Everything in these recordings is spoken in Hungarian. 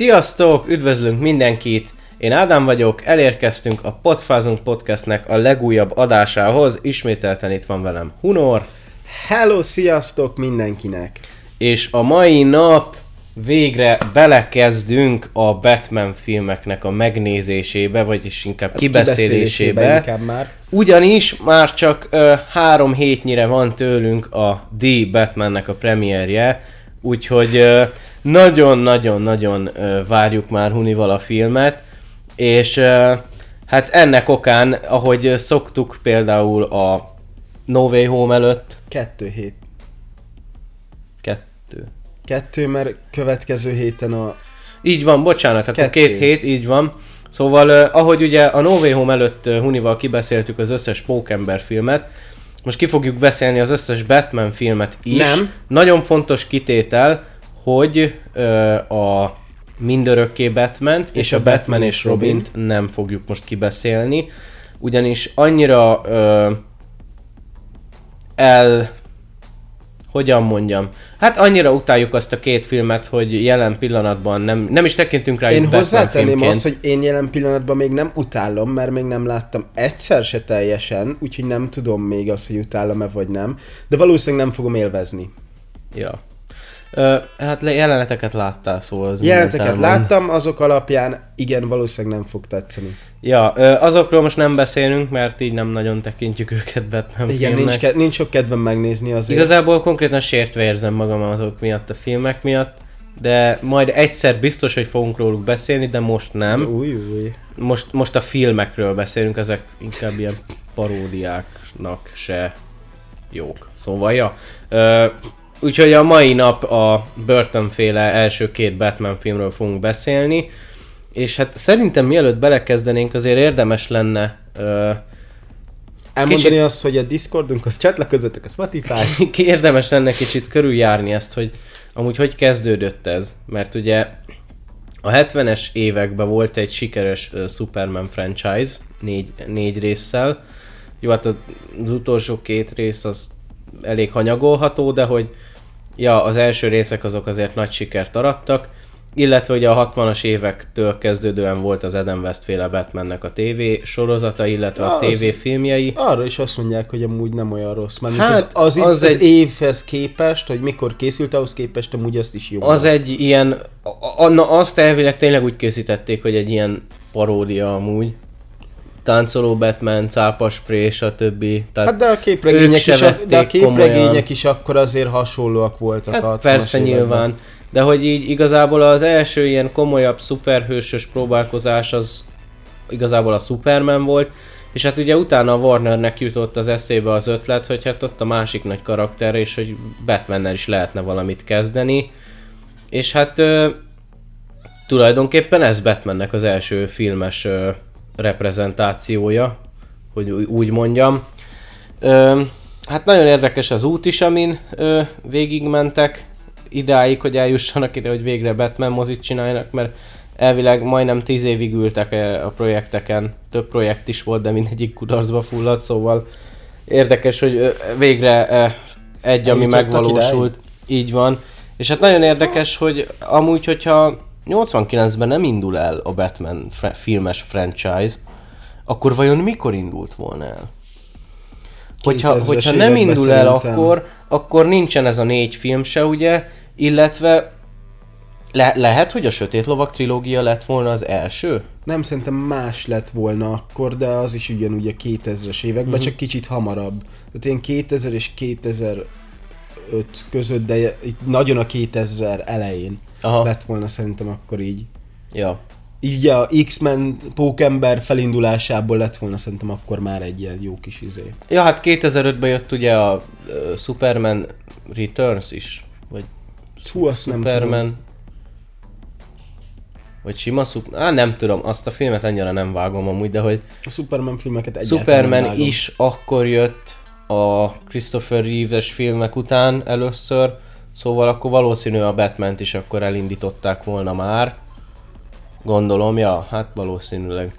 Sziasztok! Üdvözlünk mindenkit! Én Ádám vagyok, elérkeztünk a Podfázunk Podcastnek a legújabb adásához. Ismételten itt van velem Hunor. Hello, sziasztok mindenkinek! És a mai nap végre belekezdünk a Batman filmeknek a megnézésébe, vagyis inkább hát kibeszélésébe. Inkább már. Ugyanis már csak uh, három hétnyire van tőlünk a The Batmannek a premierje, úgyhogy nagyon-nagyon-nagyon várjuk már Hunival a filmet, és hát ennek okán, ahogy szoktuk például a No Way Home előtt. Kettő hét. Kettő. Kettő, mert következő héten a... Így van, bocsánat, akkor Kettő. két hét, így van. Szóval, ahogy ugye a No Way Home előtt Hunival kibeszéltük az összes Pókember filmet, most ki fogjuk beszélni az összes Batman filmet is. Nem. Nagyon fontos kitétel, hogy uh, a mindörökké batman és, és a Batman, Batman és Robint Robin. nem fogjuk most kibeszélni, ugyanis annyira uh, el hogyan mondjam, hát annyira utáljuk azt a két filmet, hogy jelen pillanatban nem, nem is tekintünk rá Én hozzátenném azt, hogy én jelen pillanatban még nem utálom, mert még nem láttam egyszer se teljesen, úgyhogy nem tudom még azt, hogy utálom-e vagy nem, de valószínűleg nem fogom élvezni. Ja. Ö, hát jeleneteket láttál, szóval az Jeleneteket láttam, azok alapján igen, valószínűleg nem fog tetszeni. Ja, ö, azokról most nem beszélünk, mert így nem nagyon tekintjük őket Batman Igen, nincs, ke- nincs sok kedvem megnézni azért. Igazából konkrétan sértve érzem magam azok miatt, a filmek miatt, de majd egyszer biztos, hogy fogunk róluk beszélni, de most nem. Új, új. Most, most a filmekről beszélünk, ezek inkább ilyen paródiáknak se jók. Szóval, ja. Ö, Úgyhogy a mai nap a Burton-féle első két Batman filmről fogunk beszélni, és hát szerintem mielőtt belekezdenénk, azért érdemes lenne uh, Elmondani kicsit... azt, hogy a Discordunk, az csatlakozzatok a Spotify. érdemes lenne kicsit körüljárni ezt, hogy amúgy hogy kezdődött ez, mert ugye a 70-es években volt egy sikeres uh, Superman franchise, négy, négy résszel. Jó, hát az, az utolsó két rész az elég hanyagolható, de hogy ja, az első részek azok azért nagy sikert arattak, illetve ugye a 60-as évektől kezdődően volt az Adam West féle Batmannek a TV sorozata, illetve a TV filmjei. Arra is azt mondják, hogy amúgy nem olyan rossz, mert hát, az, az, az, az egy, évhez képest, hogy mikor készült ahhoz képest, amúgy azt is jó. Az egy ilyen, a, na azt elvileg tényleg úgy készítették, hogy egy ilyen paródia amúgy táncoló Batman, cápaspré, stb. Tehát hát de a képregények, is, a, de a képregények is akkor azért hasonlóak voltak. Hát persze években. nyilván. De hogy így igazából az első ilyen komolyabb szuperhősös próbálkozás az igazából a Superman volt, és hát ugye utána a Warnernek jutott az eszébe az ötlet, hogy hát ott a másik nagy karakter, és hogy Batmannel is lehetne valamit kezdeni. És hát ö, tulajdonképpen ez Batmannek az első filmes ö, reprezentációja, hogy úgy mondjam. Ö, hát nagyon érdekes az út is, amin ö, végigmentek idáig, hogy eljussanak ide, hogy végre Batman mozit csináljanak, mert elvileg majdnem tíz évig ültek a projekteken, több projekt is volt, de mindegyik kudarcba fulladt, szóval érdekes, hogy végre egy, ami megvalósult, idáig. így van. És hát nagyon érdekes, hogy amúgy, hogyha 89-ben nem indul el a Batman fra- filmes franchise, akkor vajon mikor indult volna el? Hogyha, hogyha nem indul el akkor, akkor nincsen ez a négy film se, ugye, illetve le- lehet, hogy a Sötét Lovak trilógia lett volna az első? Nem, szerintem más lett volna akkor, de az is ugyanúgy a 2000-es években, uh-huh. csak kicsit hamarabb. Tehát én 2000 és 2005 között, de itt nagyon a 2000 elején. Aha. lett volna szerintem akkor így. Ja. Így ugye a X-Men pókember felindulásából lett volna szerintem akkor már egy ilyen jó kis izé. Ja, hát 2005-ben jött ugye a uh, Superman Returns is, vagy Hú, azt Superman... nem tudom. Vagy sima szup... Á, nem tudom, azt a filmet ennyire nem vágom amúgy, de hogy... A Superman filmeket egyáltalán Superman nem is akkor jött a Christopher Reeves-es filmek után először, Szóval akkor valószínű a batman is akkor elindították volna már. Gondolom, ja, hát valószínűleg.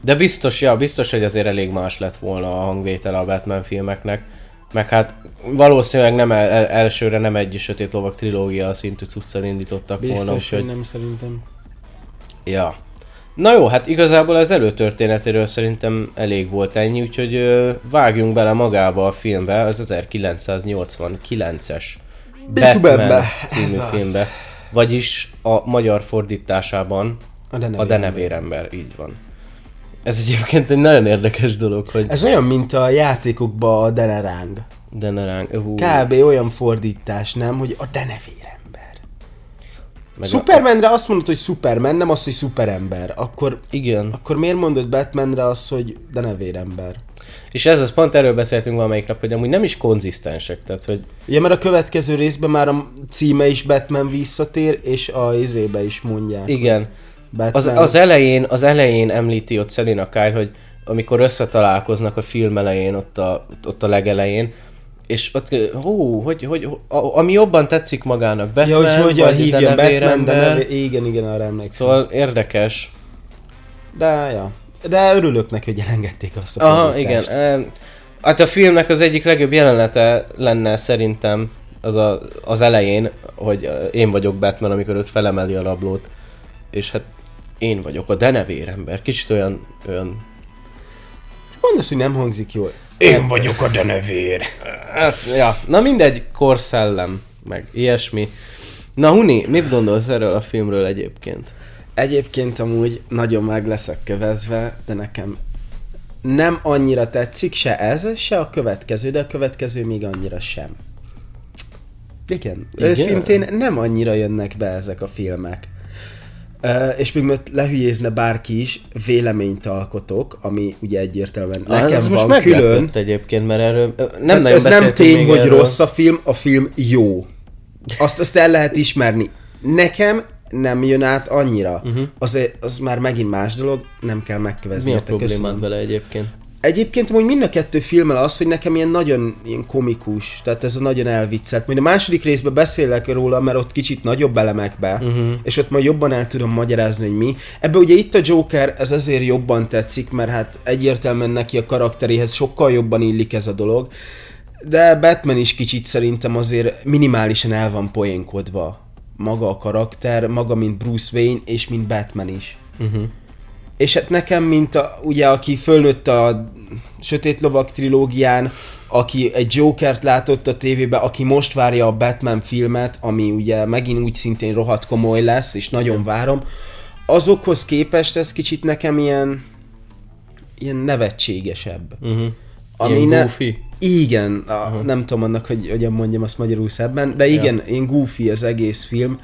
De biztos, ja, biztos, hogy azért elég más lett volna a hangvétele a Batman filmeknek. Meg hát valószínűleg nem el, elsőre nem egy sötét lovak trilógia szintű cuccal indítottak biztos, volna. Biztos, hogy nem szerintem. Ja. Na jó, hát igazából az előtörténetéről szerintem elég volt ennyi, úgyhogy ö, vágjunk bele magába a filmbe, az 1989-es Batman című filmbe. Vagyis a magyar fordításában A de a denevérember, így van. Ez egyébként egy nagyon érdekes dolog, hogy Ez olyan, mint a játékokban a deneráng. deneráng, Kb. olyan fordítás, nem, hogy a denevérember. Meg a- Supermanre azt mondod, hogy Superman, nem azt, hogy szuperember. Akkor, Igen. akkor miért mondod Batmanre azt, hogy denevérember? És ez az, pont erről beszéltünk valamelyik nap, hogy amúgy nem is konzisztensek, tehát hogy Ja, mert a következő részben már a címe is Batman visszatér, és a izébe is mondják. igen, Batman. az, az elején, az elején említi ott Selina Kyle, hogy amikor összetalálkoznak a film elején, ott a, ott a legelején, és ott, hú, hogy, hogy, ami jobban tetszik magának, Batman, ja, hogy vagy hívja de Batman, de neve... Igen, igen, arra emlékszem. Szóval érdekes. De, ja. De örülök neki, hogy elengedték azt a Aha, igen. Hát a filmnek az egyik legjobb jelenete lenne szerintem az a, az elején, hogy én vagyok Batman, amikor őt felemeli a rablót, és hát én vagyok a denevérember. Kicsit olyan, olyan Mondd azt, hogy nem hangzik jól. Én vagyok a denevér. Hát, ja, na mindegy, korszellem, meg ilyesmi. Na Huni, mit gondolsz erről a filmről egyébként? Egyébként amúgy nagyon meg leszek kövezve, de nekem nem annyira tetszik se ez, se a következő, de a következő még annyira sem. Igen. Igen? Őszintén nem annyira jönnek be ezek a filmek. És még mert lehülyézne bárki is, véleményt alkotok, ami ugye egyértelműen Ah, nekem ez most van meglepett külön. egyébként, mert erről nem Tehát nagyon ez nem tény, hogy erről. rossz a film, a film jó. Azt, azt el lehet ismerni. Nekem nem jön át annyira. Uh-huh. Az, az már megint más dolog, nem kell megkövezni. Mi a problémád vele egyébként? Egyébként hogy mind a kettő filmmel az, hogy nekem ilyen nagyon ilyen komikus, tehát ez a nagyon elviccelt. Majd a második részben beszélek róla, mert ott kicsit nagyobb elemekbe, uh-huh. és ott majd jobban el tudom magyarázni, hogy mi. Ebbe ugye itt a Joker, ez azért jobban tetszik, mert hát egyértelműen neki a karakteréhez sokkal jobban illik ez a dolog. De Batman is kicsit szerintem azért minimálisan el van poénkodva. Maga a karakter, maga mint Bruce Wayne, és mint Batman is. Uh-huh. És hát nekem, mint a, ugye, aki fölnőtt a Sötét Lovak trilógián, aki egy Jokert látott a tévében, aki most várja a Batman filmet, ami ugye megint úgy szintén rohadt komoly lesz, és nagyon várom, azokhoz képest ez kicsit nekem ilyen ilyen nevetségesebb. Uh-huh. Ami Ilyen ne- goofy? Igen, a, nem tudom annak, hogy hogyan mondjam azt magyarul szebben, de igen, Ja. ilyen goofy az egész film,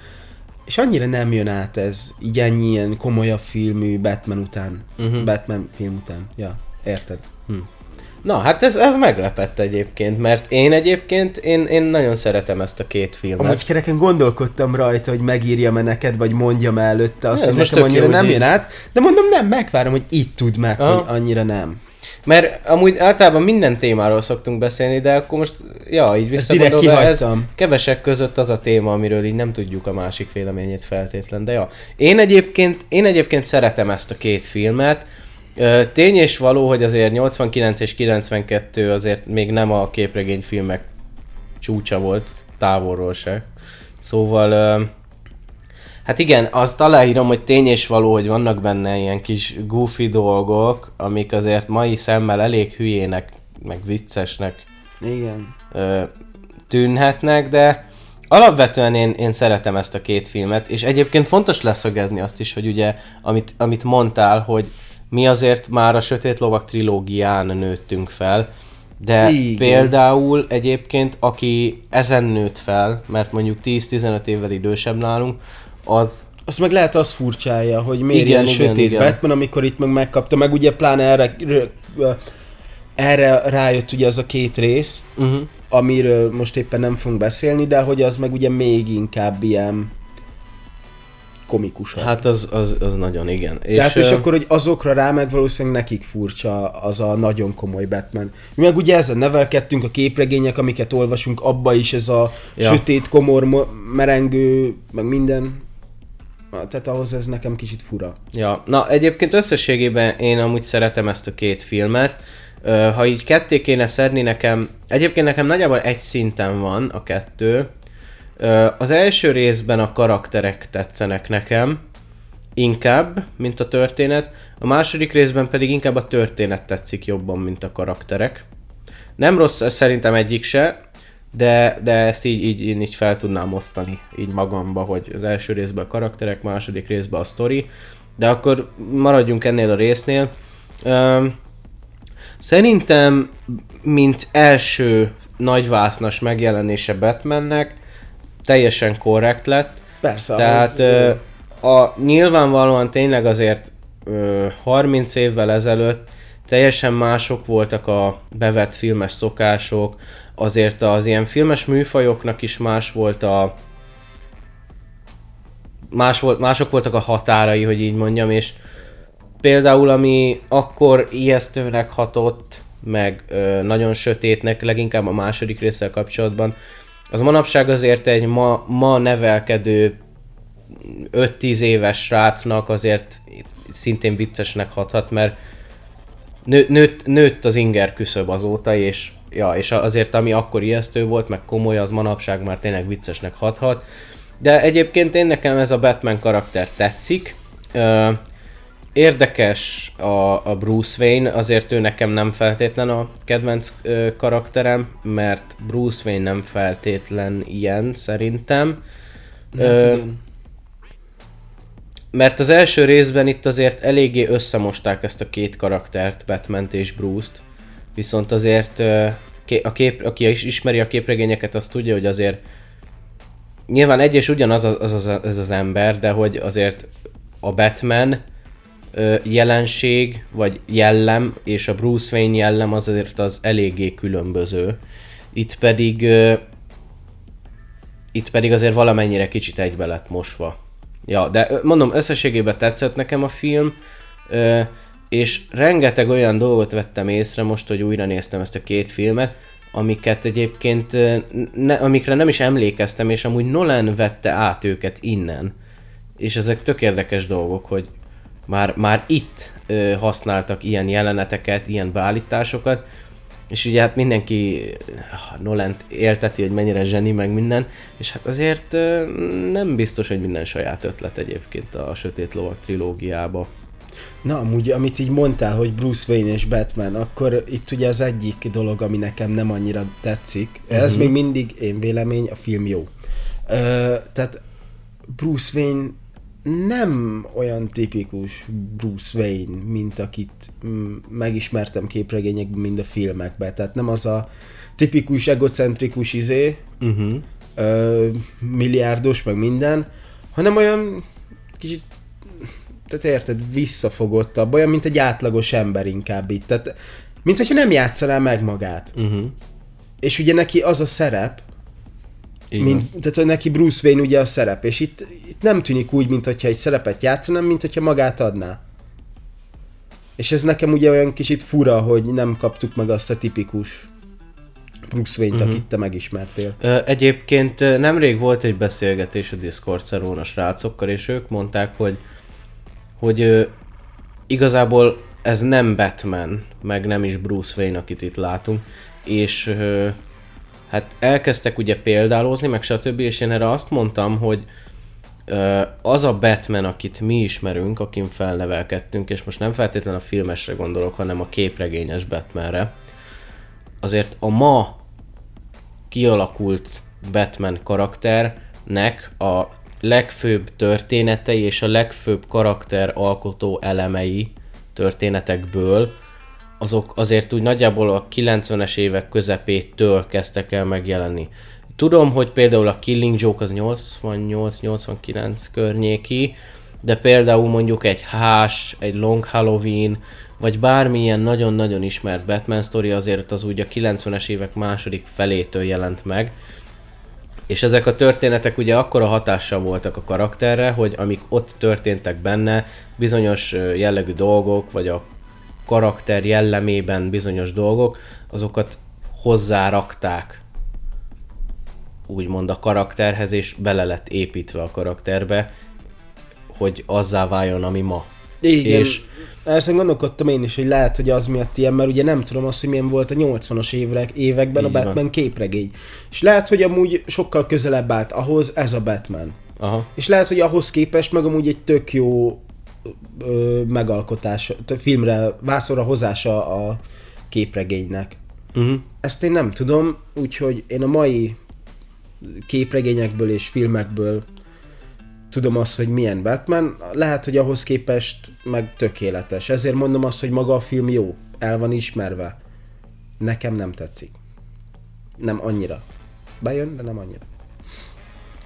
és annyira nem jön át ez, így ennyi ilyen komolyabb filmű Batman után, uh-huh. Batman film után, ja, érted? Na, hát ez, ez meglepett egyébként, mert én egyébként, én, én nagyon szeretem ezt a két filmet. Amúgy kereken gondolkodtam rajta, hogy megírjam-e neked, vagy mondjam -e előtte azt, Ez hogy most nekem annyira nem jön át, de mondom nem, megvárom, hogy itt tud meg, Aha. hogy annyira nem. Mert amúgy általában minden témáról szoktunk beszélni, de akkor most, ja, így visszagondolva, ez kihagytam. kevesek között az a téma, amiről így nem tudjuk a másik véleményét feltétlen, de ja. Én egyébként, én egyébként szeretem ezt a két filmet. Tény és való, hogy azért 89 és 92 azért még nem a képregényfilmek csúcsa volt, távolról se. Szóval, hát igen, azt aláírom, hogy tény és való, hogy vannak benne ilyen kis goofy dolgok, amik azért mai szemmel elég hülyének, meg viccesnek Igen. ö, tűnhetnek, de alapvetően én, én szeretem ezt a két filmet, és egyébként fontos leszögezni azt is, hogy ugye, amit, amit mondtál, hogy mi azért már a Sötét Lovak trilógián nőttünk fel, de Igen. például egyébként, aki ezen nőtt fel, mert mondjuk 10-15 évvel idősebb nálunk, az Azt meg lehet az furcsája, hogy miért Igen, ilyen igen, sötét igen. Batman, amikor itt meg megkapta, meg ugye pláne erre, erre rájött ugye az a két rész, uh-huh. amiről most éppen nem fogunk beszélni, de hogy az meg ugye még inkább ilyen komikusabb. hát az, az, az nagyon igen. És, Tehát és ö, akkor, hogy azokra rá meg valószínűleg nekik furcsa az a nagyon komoly Batman. Mi meg ugye ezzel nevelkedtünk, a képregények, amiket olvasunk, abba is ez a Ja. sötét, komor, mo- merengő, meg minden. Tehát ahhoz ez nekem kicsit fura. Ja, na egyébként összességében én amúgy szeretem ezt a két filmet. Ha így ketté kéne szedni nekem, egyébként nekem nagyjából egy szinten van a kettő. Az első részben a karakterek tetszenek nekem, inkább, mint a történet. A második részben pedig inkább a történet tetszik jobban, mint a karakterek. Nem rossz szerintem egyik se, de, de ezt így, így, én így fel tudnám osztani így magamba, hogy az első részben a karakterek, második részben a sztori, de akkor maradjunk ennél a résznél. Um, szerintem, mint első nagyvásznas megjelenése Batmannek, teljesen korrekt lett. Persze. Tehát ö, a, nyilvánvalóan tényleg azért ö, 30 évvel ezelőtt teljesen mások voltak a bevett filmes szokások, azért az ilyen filmes műfajoknak is más volt a más volt, mások voltak a határai, hogy így mondjam, és például ami akkor ijesztőnek hatott, meg ö, nagyon sötétnek, leginkább a második résszel kapcsolatban, az manapság azért egy ma, ma nevelkedő 5-10 éves srácnak azért szintén viccesnek hathat, mert nő, nőtt, nőtt az inger küszöb azóta, és, ja, és azért ami akkor ijesztő volt, meg komoly, az manapság már tényleg viccesnek hathat. De egyébként én nekem ez a Batman karakter tetszik. Érdekes a, a Bruce Wayne, azért ő nekem nem feltétlen a kedvenc karakterem, mert Bruce Wayne nem feltétlen ilyen szerintem. Ö, igen. Mert az első részben itt azért eléggé összemosták ezt a két karaktert, batman és Bruce-t. Viszont azért a kép, aki is ismeri a képregényeket, az tudja, hogy azért nyilván egy és ugyanaz az, az, az, az, az ember, de hogy azért a Batman jelenség, vagy jellem, és a Bruce Wayne jellem azért az eléggé különböző. Itt pedig itt pedig azért valamennyire kicsit egybe lett mosva. Ja, de mondom, összességében tetszett nekem a film, és rengeteg olyan dolgot vettem észre most, hogy újra néztem ezt a két filmet, amiket egyébként, ne, amikre nem is emlékeztem, és amúgy Nolan vette át őket innen. És ezek tök érdekes dolgok, hogy már, már itt használtak ilyen jeleneteket, ilyen beállításokat, és ugye hát mindenki Nolent élteti, hogy mennyire zseni, meg minden, és hát azért nem biztos, hogy minden saját ötlet egyébként a Sötét Lovak trilógiába. Na, amúgy, amit így mondtál, hogy Bruce Wayne és Batman, akkor itt ugye az egyik dolog, ami nekem nem annyira tetszik, uh-huh. ez még mindig én vélemény, a film jó. Ö, tehát Bruce Wayne nem olyan tipikus Bruce Wayne, mint akit mm, megismertem képregényekben, mind a filmekben. Tehát nem az a tipikus egocentrikus izé, Uh-huh. ö, milliárdos, meg minden, hanem olyan kicsit, tehát érted, visszafogottabb, olyan, mint egy átlagos ember inkább itt. Tehát, mint hogyha nem játszaná meg magát. Uh-huh. És ugye neki az a szerep, Igen. mint, tehát hogy neki Bruce Wayne ugye a szerep, és itt, itt nem tűnik úgy, mint hogyha egy szerepet játszana, mint hogyha magát adná. És ez nekem ugye olyan kicsit fura, hogy nem kaptuk meg azt a tipikus Bruce Wayne-t, uh-huh. akit te megismertél. Egyébként nemrég volt egy beszélgetés a Discord szervón a srácokkal, és ők mondták, hogy, hogy igazából ez nem Batman, meg nem is Bruce Wayne, akit itt látunk, és hát elkezdtek ugye példálozni, meg stb. és én erre azt mondtam, hogy az a Batman, akit mi ismerünk, akin felnevelkedtünk, és most nem feltétlenül a filmesre gondolok, hanem a képregényes Batmanre, azért a ma kialakult Batman karakternek a legfőbb történetei és a legfőbb karakter alkotó elemei történetekből azok azért úgy nagyjából a 90-es évek közepétől kezdtek el megjelenni. Tudom, hogy például a Killing Joke az 88-89 környéki, de például mondjuk egy Hás, egy Long Halloween, vagy bármilyen nagyon-nagyon ismert Batman sztori azért az úgy a 90-es évek második felétől jelent meg. És ezek a történetek ugye akkora hatással voltak a karakterre, hogy amik ott történtek benne, bizonyos jellegű dolgok, vagy a karakter jellemében bizonyos dolgok, azokat hozzárakták úgymond a karakterhez, és bele lett építve a karakterbe, hogy azzá váljon, ami ma. Igen. És-. Ezt gondolkodtam én is, hogy lehet, hogy az miatt ilyen, mert ugye nem tudom azt, hogy milyen volt a 80-as évek, években Így a van. Batman képregény. És lehet, hogy amúgy sokkal közelebb állt ahhoz ez a Batman. Aha. És lehet, hogy ahhoz képest meg amúgy egy tök jó ö, megalkotás, tehát filmre, vászorra hozása a képregénynek. Uh-huh. Ezt én nem tudom, úgyhogy én a mai képregényekből és filmekből tudom azt, hogy milyen Batman, lehet, hogy ahhoz képest meg tökéletes. Ezért mondom azt, hogy maga a film jó, el van ismerve. Nekem nem tetszik. Nem annyira. Bejön, de nem annyira.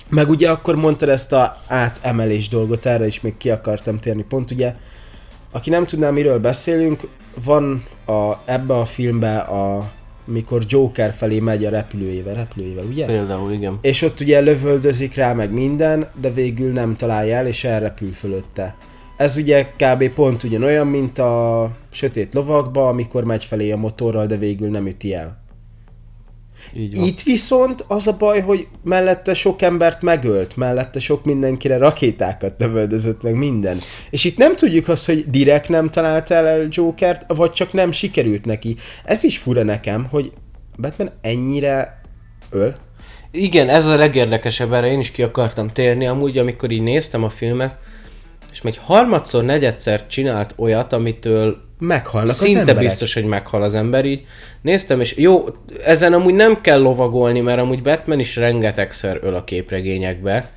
Meg ugye akkor mondtad ezt a átemelés dolgot, erre is még ki akartam térni. Pont ugye, aki nem tudná, miről beszélünk, van a, ebbe a filmbe a mikor Joker felé megy a repülőjével, repülőjével, ugye? Például, igen. És ott ugye lövöldözik rá meg minden, de végül nem találja el, és elrepül fölötte. Ez ugye kb. pont ugyanolyan, mint a sötét lovakba, amikor megy felé a motorral, de végül nem üti el. Itt viszont az a baj, hogy mellette sok embert megölt, mellette sok mindenkire rakétákat lövöldözött, meg minden. És itt nem tudjuk azt, hogy direkt nem találta el Jokert, vagy csak nem sikerült neki. Ez is fura nekem, hogy Batman ennyire öl. Igen, ez a legérdekesebb, erre én is ki akartam térni, amúgy amikor így néztem a filmet, és még harmadszor, negyedszer csinált olyat, amitől Meghalnak az szinte emberek. biztos, hogy meghal az ember így. Néztem, és jó, ezen amúgy nem kell lovagolni, mert amúgy Batman is rengetegszer öl a képregényekbe,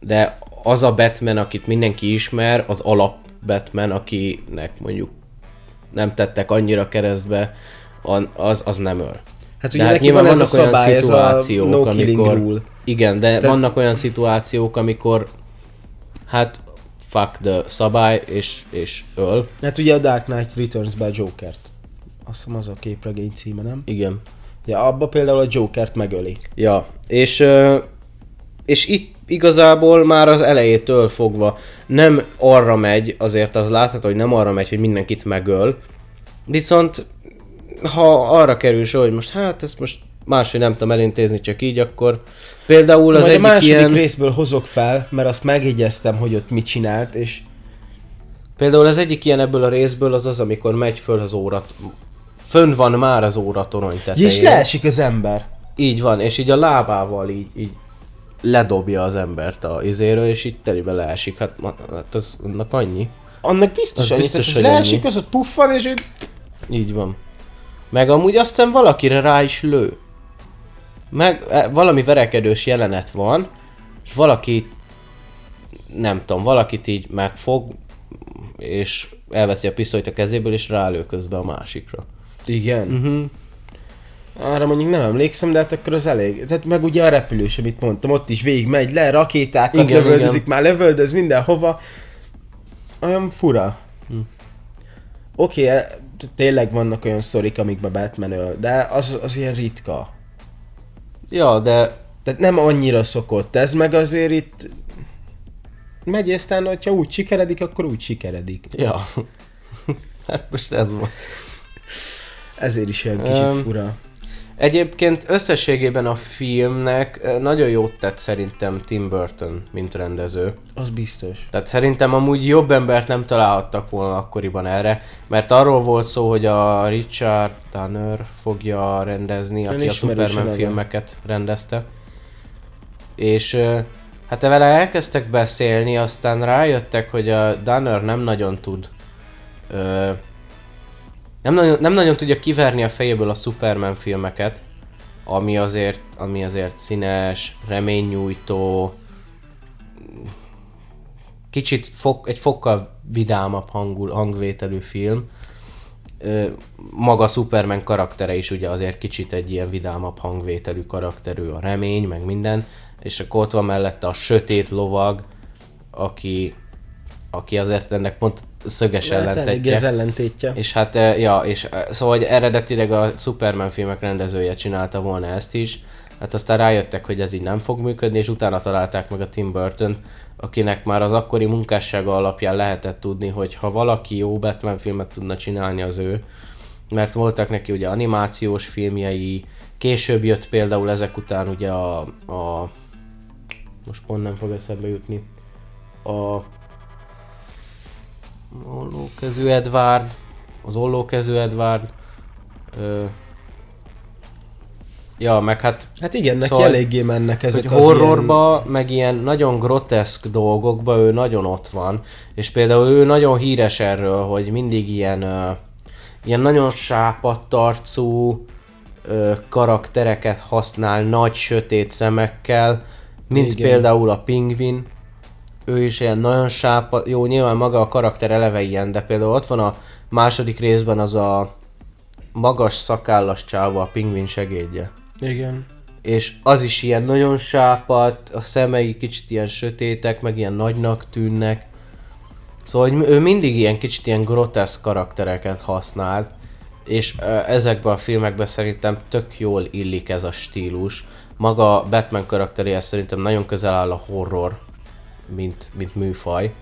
de az a Batman, akit mindenki ismer, az alap Batman, akinek mondjuk nem tettek annyira keresztbe, az, az nem öl. Hát De ugye hát neki nyilván van vannak olyan szabály, szituációk, no amikor... rule. Igen, de Te- vannak olyan szituációk, amikor hát fuck the szabály, és, és öl. Hát ugye a Dark Knight Returns be a Jokert. Azt hiszem az a képregény címe, nem? Igen. Ja, abba például a Jokert megöli. Ja, és, és itt igazából már az elejétől fogva nem arra megy, azért az látható, hogy nem arra megy, hogy mindenkit megöl, viszont ha arra kerül sor, hogy most hát ezt most máshogy nem tudom elintézni, csak így, akkor például az Majd a egyik második ilyen... részből hozok fel, mert azt megjegyeztem, hogy ott mit csinált, és Például az egyik ilyen ebből a részből az az, amikor megy föl az órat. Fönn van már az óra torony tetején. és leesik az ember. Így van, és így a lábával így, így ledobja az embert a izéről, és így telibe leesik. Hát, hát az annak annyi. Annak biztos, Az annyi, biztos, tehát ez leesik, az ott puffan, és így... Így van. Meg amúgy azt hiszem valakire rá is lő. Meg e, valami verekedős jelenet van, és valaki, nem tudom, valakit így megfog, és elveszi a pisztolyt a kezéből, és rálő közben a másikra. Igen. Uh-huh. Arra mondjuk nem emlékszem, de hát akkor az elég. Tehát meg ugye a repülős, amit mondtam, ott is végig megy le, rakétákat Igen, lövöldözik, igen. már lövöldöz mindenhova. Olyan fura. Hm. Oké, okay, tényleg vannak olyan sztorik, amikben Batman öl, de az, az ilyen ritka. Ja, de Tehát nem annyira szokott ez, meg azért itt megy, aztán, hogyha úgy sikeredik, akkor úgy sikeredik. Ja. hát most ez van. Ezért is olyan kicsit Öm, fura. Egyébként összességében a filmnek eh, nagyon jót tett szerintem Tim Burton, mint rendező. Az biztos. Tehát szerintem amúgy jobb embert nem találhattak volna akkoriban erre, mert arról volt szó, hogy a Richard Donner fogja rendezni, aki a Superman neve. filmeket rendezte. És ö, hát vele elkezdtek beszélni, aztán rájöttek, hogy a Donner nem nagyon tud ö, nem nagyon, nem nagyon tudja kiverni a fejéből a Superman filmeket, ami azért, ami azért színes, reménynyújtó, kicsit fok, egy fokkal vidámabb hangul, hangvételű film. Maga Superman karaktere is ugye azért kicsit egy ilyen vidámabb hangvételű karakterű, a remény, meg minden, és akkor ott van mellette a sötét lovag, aki, aki azért ennek pont szöges eléggé ellentetje. az ellentétje. És hát, eh, ja, és eh, szóval hogy eredetileg a Superman filmek rendezője csinálta volna ezt is, hát aztán rájöttek, hogy ez így nem fog működni, és utána találták meg a Tim burton akinek már az akkori munkássága alapján lehetett tudni, hogy ha valaki jó Batman filmet tudna csinálni, az ő. Mert voltak neki ugye animációs filmjei, később jött például ezek után ugye a, a most pont nem fog eszembe jutni, a Ollókezű Edward, az Ollókezű Edward, ö, Ja, meg hát Hát igen, neki Szóval, eléggé mennek ezek hogy az horrorba, ilyen... meg ilyen nagyon groteszk dolgokba ő nagyon ott van, és például ő nagyon híres erről, hogy mindig ilyen, uh, ilyen nagyon sápadt arcú uh, karaktereket használ nagy sötét szemekkel, mint Igen. például a pingvin, ő is ilyen nagyon sápa, jó, nyilván maga a karakter eleve ilyen, de például ott van a második részben az a magas szakállas csáva, a pingvin segédje Igen. és az is ilyen nagyon sápadt, a szemei kicsit ilyen sötétek, meg ilyen nagynak tűnnek. Szóval hogy ő mindig ilyen kicsit ilyen groteszk karaktereket használt, és ezekben a filmekben szerintem tök jól illik ez a stílus. Maga Batman karakteréhez szerintem nagyon közel áll a horror, mint, mint műfaj.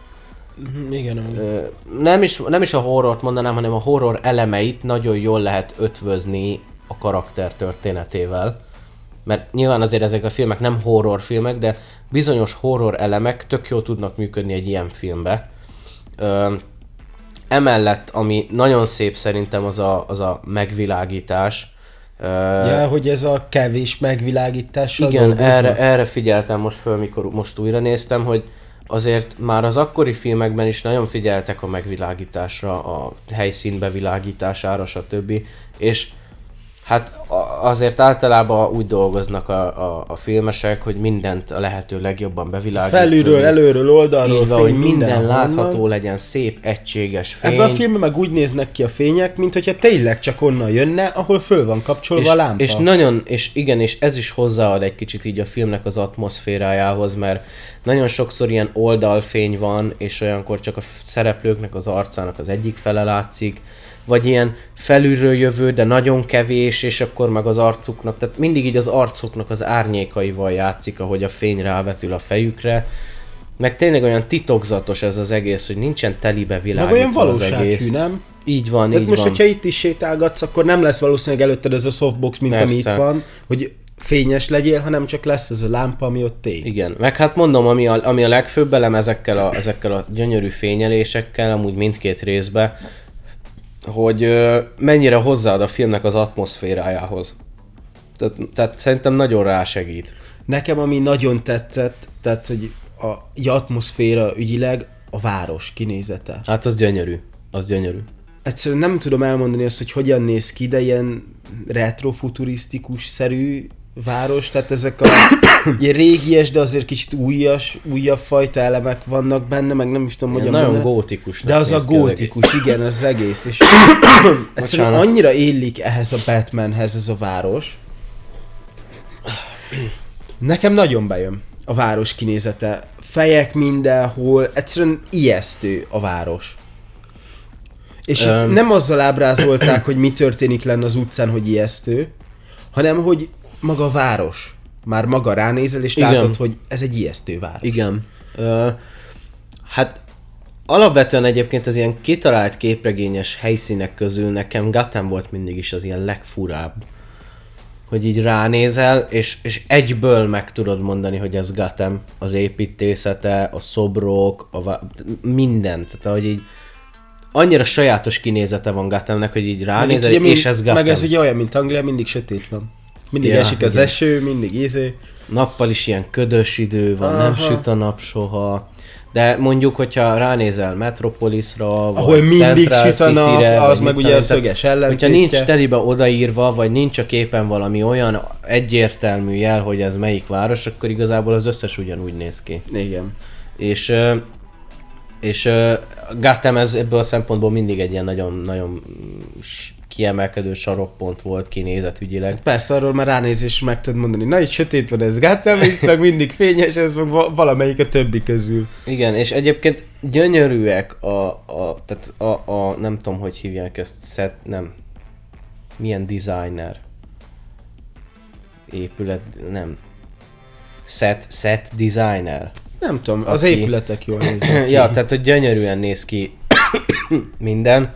Mhm, Igen, amúgy. Nem is, nem is a horrort mondanám, hanem a horror elemeit nagyon jól lehet ötvözni a karakter történetével. Mert nyilván azért ezek a filmek nem horror filmek, de bizonyos horror elemek tök jól tudnak működni egy ilyen filmbe. Emellett, ami nagyon szép szerintem az a, az a megvilágítás. Ja, hogy ez a kevés megvilágítással igen, erre, erre figyeltem most föl, mikor most újra néztem, hogy azért már az akkori filmekben is nagyon figyeltek a megvilágításra, a helyszín bevilágítására, stb. És hát azért általában úgy dolgoznak a, a, a filmesek, hogy mindent a lehető legjobban bevilágítani. Felülről, előről, oldalról, Így van, fény, hogy minden látható legyen, szép, egységes fény. Ebben a filmben meg úgy néznek ki a fények, mint hogyha tényleg csak onnan jönne, ahol föl van kapcsolva és, a lámpa. és nagyon, és igen, és ez is hozzáad egy kicsit így a filmnek az atmoszférájához, mert nagyon sokszor ilyen oldalfény van, és olyankor csak a szereplőknek az arcának az egyik fele látszik, vagy ilyen felülről jövő, de nagyon kevés, és akkor meg az arcuknak, tehát mindig így az arcuknak az árnyékaival játszik, ahogy a fény rávetül a fejükre. Meg tényleg olyan titokzatos ez az egész, hogy nincsen telibe meg világítva olyan az valósághű, nem? Így van, Tehát így most, van. hogyha itt is sétálgatsz, akkor nem lesz valószínűleg előtted ez a softbox, mint ami itt Persze. van, hogy fényes legyél, hanem csak lesz ez a lámpa, ami ott ég. Igen, meg hát mondom, ami a, ami a legfőbb elem ezekkel a, ezekkel a gyönyörű fényelésekkel, amúgy mindkét részbe, hogy mennyire hozzáad a filmnek az atmoszférájához. Tehát, tehát szerintem nagyon rásegít. Nekem ami nagyon tetszett, tehát hogy a egy atmoszféra ügyileg a város kinézete. Hát az gyönyörű. Az gyönyörű. Egyszerűen nem tudom elmondani azt, hogy hogyan néz ki, de ilyen retrofuturisztikus szerű város, tehát ezek a ilyen régies, de azért kicsit újas, újabb fajta elemek vannak benne, meg nem is tudom, hogyan nagyon mondani. gótikus. De az a gótikus, igen, az egész. És egyszerűen annyira illik ehhez a Batmanhez ez a város. Nekem nagyon bejön a város kinézete. Fejek mindenhol, egyszerűen ijesztő a város. És itt Öm. nem azzal ábrázolták, hogy mi történik lenne az utcán, hogy ijesztő, hanem hogy maga a város. Már maga ránézel, és Igen. látod, hogy ez egy ijesztő város. Igen. Ö, hát alapvetően egyébként az ilyen kitalált képregényes helyszínek közül nekem Gotham volt mindig is az ilyen legfurább. Hogy így ránézel, és, és egyből meg tudod mondani, hogy ez Gotham. Az építészete, a szobrok, a va- mindent. Tehát ahogy így annyira sajátos kinézete van Gothamnek, hogy így ránézel, és ez Gotham. meg ez ugye olyan, mint Anglia, mindig sötét van. Mindig Ja, esik az igen. eső, mindig izé. Nappal is ilyen ködös idő van, Aha. nem süt a nap soha. De mondjuk, hogyha ránézel Metropolisra, Ahol vagy mindig süt a nap, az meg ugye a szöges ellentétje. Hogyha nincs telibe odaírva, vagy nincs a képen valami olyan egyértelmű jel, hogy ez melyik város, akkor igazából az összes ugyanúgy néz ki. Igen. És, és ö, Gotham ez ebből a szempontból mindig egy ilyen nagyon-nagyon kiemelkedő sarokpont volt kinézetügyileg. Persze, arról már ránézés meg tudod mondani, na itt sötét van ez Gotham, itt meg mindig fényes, ez meg va- valamelyik a többi közül. Igen, és egyébként gyönyörűek a, a tehát a, a, nem tudom, hogy hívják ezt, set, nem, milyen designer, épület, nem, set, set designer. Nem tudom, az Aki- épületek jól néznek ki. ja, tehát hogy gyönyörűen néz ki minden.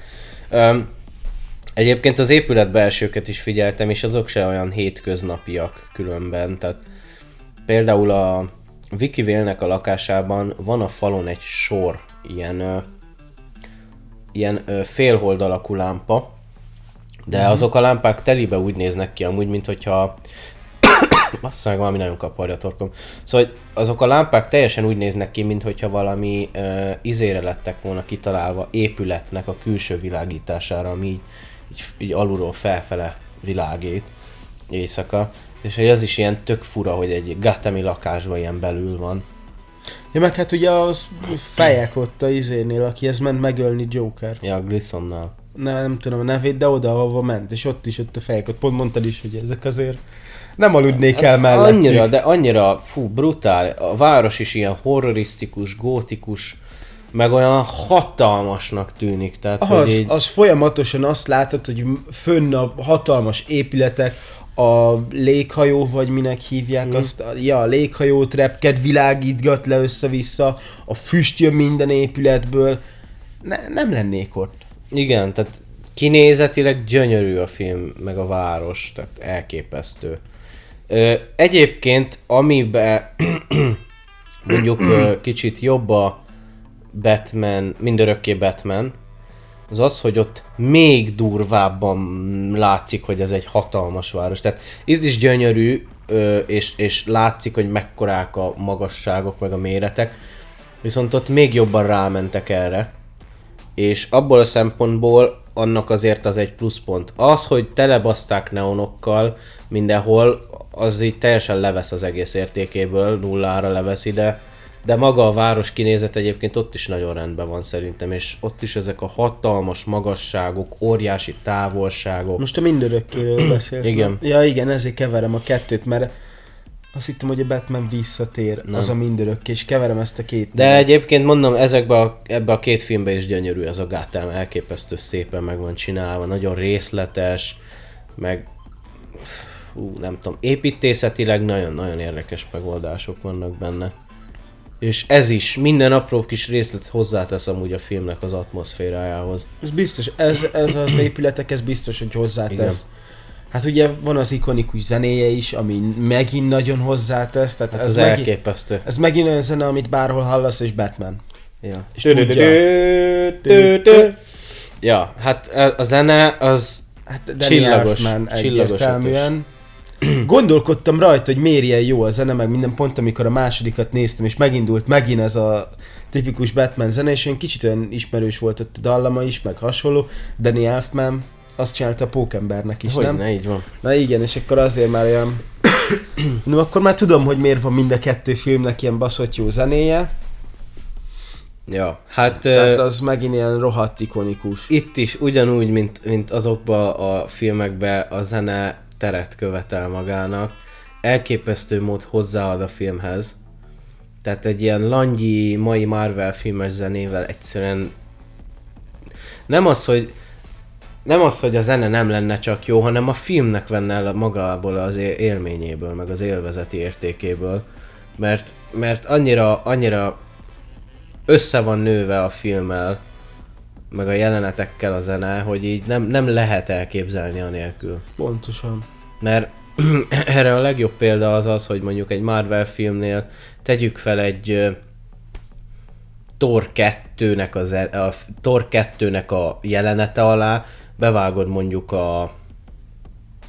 Um, egyébként az épület belsőket is figyeltem, és azok se olyan hétköznapiak különben. Tehát például a Vicky Vale-nek a lakásában van a falon egy sor ilyen, ö, ilyen ö, félhold alakú lámpa, De azok a lámpák telibe úgy néznek ki amúgy, mint hogyha azt meg valami nagyon kaparja a torkom. Szóval azok a lámpák teljesen úgy néznek ki, mintha valami uh, izére lettek volna kitalálva épületnek a külső világítására, ami így, így, így alulról felfele világít éjszaka. És hogy ez is ilyen tök fura, hogy egy Gatemi lakásban ilyen belül van. Ja, meg hát ugye az fejek ott a izénél, aki ez ment megölni Joker. Ja, Grissonnal. Ne, nem tudom a nevét, de oda, ahova ment, és ott is ott a fejek, ott pont mondtad is, hogy ezek azért nem aludnék el mellettük. Annyira, de annyira, fú, brutál. A város is ilyen horrorisztikus, gótikus, meg olyan hatalmasnak tűnik. Tehát, Az, hogy így, az folyamatosan azt látod, hogy fönn a hatalmas épületek, a léghajó, vagy minek hívják mm. azt, a, ja, a léghajót repked, világítgat le össze-vissza, a füst jön minden épületből, ne, nem lennék ott. igen, tehát kinézetileg gyönyörű a film, meg a város, tehát elképesztő. Ö, egyébként, amiben mondjuk kicsit jobb a Batman, mindörökké Batman, az az, hogy ott még durvábban látszik, hogy ez egy hatalmas város. Tehát itt is gyönyörű, és, és látszik, hogy mekkorák a magasságok, meg a méretek, viszont ott még jobban rámentek erre. És abból a szempontból annak azért az egy pluszpont. Az, hogy telebaszták neonokkal mindenhol, az így teljesen levesz az egész értékéből, nullára leveszi, de, de maga a város kinézet egyébként ott is nagyon rendben van szerintem, és ott is ezek a hatalmas magasságok, óriási távolságok. Most a mindörökkéről beszélsz. Igen. Ja igen, ezért keverem a kettőt, mert azt hittem, hogy a Batman visszatér, nem. Az a mindörökké, és keverem ezt a két. De egyébként mondom, ezekbe a, ebbe a két filmbe is gyönyörű ez a Gotham, elképesztő szépen meg van csinálva, nagyon részletes, meg fú, nem tudom, építészetileg nagyon-nagyon érdekes megoldások vannak benne. És ez is, minden apró kis részlet hozzátesz amúgy a filmnek az atmoszférájához. Ez biztos, ez, ez az épületek, ez biztos, hogy hozzátesz. Igen. Hát ugye van az ikonikus zenéje is, ami megint nagyon hozzátesz, tehát Hát ez, ez megint, elképesztő. ez megint olyan zene, amit bárhol hallasz, és Batman. Ja. És tudja. Ja, hát a zene az Hát Danny Csillagos, Elfman csillagos egyértelműen. Gondolkodtam rajta, hogy miért ilyen jó a zene, meg minden pont, amikor a másodikat néztem, és megindult megint ez a tipikus Batman zene, és olyan kicsit olyan ismerős volt ott a dallama is, meg hasonló. Danny Elfman azt csinálta a Pókembernek is, hogy nem? ne, így van. Na igen, és akkor azért már olyan... no, akkor már tudom, hogy miért van mind a kettő filmnek ilyen baszott jó zenéje. Ja, hát... Tehát az megint ilyen rohadt ikonikus. itt is ugyanúgy, mint, mint azokban a filmekben a zene teret követel magának. Elképesztő mód hozzáad a filmhez. Tehát egy ilyen langyi, mai Marvel filmes zenével egyszerűen nem az, hogy nem az, hogy a zene nem lenne csak jó, hanem a filmnek venne el magából az élményéből, meg az élvezeti értékéből. Mert, mert annyira, annyira össze van nőve a filmmel, meg a jelenetekkel a zene, hogy így nem, nem lehet elképzelni anélkül. Pontosan. Mert erre a legjobb példa az az, hogy mondjuk egy Marvel filmnél tegyük fel egy Thor 2-nek a, ze- a Thor 2-nek a jelenete alá, bevágod mondjuk a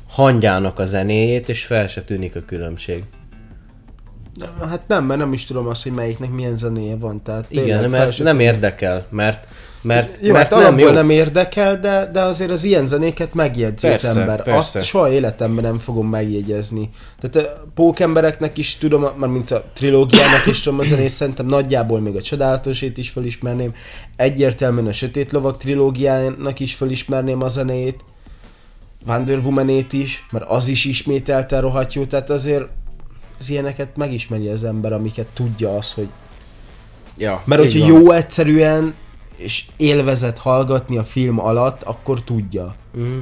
hangyának a zenéjét, és fel se tűnik a különbség. Hát nem, mert nem is tudom azt, hogy melyiknek milyen zenéje van. Tehát Igen, mert nem érdekel, mert, mert, Jó, mert hát nem jó. nem érdekel, de, de azért az ilyen zenéket megjegyzi Persze, az ember. persze. Azt soha életemben nem fogom megjegyezni. Tehát a pókembereknek is tudom, már mint a trilógiának is tudom a zenét, szerintem nagyjából még a csodálatosét is felismerném. Egyértelműen a Sötét Lovak trilógiának is felismerném a zenét. Wonder Woman-ét is, mert az is ismételten rohadt jó, tehát azért az ilyeneket megismeri az ember, amiket tudja az, hogy Ja, mert hogyha jó egyszerűen és élvezet hallgatni a film alatt, akkor tudja. Mhm.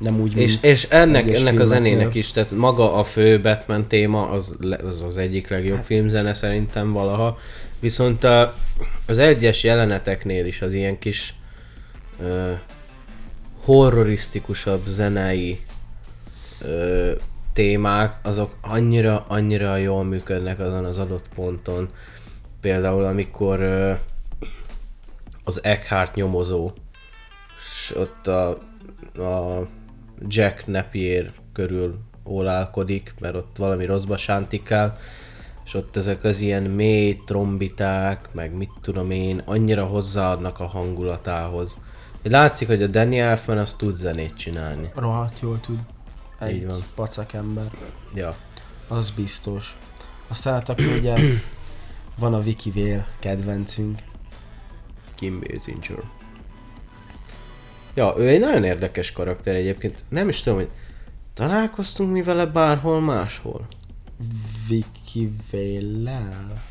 Nem úgy, És, és ennek, ennek a zenének is, tehát maga a fő Batman téma, az, az az egyik legjobb filmzene szerintem valaha. Viszont a, az egyes jeleneteknél is az ilyen kis ö, horrorisztikusabb zenei ö, témák, azok annyira, annyira jól működnek azon az adott ponton. Például amikor az Eckhart nyomozó és ott a, a Jack Napier körül ólálkodik, mert ott valami rosszba sántikál, és ott ezek az ilyen mély trombiták, meg mit tudom én, annyira hozzáadnak a hangulatához. Látszik, hogy a Danny Elfman azt tud zenét csinálni. Rohadt jól tud. Egy Így van. pacak ember. Ja. Az biztos. Aztán hát akkor ugye van a Wiki Vél kedvencünk. Kim Basinger. Ja, ő egy nagyon érdekes karakter egyébként. Nem is tudom, hogy találkoztunk mi vele bárhol máshol. Wiki Véllel?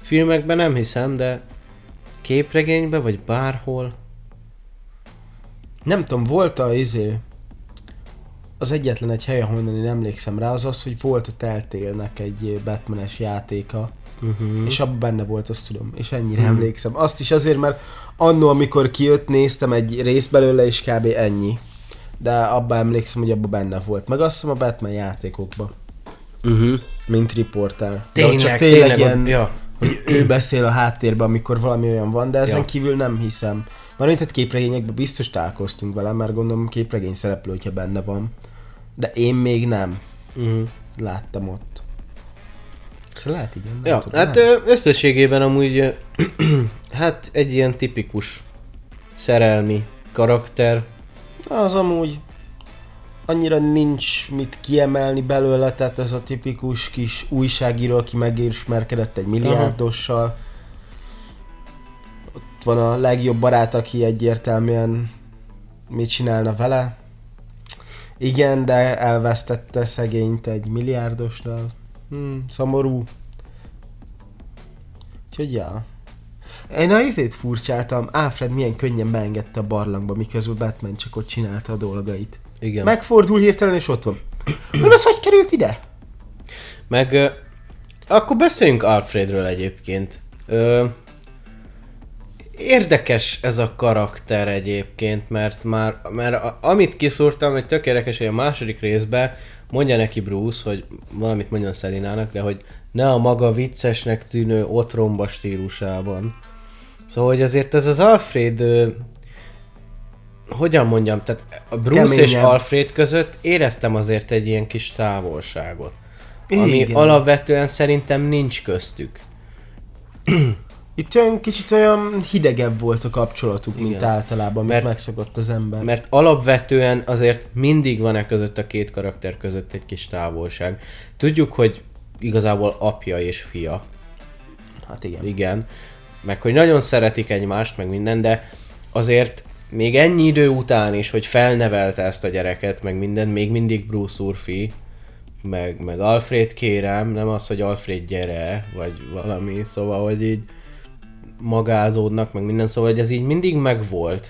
Filmekben nem hiszem, de képregényben vagy bárhol. Nem tudom, volt a izé... Az egyetlen egy hely, ahonnan én emlékszem rá, az az, hogy volt a Telltale-nek egy Batmanes játéka. Uh-huh. És abban benne volt, azt tudom, és ennyire emlékszem. Azt is azért, mert annó, amikor kijött, néztem egy részt belőle, és kb. ennyi. De abban emlékszem, hogy abban benne volt. Meg azt hiszem a Batman játékokban, Uh-huh. mint riporter. De Tényleg, csak tényleg, tényleg ilyen, ja. hogy ő beszél a háttérben, amikor valami olyan van, de ezen Ja. kívül nem hiszem. Már tehát képregényekben biztos találkoztunk vele, mert gondolom képregény szereplő, hogyha benne van. De én még nem Uh-huh. láttam ott. Szóval lehet igen. Ja, tudom, hát nem. összességében amúgy hát egy ilyen tipikus szerelmi karakter. Az amúgy annyira nincs mit kiemelni belőle, tehát ez a tipikus kis újságíró, aki megismerkedett egy milliárdossal. Ott van a legjobb barát, aki egyértelműen mit csinálna vele. Igen, de elvesztette szegényt egy milliárdosnál. Hmm, szomorú. Úgyhogy ja. Én a izét furcsáltam, Alfred milyen könnyen beengedte a barlangba, miközben Batman csak ott csinálta a dolgait. Igen. Megfordul hirtelen és ott van. Nem az hogy került ide? Meg akkor beszéljünk Alfredről egyébként. Ö, érdekes ez a karakter egyébként, mert már, mert a, amit kiszúrtam, hogy tök érdekes, hogy a második részben mondja neki Bruce, hogy valamit mondjon Szelinának, de hogy ne a maga viccesnek tűnő otromba stílusában. Szóval, hogy azért ez az Alfred hogyan mondjam, tehát a Bruce és Keményebb. Alfred között éreztem azért egy ilyen kis távolságot. Ami Igen. alapvetően szerintem nincs köztük. Itt olyan kicsit olyan hidegebb volt a kapcsolatuk, mint Igen. általában, mint Mert- megszokott az ember. Mert alapvetően azért mindig van e között a két karakter között egy kis távolság. Tudjuk, hogy igazából apja és fia. Hát igen. Igen. Meg hogy nagyon szeretik egymást, meg minden, de azért még ennyi idő után is, hogy felnevelte ezt a gyereket, meg minden, még mindig Bruce úrfi, meg, meg Alfred kérem, nem az, hogy Alfred gyere, vagy valami, szóval, hogy így magázódnak, meg minden, szóval, hogy ez így mindig megvolt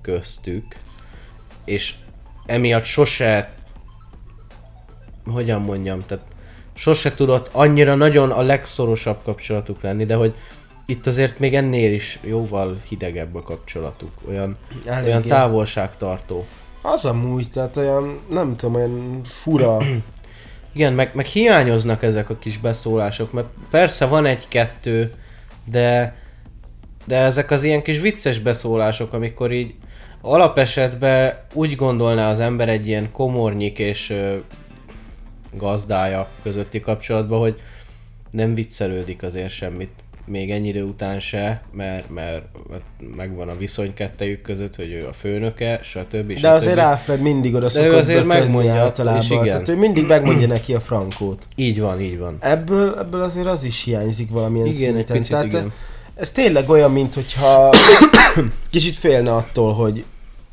köztük, és emiatt sose, hogyan mondjam, tehát sose tudott annyira nagyon a legszorosabb kapcsolatuk lenni, de hogy itt azért még ennél is jóval hidegebb a kapcsolatuk, olyan, Eléggé. olyan távolságtartó. Az amúgy, tehát olyan, nem tudom, olyan fura. Igen, meg, meg hiányoznak ezek a kis beszólások, mert persze van egy-kettő, de, de ezek az ilyen kis vicces beszólások, amikor így alapesetben úgy gondolná az ember egy ilyen komornyik és ö, gazdája közötti kapcsolatban, hogy nem viccelődik azért semmit még ennyi idő után se, mert, mert megvan a viszony kettejük között, hogy ő a főnöke, stb. De azért stb. Alfred mindig oda ő szokott azért bökönni megmondja, általában. és igen. Tehát ő mindig megmondja neki a frankót. Így van, így van. Ebből, ebből azért az is hiányzik valamilyen Igen, egy szinten. picit Tehát igen. Ez tényleg olyan, mint hogyha kicsit félne attól, hogy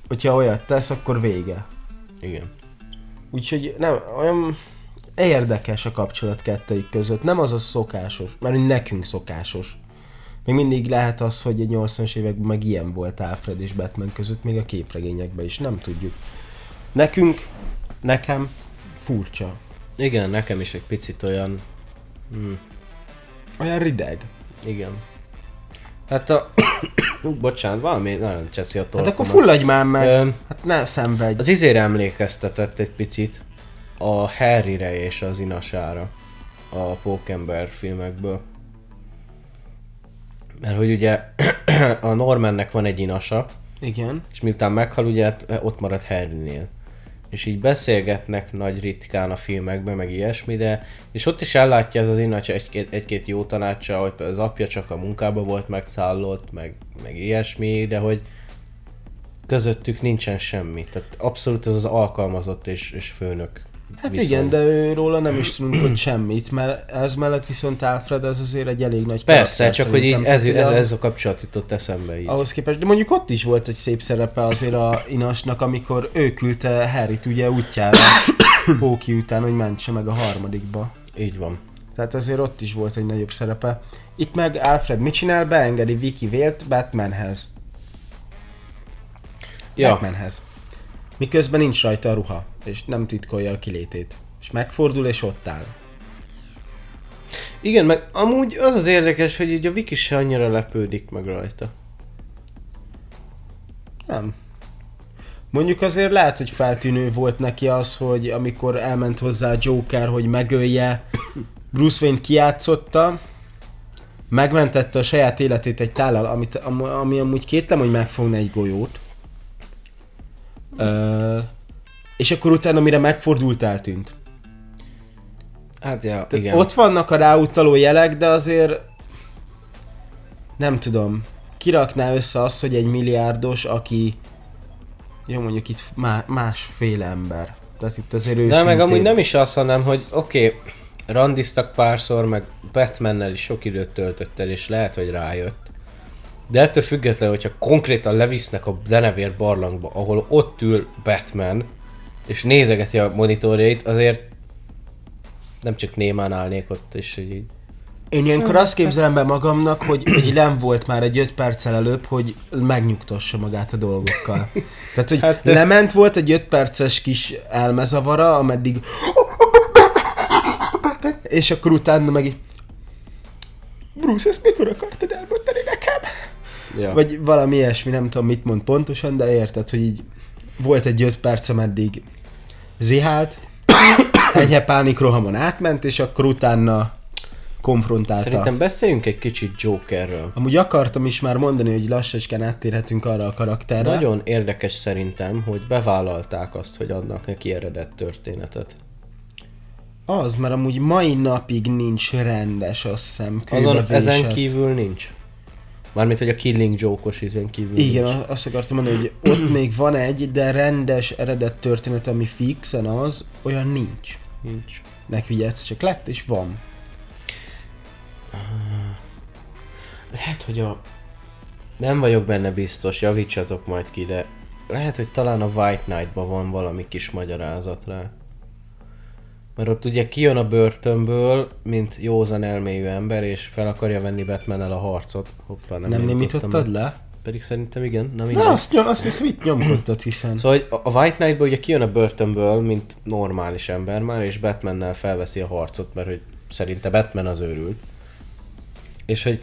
hogyha olyat tesz, akkor vége. Igen. Úgyhogy nem, olyan érdekes a kapcsolat kettőjük között. Nem az a szokásos, mert nekünk szokásos. Még mindig lehet az, hogy egy 80-as években meg ilyen volt Alfred és Batman között, még a képregényekben is, nem tudjuk. Nekünk, nekem furcsa. Igen, nekem is egy picit olyan... Hmm, Olyan rideg. igen. Hát a... Ú, bocsánat, valami nagyon cseszi a Hát torkomat. akkor fulladj már meg! Ö, Hát ne szenvedj. Az izére emlékeztetett egy picit a Harryre és az Inasára a Pókember filmekből. Mert hogy ugye a Normannek van egy inasa, Igen. és miután meghal, ugye hát ott marad Harrynél. És így beszélgetnek nagy ritkán a filmekben, meg ilyesmi, de és ott is ellátja ez az innacs egy-két, egy-két jó tanácsa, hogy az apja csak a munkába volt megszállott, meg, meg ilyesmi, de hogy közöttük nincsen semmi. Tehát abszolút ez az alkalmazott és, és főnök Hát viszony. igen, de ő róla nem is tudunk hogy semmit, mert ez mellett viszont Alfred az azért egy elég nagy Persze, csak hogy így ez, ez, ez a kapcsolat jutott eszembe így. Ahhoz képest, de mondjuk ott is volt egy szép szerepe azért a Inasnak, amikor ő küldte Harryt ugye útjára Póki után, hogy mentse meg a harmadikba. Így van. Tehát azért ott is volt egy nagyobb szerepe. Itt meg Alfred mit csinál? Beengedi Vicky Vélt Batmanhez. Ja, Batmanhez. Miközben nincs rajta a ruha, és nem titkolja a kilétét. És megfordul, és ott áll. igen, meg amúgy az az érdekes, hogy így a Viki se annyira lepődik meg rajta. Nem. Mondjuk azért lehet, hogy feltűnő volt neki az, hogy amikor elment hozzá a Joker, hogy megölje, Bruce Wayne kiátszotta, megmentette a saját életét egy tállal, amit, am- ami amúgy kétlem, hogy megfogna egy golyót. Ö, és akkor utána, mire megfordult, eltűnt. Hát ja, Tehát igen. Ott vannak a ráutaló jelek, de azért nem tudom, kirakná össze azt, hogy egy milliárdos, aki jó mondjuk itt má- másfél ember. Tehát itt azért De őszintén... meg amúgy nem is azt, hanem, hogy oké, okay, randiztak párszor, meg Batmannel is sok időt töltött el, és lehet, hogy rájött. De ettől függetlenül, hogyha konkrétan levisznek a Denevér barlangba, ahol ott ül Batman, és nézegeti a monitorjait, azért nem csak némán állnék ott, és hogy így... Én ilyenkor azt képzelem be magamnak, hogy, hogy nem volt már egy 5 perccel előbb, hogy megnyugtassa magát a dolgokkal. Tehát, hogy Hát, lement volt egy 5 perces kis elmezavara, ameddig és akkor utána meg így Bruce, ezt mikor akartad elmondani nekem? Ja. Vagy valami ilyesmi, nem tudom mit mond pontosan, de érted, hogy így volt egy 5 perc, ameddig zihált, enyhe pánikrohamon átment, és akkor utána konfrontálta. Szerintem beszéljünk egy kicsit Jokerről. Amúgy akartam is már mondani, hogy lassacskán áttérhetünk arra a karakterre. Nagyon érdekes szerintem, hogy bevállalták azt, hogy adnak neki eredet történetet. Az, mert amúgy mai napig nincs rendes, azt hiszem, Azon ezen kívül nincs. Mármint, hogy a Killing Joke-os izén kívül Igen, a- azt akartam mondani, hogy ott még van egy, de rendes eredet történet, ami fixen az, olyan nincs. nincs. Ne figyelsz, csak lett és van. Lehet, hogy a... Nem vagyok benne biztos, javítsatok majd ki, de lehet, hogy talán a White Knight-ban van valami kis magyarázat rá. Mert ott ugye kijön a börtönből, mint józan elmélyű ember, és fel akarja venni batman a harcot. Hoppá, nem, Nem, némítottad le? Pedig szerintem igen, na. Na, azt, nyom, azt, azt mit nyomkodtad, hiszen. Szóval hogy a White Knight-ban ugye kijön a börtönből, mint normális ember már, és Batmannel felveszi a harcot, mert hogy szerinte Batman az őrült. És hogy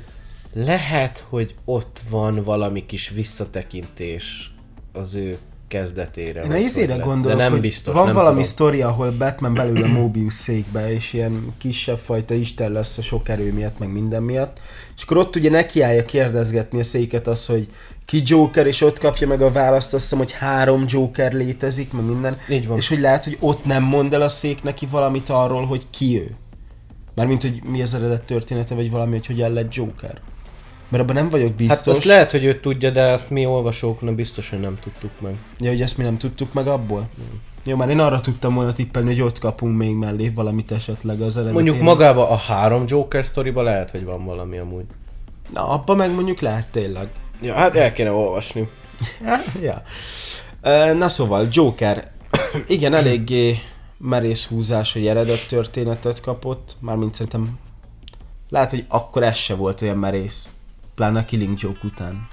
lehet, hogy ott van valami kis visszatekintés az ő kezdetére. Én a izére gondolok, de nem biztos, van nem valami tudom. sztori, ahol Batman belül a Mobius székbe, és ilyen kisebb fajta isten lesz a sok erő miatt, meg minden miatt. És akkor ott ugye nekiállja kérdezgetni a széket az, hogy ki Joker, és ott kapja meg a választ, azt hiszem, hogy három Joker létezik, meg minden. Így van. És hogy lehet, hogy ott nem mond el a szék neki valamit arról, hogy ki ő. Mármint, hogy mi az eredet története, vagy valami, hogy hogyan lett Joker. Mert abban nem vagyok biztos. Hát azt lehet, hogy ő tudja, de azt mi olvasók, na biztos, hogy nem tudtuk meg. Ja, hogy ezt mi nem tudtuk meg abból? Jó, már én arra tudtam volna tippelni, hogy ott kapunk még mellé valamit esetleg az eredetén. Mondjuk magába a három Joker sztoriba lehet, hogy van valami amúgy. Na, abba meg mondjuk lehet tényleg. Ja, hát el kéne olvasni. ja. Ö, Na szóval, Joker. Igen, eléggé merész húzás, hogy eredet történetet kapott. Mármint szerintem lehet, hogy akkor ez se volt olyan merész. Pláne a Killing Joke után.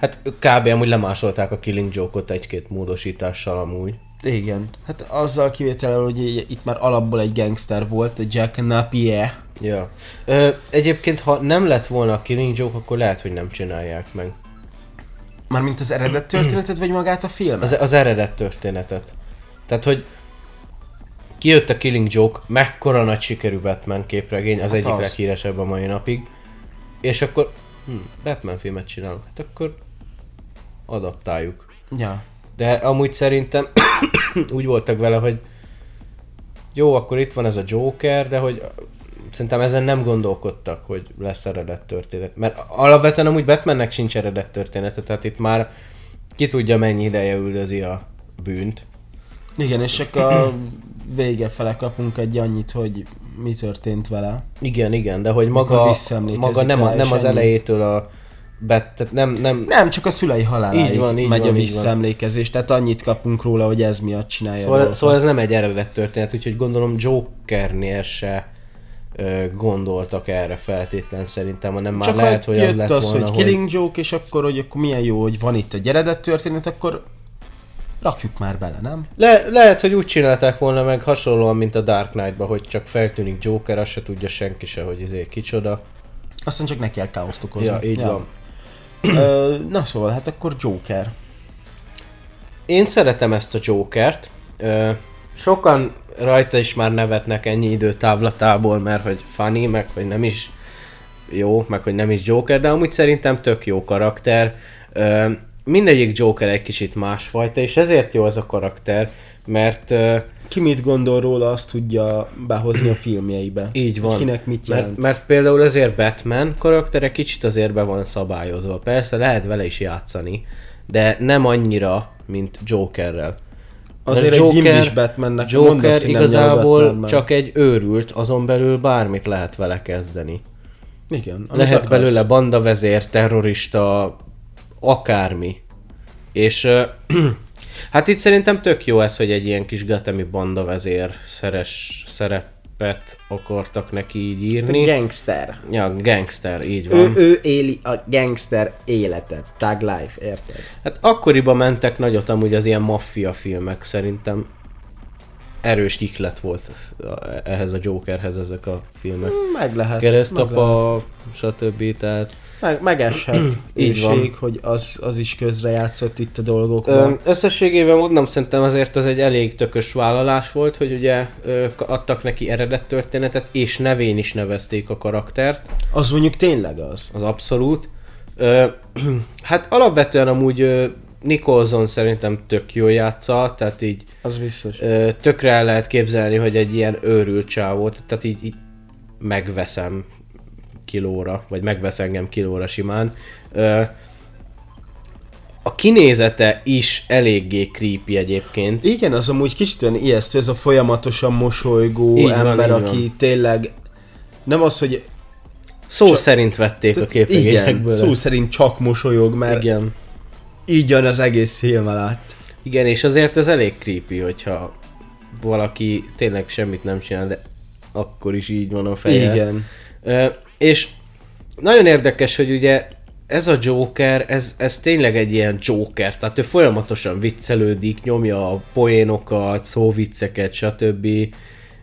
Hát kb. amúgy lemásolták a Killing Joke-ot egy-két módosítással amúgy. Igen. Hát azzal kivétel, hogy itt már alapból egy gangster volt, a Jack Napier. Ja. Ö, egyébként, ha nem lett volna a Killing Joke, akkor lehet, hogy nem csinálják meg. Mármint az eredet történetet, vagy magát a filmet? Az, az eredet történetet. Tehát, hogy kijött a Killing Joke, mekkora nagy sikerű Batman képregény, az Hát egyik az. leghíresebb a mai napig. És akkor hm, Batman filmet csinálunk. Hát akkor adaptáljuk. Ja. De amúgy szerintem úgy voltak vele, hogy jó, akkor itt van ez a Joker, de hogy szerintem ezen nem gondolkodtak, hogy lesz eredet történet. Mert alapvetően amúgy Batmannek sincs eredet története, tehát itt már ki tudja mennyi ideje üldözi a bűnt. Igen, és csak a vége fele kapunk egy annyit, hogy mi történt vele. Igen, igen, de hogy maga, maga nem, a, nem az ennyi. elejétől a bet, tehát nem, nem, Nem, csak a szülei haláláig Így van, így megy van, a így van. visszaemlékezés, tehát annyit kapunk róla, hogy ez miatt csinálja. Szóval, szóval ez nem egy eredet történet, úgyhogy gondolom Jokernél se ö, gondoltak erre feltétlen szerintem, hanem már Csak lehet, hogy az lett az, volna, hogy hogy... Killing Joke, és akkor, hogy akkor milyen jó, hogy van itt egy eredet történet, akkor rakjuk már bele, nem? Le, lehet, hogy úgy csinálták volna meg hasonlóan, mint a Dark Knight-ba, hogy csak feltűnik Joker, azt se tudja senki se, hogy izé kicsoda. Aztán csak neki kell káoszt okozni. Ja, így van. Ö, na szóval, hát akkor Joker. Én szeretem ezt a Jokert. Ö, sokan rajta is már nevetnek ennyi időtávlatából, mert hogy funny, meg hogy nem is jó, meg hogy nem is Joker, de amúgy szerintem tök jó karakter. Ö, mindegyik Joker egy kicsit másfajta, és ezért jó ez a karakter, mert Ki mit gondol róla, azt tudja behozni a filmjeibe. Így Hogy van. Kinek mit jelent. Mert, mert például azért Batman karaktere kicsit azért be van szabályozva. Persze lehet vele is játszani, de nem annyira, mint Jokerrel. Azért Mert egy gimbis Batmannek Joker mondasz, hogy igazából meg. csak egy őrült, azon belül bármit lehet vele kezdeni. Igen, Lehet akarsz. belőle bandavezér, terrorista, akármi. És hát itt szerintem tök jó ez, hogy egy ilyen kis Gatemi bandavezér szeres szerepet akartak neki így írni. Gangster. Ja, gangster, így Ő, van. ő éli a gangster életet. Tag life, érted? Hát akkoriban mentek nagyot amúgy az ilyen maffia filmek, szerintem erős iklet volt ehhez a Jokerhez ezek a filmek. Meg lehet. meg lehet. Keresztapa, stb. Tehát Meg, megeshet Így van. hogy az, az is közrejátszott itt a dolgokban. összességében mondom, szerintem azért ez egy elég tökös vállalás volt, hogy ugye ö, adtak neki eredet történetet, és nevén is nevezték a karaktert, Az mondjuk tényleg az. az abszolút. Ö, hát alapvetően amúgy ö, Nicholson szerintem tök jól játsza, tehát így Az biztos. ö, tökre el lehet képzelni, hogy egy ilyen őrült csávót, tehát így, így megveszem kilóra, vagy megvesz engem kilóra simán. Ö, a kinézete is eléggé creepy egyébként. Igen, az amúgy kicsit olyan ijesztő, ez a folyamatosan mosolygó Így van, ember, így aki van. tényleg nem az, hogy Szó Csak- szerint vették a igen, képregényekből. szó szerint csak mosolyog, mert Igen. Igen. így jön az egész film alatt. Igen, és azért ez elég creepy, hogyha valaki tényleg semmit nem csinál, de akkor is így van a feje. Igen. Ö, és nagyon érdekes, hogy ugye ez a Joker, ez, ez tényleg egy ilyen Joker, tehát ő folyamatosan viccelődik, nyomja a poénokat, szóvicceket, stb.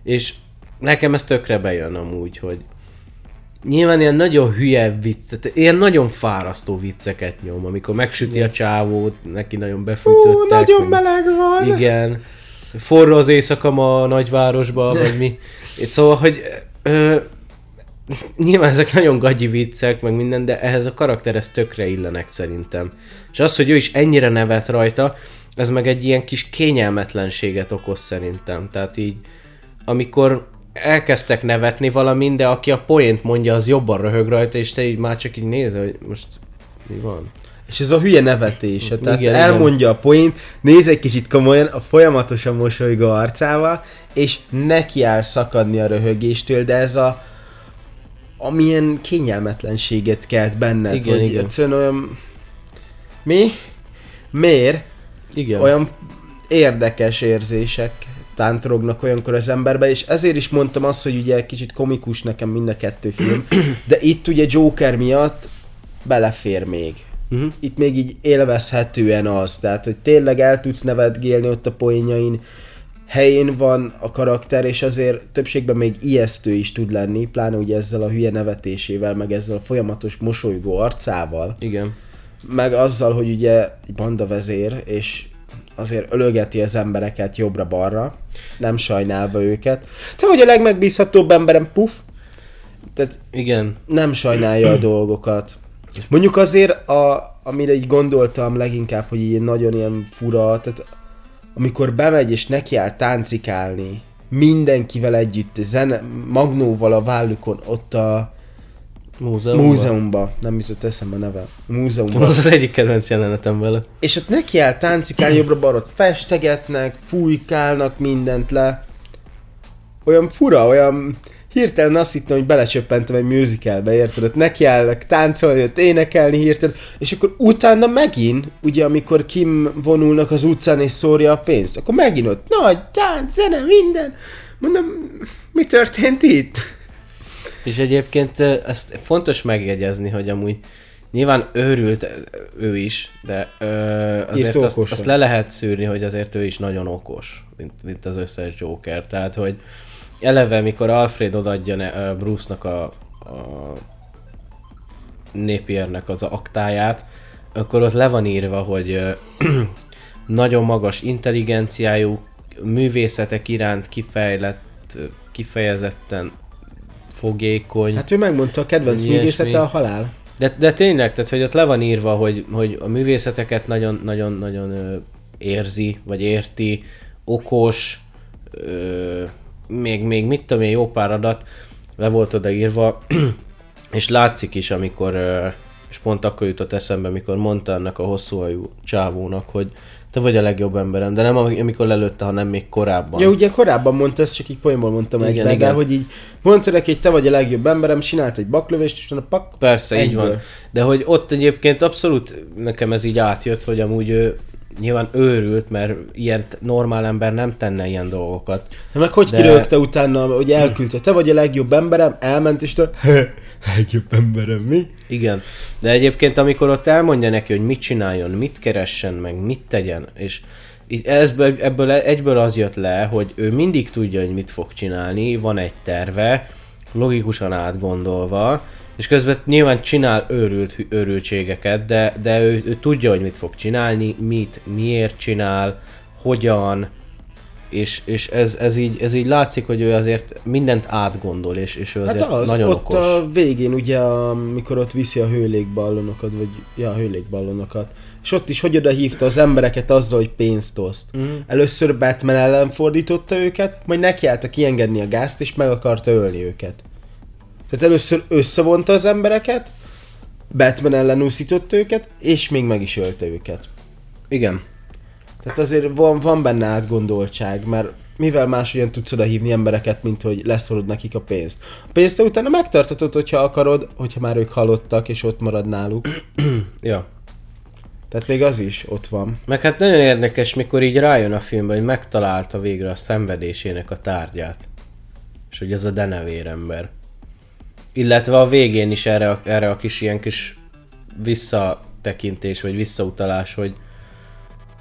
És nekem ez tökre bejön amúgy, hogy nyilván ilyen nagyon hülye viccet, ilyen nagyon fárasztó vicceket nyom, amikor megsüti a csávót, neki nagyon befűtöttek. Ú, nagyon meg- meleg van! igen. Forró az éjszaka ma a nagyvárosba, vagy mi. Szóval, hogy ö, nyilván ezek nagyon gagyi viccek, meg minden, de ehhez a karakterhez tökre illenek szerintem. És az, hogy ő is ennyire nevet rajta, ez meg egy ilyen kis kényelmetlenséget okoz szerintem. Tehát így, amikor elkezdtek nevetni valamin, de aki a poént mondja, az jobban röhög rajta, és te így már csak így nézel, hogy most mi van. És ez a hülye nevetése, tehát Igen, igen, igen. elmondja a poént, néz egy kicsit komolyan a folyamatosan mosolygó arcával, és neki áll szakadni a röhögéstől, de ez a amilyen kényelmetlenséget kelt benned, Igen, hogy igen. egyszerűen olyan... Mi? Miért? Igen. Olyan érdekes érzések tántorognak olyankor az emberbe, és ezért is mondtam azt, hogy ugye kicsit komikus nekem mind a kettő film, de itt ugye Joker miatt belefér még. Uh-huh. Itt még így élvezhetően az, tehát hogy tényleg el tudsz nevetgélni ott a poénjain, helyén van a karakter, és azért többségben még ijesztő is tud lenni, pláne ugye ezzel a hülye nevetésével, meg ezzel a folyamatos mosolygó arcával Igen. meg azzal, hogy ugye egy banda vezér, és azért ölögeti az embereket jobbra-balra, nem sajnálva őket. Te vagy a legmegbízhatóbb emberem, puf! Tehát Igen. nem sajnálja a dolgokat. Mondjuk azért a, amire így gondoltam leginkább, hogy ilyen nagyon ilyen fura, tehát amikor bemegy és nekiáll táncikálni, mindenkivel együtt, zene, magnóval a vállukon, ott a Múzeumban. múzeumban, nem jutott eszembe a neve, múzeumban. Az az egyik kedvenc jelenetem vele. És ott neki áll táncikálni, jobbra-balra festegetnek, fújkálnak mindent le. Olyan fura, olyan hirtelen azt hittem, hogy belecsöppentem egy musicalbe, érted? Ott nekiállnak táncolni, ott énekelni hirtelen, és akkor utána megint, ugye amikor Kim vonulnak az utcán és szórja a pénzt, akkor megint ott nagy tánc, zene, minden. Mondom, mi történt itt? És egyébként ezt fontos megjegyezni, hogy amúgy nyilván őrült ő is, de ö, azért azt, azt le lehet szűrni, hogy azért ő is nagyon okos, mint, mint az összes Joker. Tehát, hogy eleve, mikor Alfred odaadja ne, Bruce-nak a, a Napiernek az aktáját, akkor ott le van írva, hogy nagyon magas intelligenciájú, művészetek iránt kifejlett, kifejezetten fogékony. Hát ő megmondta, a kedvenc Ilyesmi. művészete a halál. De, de tényleg, tehát hogy ott le van írva, hogy, hogy a művészeteket nagyon, nagyon, nagyon ö, érzi, vagy érti, okos, ö, még, még mit tudom én, jó pár adat le volt oda írva, és látszik is, amikor, és pont akkor jutott eszembe, amikor mondta annak a hosszúhajú csávónak, hogy te vagy a legjobb emberem, de nem am- amikor lelőtte, hanem még korábban. Ja, ugye korábban mondta, ezt csak így poénból mondtam Igen, egybe, de igen. hogy így mondta neki, hogy te vagy a legjobb emberem, csinált egy baklövést, és utána pak, Persze, így egyből. van. De hogy ott egyébként abszolút nekem ez így átjött, hogy amúgy ő nyilván őrült, mert ilyen normál ember nem tenne ilyen dolgokat. De meg hogy De- kirögte utána, hogy elküldte, te vagy a legjobb emberem, elment, és te, legjobb emberem, mi? Igen. De egyébként amikor ott elmondja neki, hogy mit csináljon, mit keressen, meg mit tegyen, és ebből, ebből egyből az jött le, hogy ő mindig tudja, hogy mit fog csinálni, van egy terve, logikusan átgondolva, és közben nyilván csinál őrült, őrültségeket, de, de ő, ő tudja, hogy mit fog csinálni, mit, miért csinál, hogyan, és, és ez, ez, így, ez így látszik, hogy ő azért mindent átgondol, és, és ő azért Hát az, nagyon ott okos. a végén ugye, amikor ott viszi a hőlékballonokat, vagy ja, a hőlékballonokat, és ott is hogy oda hívta az embereket azzal, hogy pénzt oszt. Mhm. Először Batman ellen fordította őket, majd nekiállta kiengedni a gázt, és meg akarta ölni őket. Tehát először összevonta az embereket, Batman ellen úszította őket, és még meg is ölte őket. Igen. Tehát azért van, van benne átgondoltság, mert mivel máshogyan tudsz oda hívni embereket, mint hogy leszorod nekik a pénzt. A pénzt te utána megtartatod, hogyha akarod, hogyha már ők halottak, és ott marad náluk. Ja. Tehát még az is ott van. Meg hát nagyon érdekes, mikor így rájön a filmben, hogy megtalálta végre a szenvedésének a tárgyát. És hogy ez a denevér ember. Illetve a végén is erre a, erre a kis ilyen kis visszatekintés, vagy visszautalás, hogy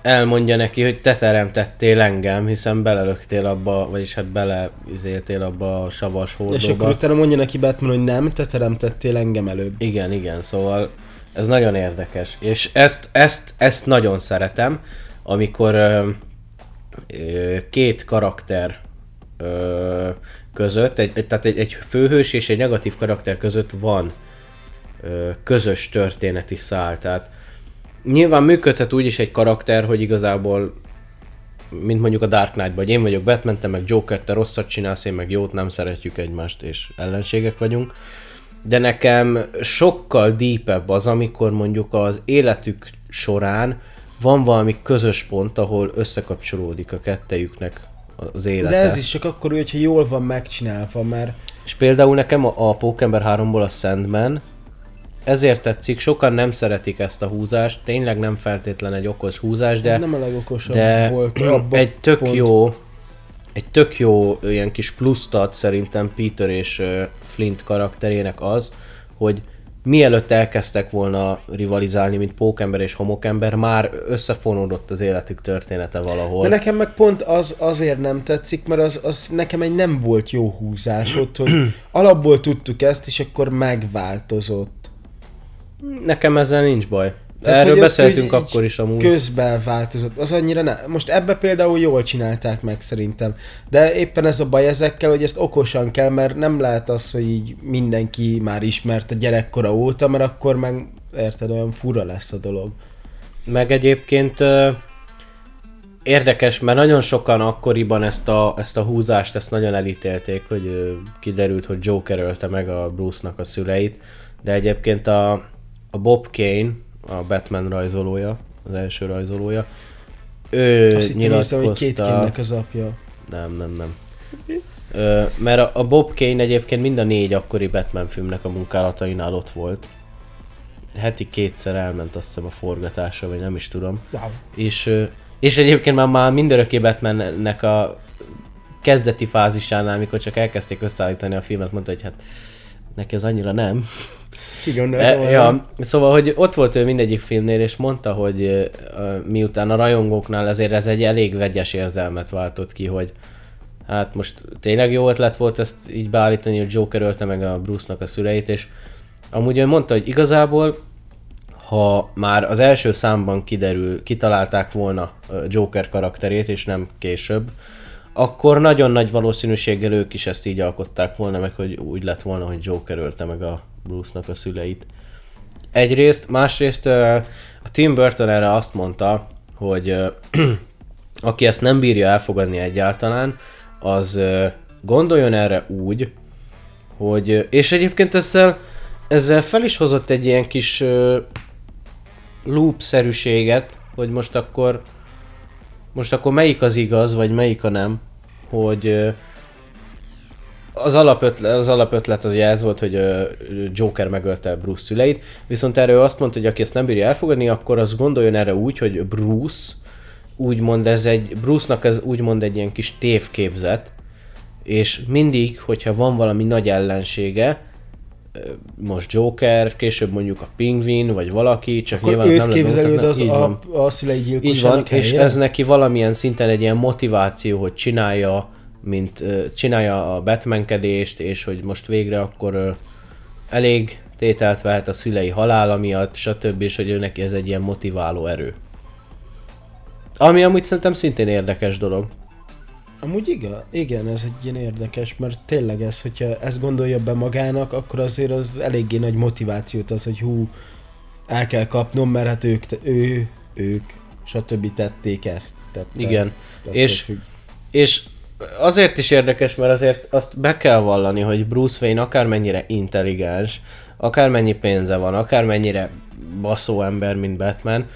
elmondja neki, hogy te teremtettél engem, hiszen belelöktél abba, vagyis hát beleizéltél abba a savas És akkor hordóba. utána mondja neki Batman, hogy nem, te teremtettél engem előbb. Igen, igen, szóval ez nagyon érdekes. És ezt, ezt, ezt nagyon szeretem, amikor ö, ö, két karakter ö, között, egy, tehát egy, egy főhős és egy negatív karakter között van ö, közös történeti szál. Tehát nyilván működhet úgy is egy karakter, hogy igazából mint mondjuk a Dark Knight-ban, hogy én vagyok Batman, te meg Joker, te rosszat csinálsz, én meg jót, nem szeretjük egymást, és ellenségek vagyunk. De nekem sokkal deepebb az, amikor mondjuk az életük során van valami közös pont, ahol összekapcsolódik a kettejüknek az élete. De ez is csak akkor, hogyha jól van megcsinálva, mert És például nekem a, a Pókember 3-ból a Sandman, ezért tetszik, sokan nem szeretik ezt a húzást, tényleg nem feltétlen egy okos húzás, de, nem a legokosabb de volt. abba egy tök pont. jó, egy tök jó ilyen kis pluszt ad szerintem Peter és Flint karakterének az, hogy mielőtt elkezdtek volna rivalizálni, mint pókember és homokember, már összefonódott az életük története valahol. De nekem meg pont az azért nem tetszik, mert az, az nekem egy nem volt jó húzás ott, hogy alapból tudtuk ezt, és akkor megváltozott. Nekem ezzel nincs baj. Tehát, Erről beszéltünk úgy- akkor is amúgy. Közben változott. Az annyira ne. Most ebbe például jól csinálták meg szerintem. De éppen ez a baj ezekkel, hogy ezt okosan kell, mert nem lehet az, hogy így mindenki már ismert a gyerekkora óta, mert akkor meg érted, olyan fura lesz a dolog. Meg egyébként érdekes, mert nagyon sokan akkoriban ezt a, ezt a húzást, ezt nagyon elítélték, hogy kiderült, hogy Joker ölte meg a Bruce-nak a szüleit, de egyébként a, a Bob Kane, a Batman rajzolója, az első rajzolója, ő Azt hittem értem, hogy két nyilatkozta... kénnek az apja. Nem, nem, nem. Ö, mert a, a Bob Kane egyébként mind a négy akkori Batman filmnek a munkálatainál ott volt. Heti kétszer elment azt hiszem a forgatásra, vagy nem is tudom. Wow. És, és egyébként már, már mindörökké Batmannek a kezdeti fázisánál, amikor csak elkezdték összeállítani a filmet, mondta, hogy hát neki ez annyira nem. Ki E, ja, szóval, hogy ott volt ő mindegyik filmnél, és mondta, hogy miután a rajongóknál azért ez egy elég vegyes érzelmet váltott ki, hogy hát most tényleg jó ötlet volt ezt így beállítani, hogy Joker ölte meg a Bruce-nak a szüleit, és amúgy ő mondta, hogy igazából ha már az első számban kiderül, kitalálták volna Joker karakterét, és nem később, akkor nagyon nagy valószínűséggel ők is ezt így alkották volna, meg hogy úgy lett volna, hogy Joker ölte meg a Bruce-nak a szüleit. Egyrészt, másrészt a Tim Burton erre azt mondta, hogy aki ezt nem bírja elfogadni egyáltalán, az gondoljon erre úgy, hogy, és egyébként ezzel, ezzel fel is hozott egy ilyen kis loop-szerűséget, hogy most akkor most akkor melyik az igaz, vagy melyik a nem, hogy az alapötlet, az alapötlet az ugye ez volt, hogy Joker megölte Bruce szüleit, viszont erről azt mondta, hogy aki ezt nem bírja elfogadni, akkor az gondoljon erre úgy, hogy Bruce, úgymond ez egy, Bruce-nak ez úgymond egy ilyen kis tévképzet, és mindig, hogyha van valami nagy ellensége, most Joker, később mondjuk a Pingvin, vagy valaki, csak Akkor nyilván őt nem képzelőd az Így van. a, a szülei Így van, gyilkosának és helyére? ez neki valamilyen szinten egy ilyen motiváció, hogy csinálja, mint csinálja a Batmankedést, és hogy most végre akkor elég tételt vehet a szülei halála miatt, stb. és hogy ő neki ez egy ilyen motiváló erő. Ami amúgy szerintem szintén érdekes dolog. Amúgy igen, igen, ez egy ilyen érdekes, mert tényleg ez, hogyha ezt gondolja be magának, akkor azért az eléggé nagy motivációt ad, hogy hú, el kell kapnom, mert hát ők, ő, ők, stb. tették ezt. Tette, Igen. Ettől És- függ. És azért is érdekes, mert azért azt be kell vallani, hogy Bruce Wayne akármennyire intelligens, akármennyi pénze van, akármennyire baszó ember, mint Batman,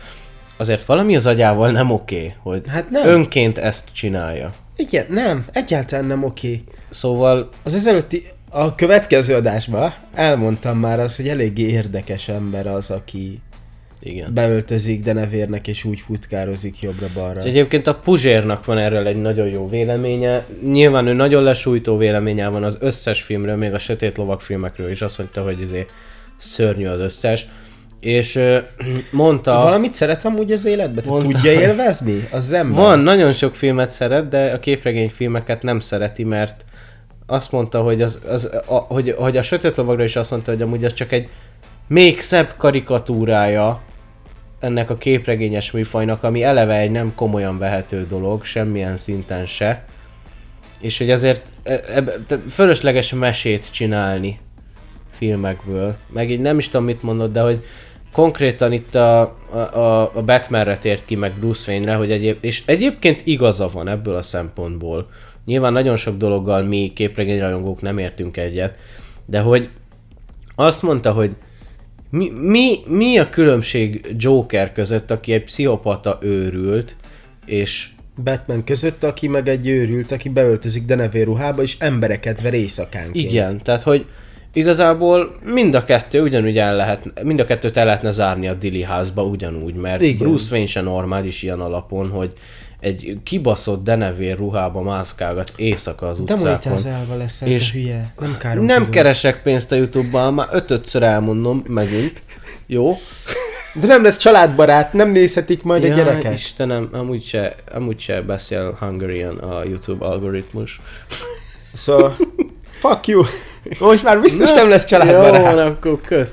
azért valami az agyával nem oké, hogy Hát nem. önként ezt csinálja. Igen, nem, egyáltalán nem oké. Szóval Az ezelőtti, a következő adásban elmondtam már azt, hogy eléggé érdekes ember az, aki igen. beöltözik denevérnek és úgy futkározik jobbra-balra. És egyébként a Puzsérnak van erről egy nagyon jó véleménye. Nyilván ő nagyon lesújtó véleménye van az összes filmről, még a Sötét Lovak filmekről is. Azt mondta, hogy azért szörnyű az összes. És ö, mondta... Valamit szeret amúgy az életben? Te Mondta, tudja élvezni? Az ember? Van, nagyon sok filmet szeret, de a képregényfilmeket nem szereti, mert azt mondta, hogy, az, az, a, hogy, hogy a Sötét Lovagra is azt mondta, hogy amúgy az csak egy még szebb karikatúrája ennek a képregényes műfajnak, ami eleve egy nem komolyan vehető dolog, semmilyen szinten se. És hogy ezért e- ebbe, fölösleges mesét csinálni filmekből. Meg így nem is tudom mit mondod, de hogy konkrétan itt a, a- a Batmanre tért ki, meg Bruce Wayne-re, hogy egyéb, és egyébként igaza van ebből a szempontból. Nyilván nagyon sok dologgal mi képregényrajongók nem értünk egyet, de hogy azt mondta, hogy mi, mi, mi a különbség Joker között, aki egy pszichopata őrült, és Batman között, aki meg egy őrült, aki beöltözik denevér ruhába, és embereket ver éjszakánként. Igen, tehát hogy igazából mind a kettő ugyanúgy el lehet, mind a kettőt el lehetne zárni a Dili házba ugyanúgy, mert. Igen. Bruce Wayne se normális ilyen alapon, hogy egy kibaszott denevér ruhába mászkálgat éjszaka az utcákon. Demonetizálva leszel, és te hülye. Nem Nem káromkodom. keresek pénzt a Youtube-ban, már ötödször elmondom megint. Jó? De nem lesz családbarát, nem nézhetik majd a Ja, gyerekek. Istenem, amúgy se, amúgy se beszél Hungarian a YouTube algoritmus. Szóval, fuck you. Most már biztos Na, nem lesz Jó, családbarát. van, akkor kösz.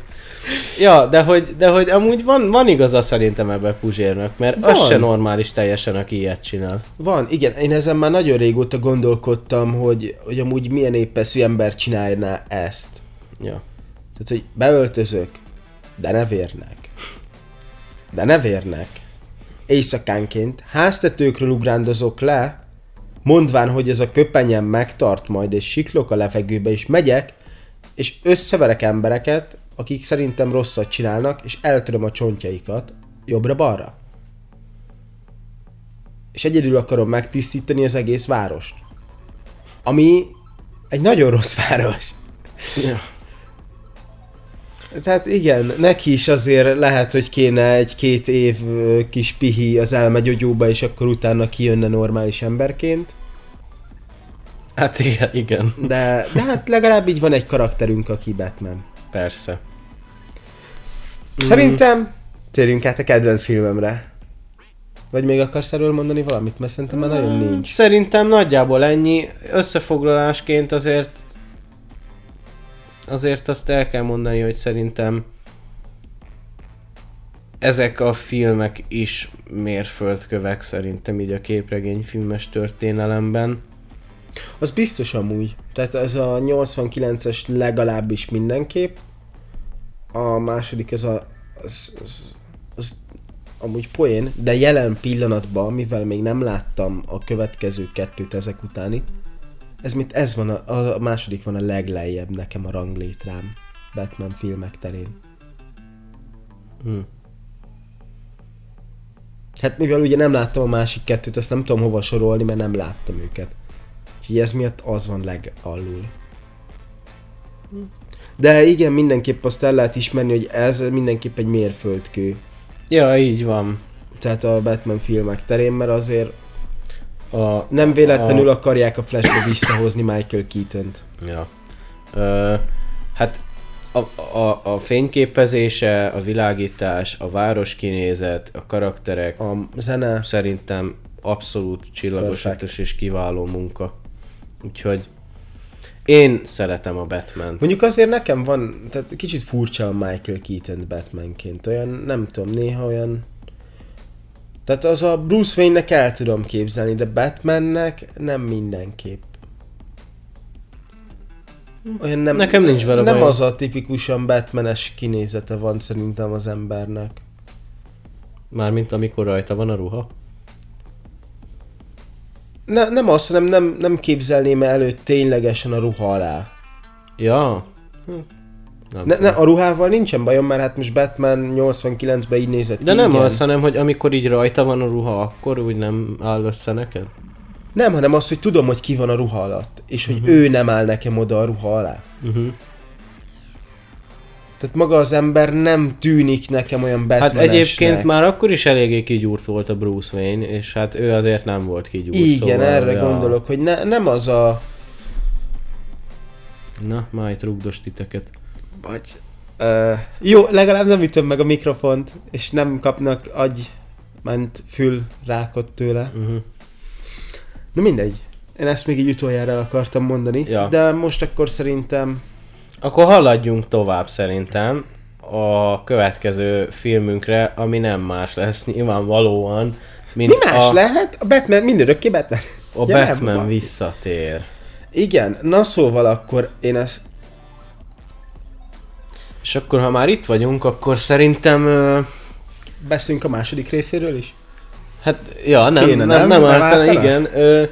Ja, de hogy, de hogy amúgy van, van igaza szerintem ebbe Puzsérnak, mert van. az se normális teljesen, aki ilyet csinál. Van, igen, én ezen már nagyon régóta gondolkodtam, hogy, hogy amúgy milyen épeszű ember csinálná ezt. Ja. Tehát, hogy beöltözök, de ne vérnek. De ne vérnek. Éjszakánként háztetőkről ugrándozok le, mondván, hogy ez a köpenyem megtart majd, és siklok a levegőbe, és megyek, és összeverek embereket, akik szerintem rosszat csinálnak, és eltöröm a csontjaikat jobbra-balra. És egyedül akarom megtisztítani az egész várost. Ami egy nagyon rossz város. Ja. Tehát igen, neki is azért lehet, hogy kéne egy-két év kis pihi az elmegyógyóba, és akkor utána kijönne normális emberként. Hát igen, igen. De, de hát legalább így van egy karakterünk, aki Batman. Persze. Szerintem térjünk át a kedvenc filmemre. Vagy még akarsz erről mondani valamit? Mert szerintem már nagyon nincs. Szerintem nagyjából ennyi. Összefoglalásként azért azért azt el kell mondani, hogy szerintem ezek a filmek is mérföldkövek szerintem így a képregényfilmes történelemben. Az biztos amúgy. Tehát ez a 89-es legalábbis mindenképp. A második ez a... Az, az, az amúgy poén, de jelen pillanatban, mivel még nem láttam a következő kettőt ezek utáni, ez mit, ez van a, a második van a leglejjebb nekem a ranglétrám Batman filmek terén. Hm. Hát mivel ugye nem láttam a másik kettőt, azt nem tudom hova sorolni, mert nem láttam őket. Úgyhogy ez miatt az van legalul. De igen, mindenképp azt el lehet ismerni, hogy ez mindenképp egy mérföldkő. Ja, így van. Tehát a Batman filmek terén, mert azért A, nem véletlenül a, akarják a Flashbe visszahozni Michael Keaton-t. Ja. Ö, hát a, a, a fényképezése, a világítás, a városkinézet, a karakterek A zene, szerintem abszolút csillagosatos és kiváló munka. Úgyhogy én szeretem a batman Mondjuk azért nekem van, tehát kicsit furcsa a Michael Keaton Batmanként. Olyan, nem tudom, néha olyan... Tehát az a Bruce Wayne-nek el tudom képzelni, de Batmannek nem mindenképp. Olyan nem, Nekem nincs vele Nem bajom. az a tipikusan Batmanes kinézete van szerintem az embernek. Mármint amikor rajta van a ruha. Ne, nem az, hanem nem, nem képzelném elő ténylegesen a ruha alá. Ja. Hm. Nem Ne, tudom. ne, a ruhával nincsen bajom, mert hát most Batman 89-ben így nézett De ki. nem igen. az, hanem hogy amikor így rajta van a ruha, akkor úgy nem áll össze neked? Nem, hanem az, hogy tudom, hogy ki van a ruha alatt, és hogy uh-huh. ő nem áll nekem oda a ruha alá. Uh-huh. Tehát maga az ember nem tűnik nekem olyan Hát Batmanesnek. egyébként már akkor is eléggé kigyúrt volt a Bruce Wayne, és hát ő azért nem volt kigyúrt. Igen, szóval, erre ja. gondolok, hogy ne, nem az a... Na, már itt rugdos titeket. Vagy... Uh, jó, legalább nem ütöm meg a mikrofont, és nem kapnak agy, ment fül rákot tőle. Uh-huh. Na mindegy. Én ezt még így utoljára akartam mondani, Ja. de most akkor szerintem Akkor haladjunk tovább szerintem a következő filmünkre, ami nem más lesz nyilvánvalóan, mint mi más a, lehet? A Batman, mindörökké Batman. a Ja, nem, Batman van. visszatér. Igen, na szóval akkor én ezt... És akkor, ha már itt vagyunk, akkor szerintem... ö, Beszélünk a második részéről is? Hát, ja, nem, Kéne, nem, nem? nem, nem Nem ártana? igen. Ö,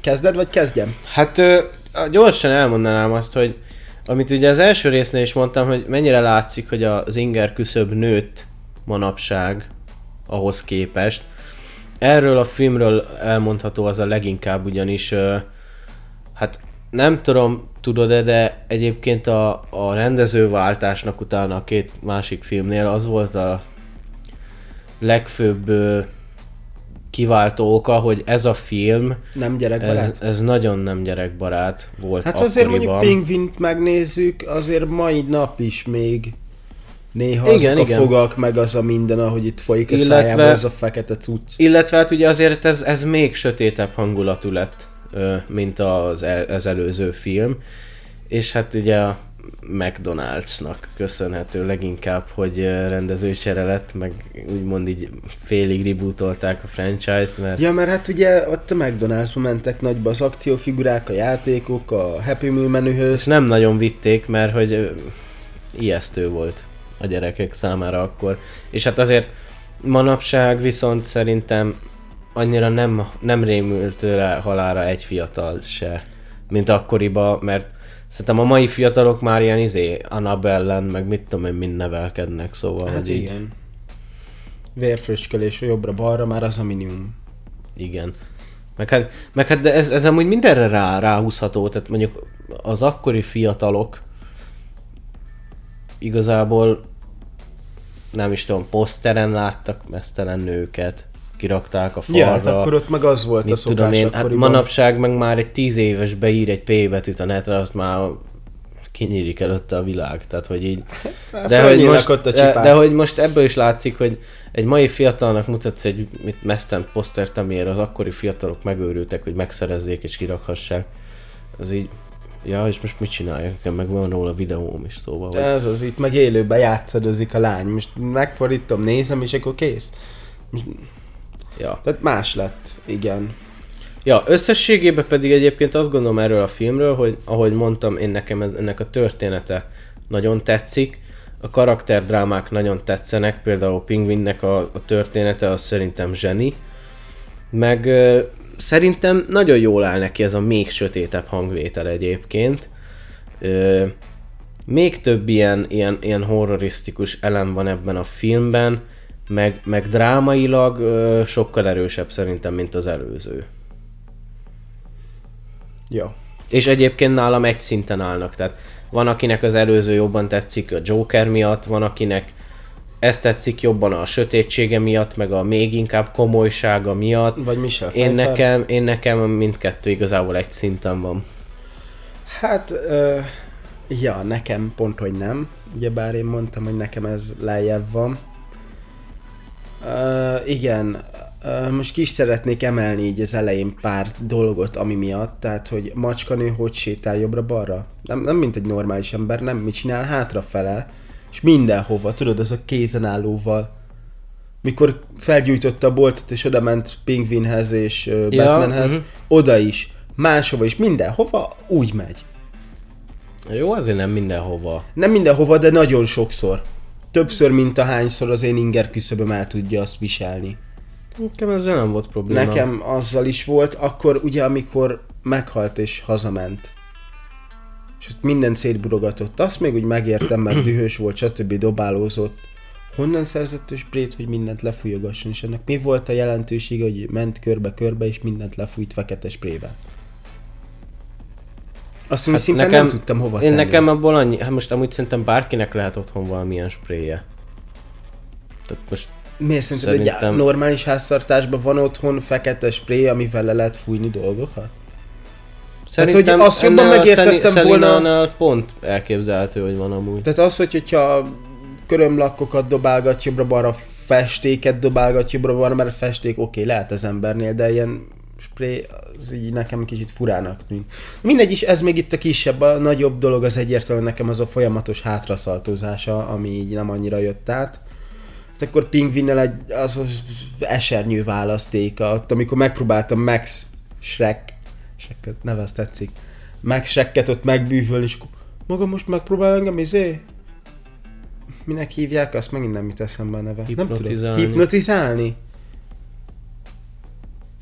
Kezded, vagy kezdjem? Hát ö, gyorsan elmondanám azt, hogy amit ugye az első résznél is mondtam, hogy mennyire látszik, hogy az inger küszöb nőtt manapság ahhoz képest. Erről a filmről elmondható az a leginkább ugyanis, hát nem tudom, tudod-e, de egyébként a, a rendezőváltásnak utána a két másik filmnél az volt a legfőbb kiváltó oka, hogy ez a film, Nem gyerekbarát? ez, ez nagyon nem gyerekbarát volt Hát azért mondjuk. Pingvint megnézzük, azért mai nap is még néha Igen, azok igen. a fogak, meg az a minden, ahogy itt folyik a Illetve- szájából, az a fekete cucc. Illetve hát ugye azért ez, ez még sötétebb hangulatú lett, mint az, el, az előző film. És hát ugye a McDonald'snak köszönhető leginkább, hogy rendezőcsere lett, meg úgymond így félig rebootolták a franchise-t, mert Ja, mert hát ugye ott a McDonald'sba mentek nagyba az akciófigurák, a játékok, a Happy Meal menühöz. és nem nagyon vitték, mert hogy ijesztő volt a gyerekek számára akkor. És hát azért manapság viszont szerintem annyira nem, nem rémült tőle halára egy fiatal se, mint akkoriban, mert szerintem a mai fiatalok már ilyen izé, Annabellen, meg mit tudom én, mind nevelkednek, szóval, Hát így, igen. Vérfröcskölés jobbra-balra már az a minimum. igen. Meg hát, meg hát de ez, ez amúgy mindenre rá, ráhúzható, tehát mondjuk az akkori fiatalok igazából nem is tudom, poszteren láttak mesztelen nőket, kirakták a falra. Ja, hát akkor ott meg az volt a Mit szokás tudom én, hát manapság meg már egy tíz éves beír egy P betűt a netre, azt már kinyílik előtte a világ, tehát hogy így... De hogy, most, ott a de, csipák. de hogy most ebből is látszik, hogy egy mai fiatalnak mutatsz egy mit mesztent posztert, amiért az akkori fiatalok megőrültek, hogy megszerezzék és kirakhassák. Az így... Ja, és most mit csináljak? Nekem meg van róla videóm is, szóval. Hogy... Ez az, itt meg élőben játszadozik a lány. Most megfordítom, nézem, és akkor kész. Ja. Tehát más lett, igen. Ja, összességében pedig egyébként azt gondolom erről a filmről, hogy ahogy mondtam, én nekem ez, ennek a története nagyon tetszik, a karakterdrámák nagyon tetszenek, például Pingvinnek a, a története az szerintem zseni, meg ö, szerintem nagyon jól áll neki ez a még sötétebb hangvétel egyébként. Ö, még több ilyen, ilyen, ilyen horrorisztikus elem van ebben a filmben, meg, meg drámailag ö, sokkal erősebb szerintem, mint az előző. Jó. És egyébként nálam egy szinten állnak, tehát van akinek az előző jobban tetszik a Joker miatt, van akinek ez tetszik jobban a sötétsége miatt, meg a még inkább komolysága miatt. Vagy Michel Én Pfeiffer. nekem, én nekem mindkettő igazából egy szinten van. Hát, ö, ja, nekem pont, hogy nem. Ugyebár én mondtam, hogy nekem ez lejjebb van. Igen, most ki is szeretnék emelni így az elején pár dolgot, ami miatt, tehát, hogy macskanő hogy sétál jobbra-balra. Nem, nem mint egy normális ember, nem, mit csinál hátrafele, és mindenhova, tudod, az a kézenállóval. Mikor felgyújtotta a boltot, és oda ment Pingvinhez és ö, Ja, Batmanhez, mhm. oda is, máshova is, mindenhova úgy megy. Jó, azért nem mindenhova. Nem mindenhova, de nagyon sokszor. Többször, mint ahányszor az én inger küszöböm el tudja azt viselni. Nekem ezzel nem volt probléma. Nekem azzal is volt, akkor ugye amikor meghalt és hazament. És ott mindent szétburogatott. Azt még úgy megértem, mert dühös volt, stb. dobálózott. Honnan szerzett ő sprét, hogy mindent lefújogasson, és ennek mi volt a jelentősége, hogy ment körbe-körbe, és mindent lefújt fekete sprével? Azt hát szinte nem tudtam hova Én tenni. nekem abból annyi, hát most amúgy szerintem bárkinek lehet otthon valamilyen spréje. Tehát most Miért szerinted egy Szerintem- normális háztartásban van otthon fekete spré, amivel le lehet fújni dolgokat? Szerintem hogy azt jobban megértettem Szeli- volna- pont elképzelhető, hogy van amúgy. Tehát az, hogy, hogyha körömlakkokat dobálgat jobbra-balra, festéket dobálgat jobbra-balra, mert festék oké, okay, lehet az embernél, de ilyen spré, az így nekem kicsit furának tűnik. Mindegy is, ez még itt a kisebb, a nagyobb dolog az egyértelműen nekem az a folyamatos hátraszaltózása, ami így nem annyira jött át. Hát akkor Pingvinnel egy, az, az esernyő választéka, ott amikor megpróbáltam Max Shrek, Shrekket, neve az tetszik, Max Shrekket ott megbűvölni, és akkor maga most megpróbál engem izé? Minek hívják azt? Megint nem jut eszembe a neve. Nem tudom. Hipnotizálni.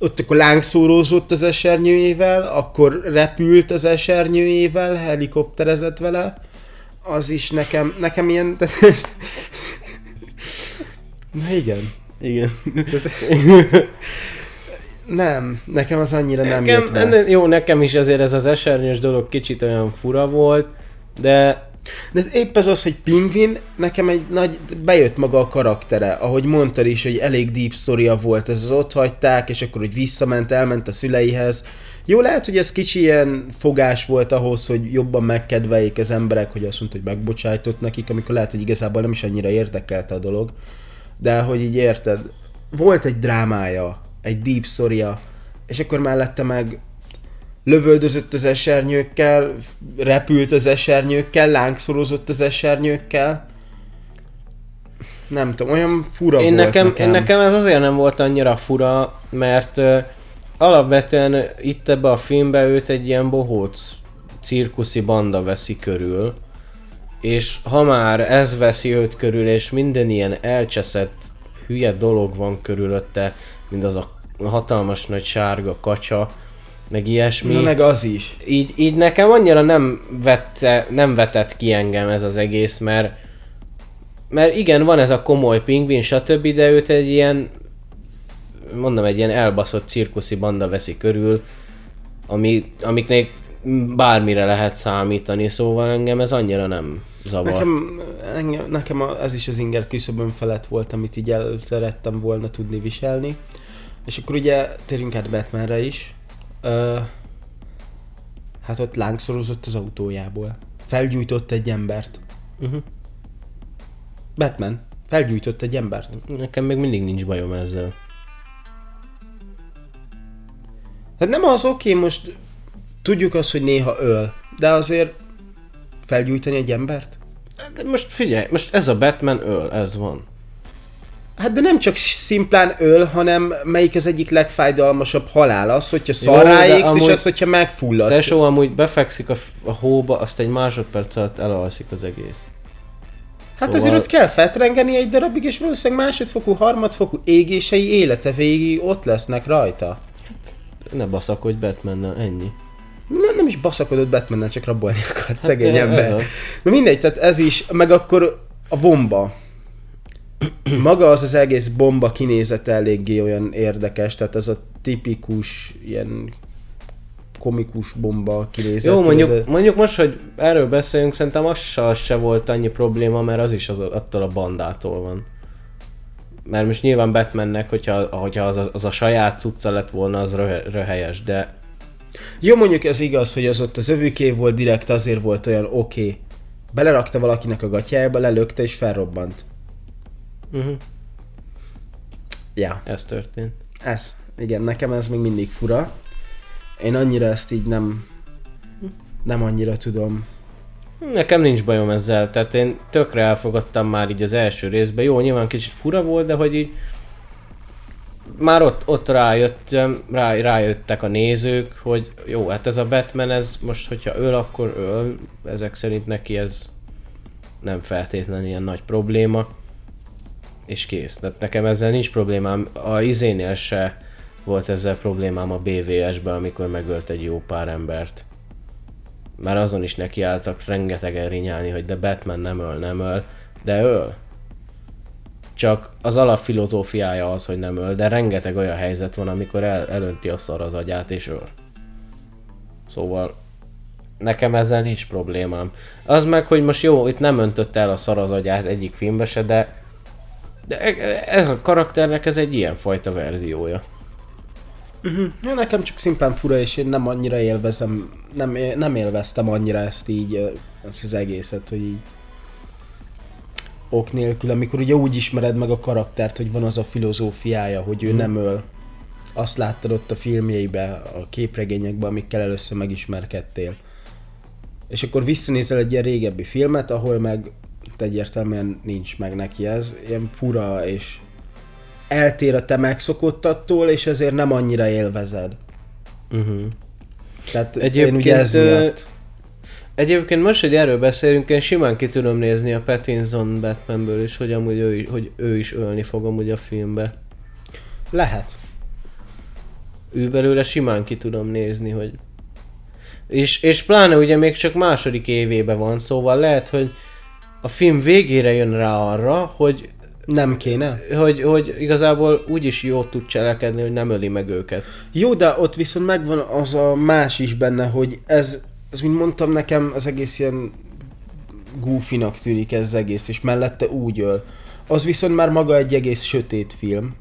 Ott akkor lángszórózott az esernyőjével, akkor repült az esernyőjével, helikopterezett vele. Az is nekem, nekem ilyen... Na igen. Igen. Nem, nekem az annyira nem Nekem, jött be. jó, nekem is azért ez az esernyős dolog kicsit olyan fura volt, de De épp ez az, hogy Pingvin, nekem egy nagy, bejött maga a karaktere, ahogy mondtad is, hogy elég deep story volt, ez az ott hagyták, és akkor hogy visszament, elment a szüleihez. Jó, lehet, hogy ez kicsi ilyen fogás volt ahhoz, hogy jobban megkedveljék az emberek, hogy azt mondta, hogy megbocsájtott nekik, amikor lehet, hogy igazából nem is annyira érdekelte a dolog. De hogy így érted, volt egy drámája, egy deep story és akkor mellette meg lövöldözött az esernyőkkel, repült az esernyőkkel, lángszorozott az esernyőkkel. Nem tudom, olyan fura én volt nekem, nekem. én nekem ez azért nem volt annyira fura, mert ö, alapvetően itt ebbe a filmbe őt egy ilyen bohóc cirkuszi banda veszi körül, és ha már ez veszi őt körül, és minden ilyen elcseszett hülye dolog van körülötte, mint az a hatalmas nagy sárga kacsa, meg ilyesmi. Na meg az is. Így, így nekem annyira nem, vette, nem vetett ki engem ez az egész, mert mert igen, van ez a komoly pingvin, stb., de őt egy ilyen mondom, egy ilyen elbaszott cirkuszi banda veszi körül, ami, amiknek bármire lehet számítani, szóval engem ez annyira nem zavar. Nekem, engem, nekem a, ez is az inger küszöbön felett volt, amit így el szerettem volna tudni viselni. És akkor ugye térjünk át Batmanre is. Ö, hát ott lángszorozott az autójából. Felgyújtott egy embert. Uh-huh. Batman. Felgyújtott egy embert. Nekem még mindig nincs bajom ezzel. Hát nem az oké, okay, most tudjuk azt, hogy néha öl, de azért felgyújtani egy embert? De most figyelj, most ez a Batman öl, ez van. Hát de nem csak szimplán öl, hanem melyik az egyik legfájdalmasabb halál? Az, hogyha szarráigsz, és az, hogyha megfullad. Tesó amúgy befekszik a, a hóba, azt egy másodperc alatt elalszik az egész. Hát szóval... azért ott kell fetrengeni egy darabig, és valószínűleg másodfokú, harmadfokú égései élete végig ott lesznek rajta. Hát ne baszakodj Batmannel, ennyi. Nem, nem is baszakodott batman csak rabolni akart, hát szegény ember. Na mindegy, tehát ez is, meg akkor a bomba. Maga az az egész bomba kinézete eléggé olyan érdekes, tehát ez a tipikus ilyen komikus bomba kinézet. Jó, mondjuk, de... mondjuk most, hogy erről beszélünk, szerintem az se, az se volt annyi probléma, mert az is az, attól a bandától van. Mert most nyilván Batmannek, hogyha, hogyha az, a, az a saját cucca lett volna, az röhe, röhelyes, de... Jó, mondjuk ez igaz, hogy az ott az övüké volt, direkt azért volt olyan oké. Okay. Belerakta valakinek a gatyájába, lelökte és felrobbant. Uh-huh. Ja. Ez történt. Ez. Igen, nekem ez még mindig fura. Én annyira ezt így nem... Nem annyira tudom Nekem nincs bajom ezzel, tehát én tökre elfogadtam már így az első részben. Jó, nyilván kicsit fura volt, de hogy így már ott, ott rájöttem, rá, rájöttek a nézők, hogy jó, hát ez a Batman, ez most, hogyha öl, akkor öl, ezek szerint neki ez nem feltétlenül ilyen nagy probléma, és kész. Tehát nekem ezzel nincs problémám, a izénél se volt ezzel problémám a BVS-ben, amikor megölt egy jó pár embert már azon is nekiálltak rengeteg rinyálni, hogy de Batman nem öl, nem öl, de öl. Csak az alapfilozófiája az, hogy nem öl, de rengeteg olyan helyzet van, amikor el, elönti a szar az agyát és öl. Szóval nekem ezzel nincs problémám. Az meg, hogy most jó, itt nem öntött el a szar az agyát egyik filmbe se, de, de e- ez a karakternek ez egy ilyen fajta verziója. Uh-huh. Ja, nekem csak szimplán fura, és én nem annyira élvezem, nem, nem élveztem annyira ezt így, ezt az egészet, hogy így ok nélkül, amikor ugye úgy ismered meg a karaktert, hogy van az a filozófiája, hogy ő hmm. nem öl. Azt láttad ott a filmjeibe, a képregényekben, amikkel először megismerkedtél. És akkor visszanézel egy ilyen régebbi filmet, ahol meg egyértelműen nincs meg neki ez. Ilyen fura és eltér a te megszokottattól, és ezért nem annyira élvezed. Uh-huh. Tehát Egyébként, én ugye ez miatt... Egyébként most, hogy erről beszélünk, én simán ki tudom nézni a Pattinson Batmanből is, hogy amúgy ő, hogy ő is ölni fog amúgy a filmbe. Lehet. Ő belőle simán ki tudom nézni, hogy... És, és pláne ugye még csak második évébe van, szóval lehet, hogy a film végére jön rá arra, hogy nem kéne? Hogy, hogy igazából úgy is jót tud cselekedni, hogy nem öli meg őket. Jó, de ott viszont megvan az a más is benne, hogy ez, ez mint mondtam nekem, az egész ilyen goofinak tűnik ez az egész, és mellette úgy öl. Az viszont már maga egy egész sötét film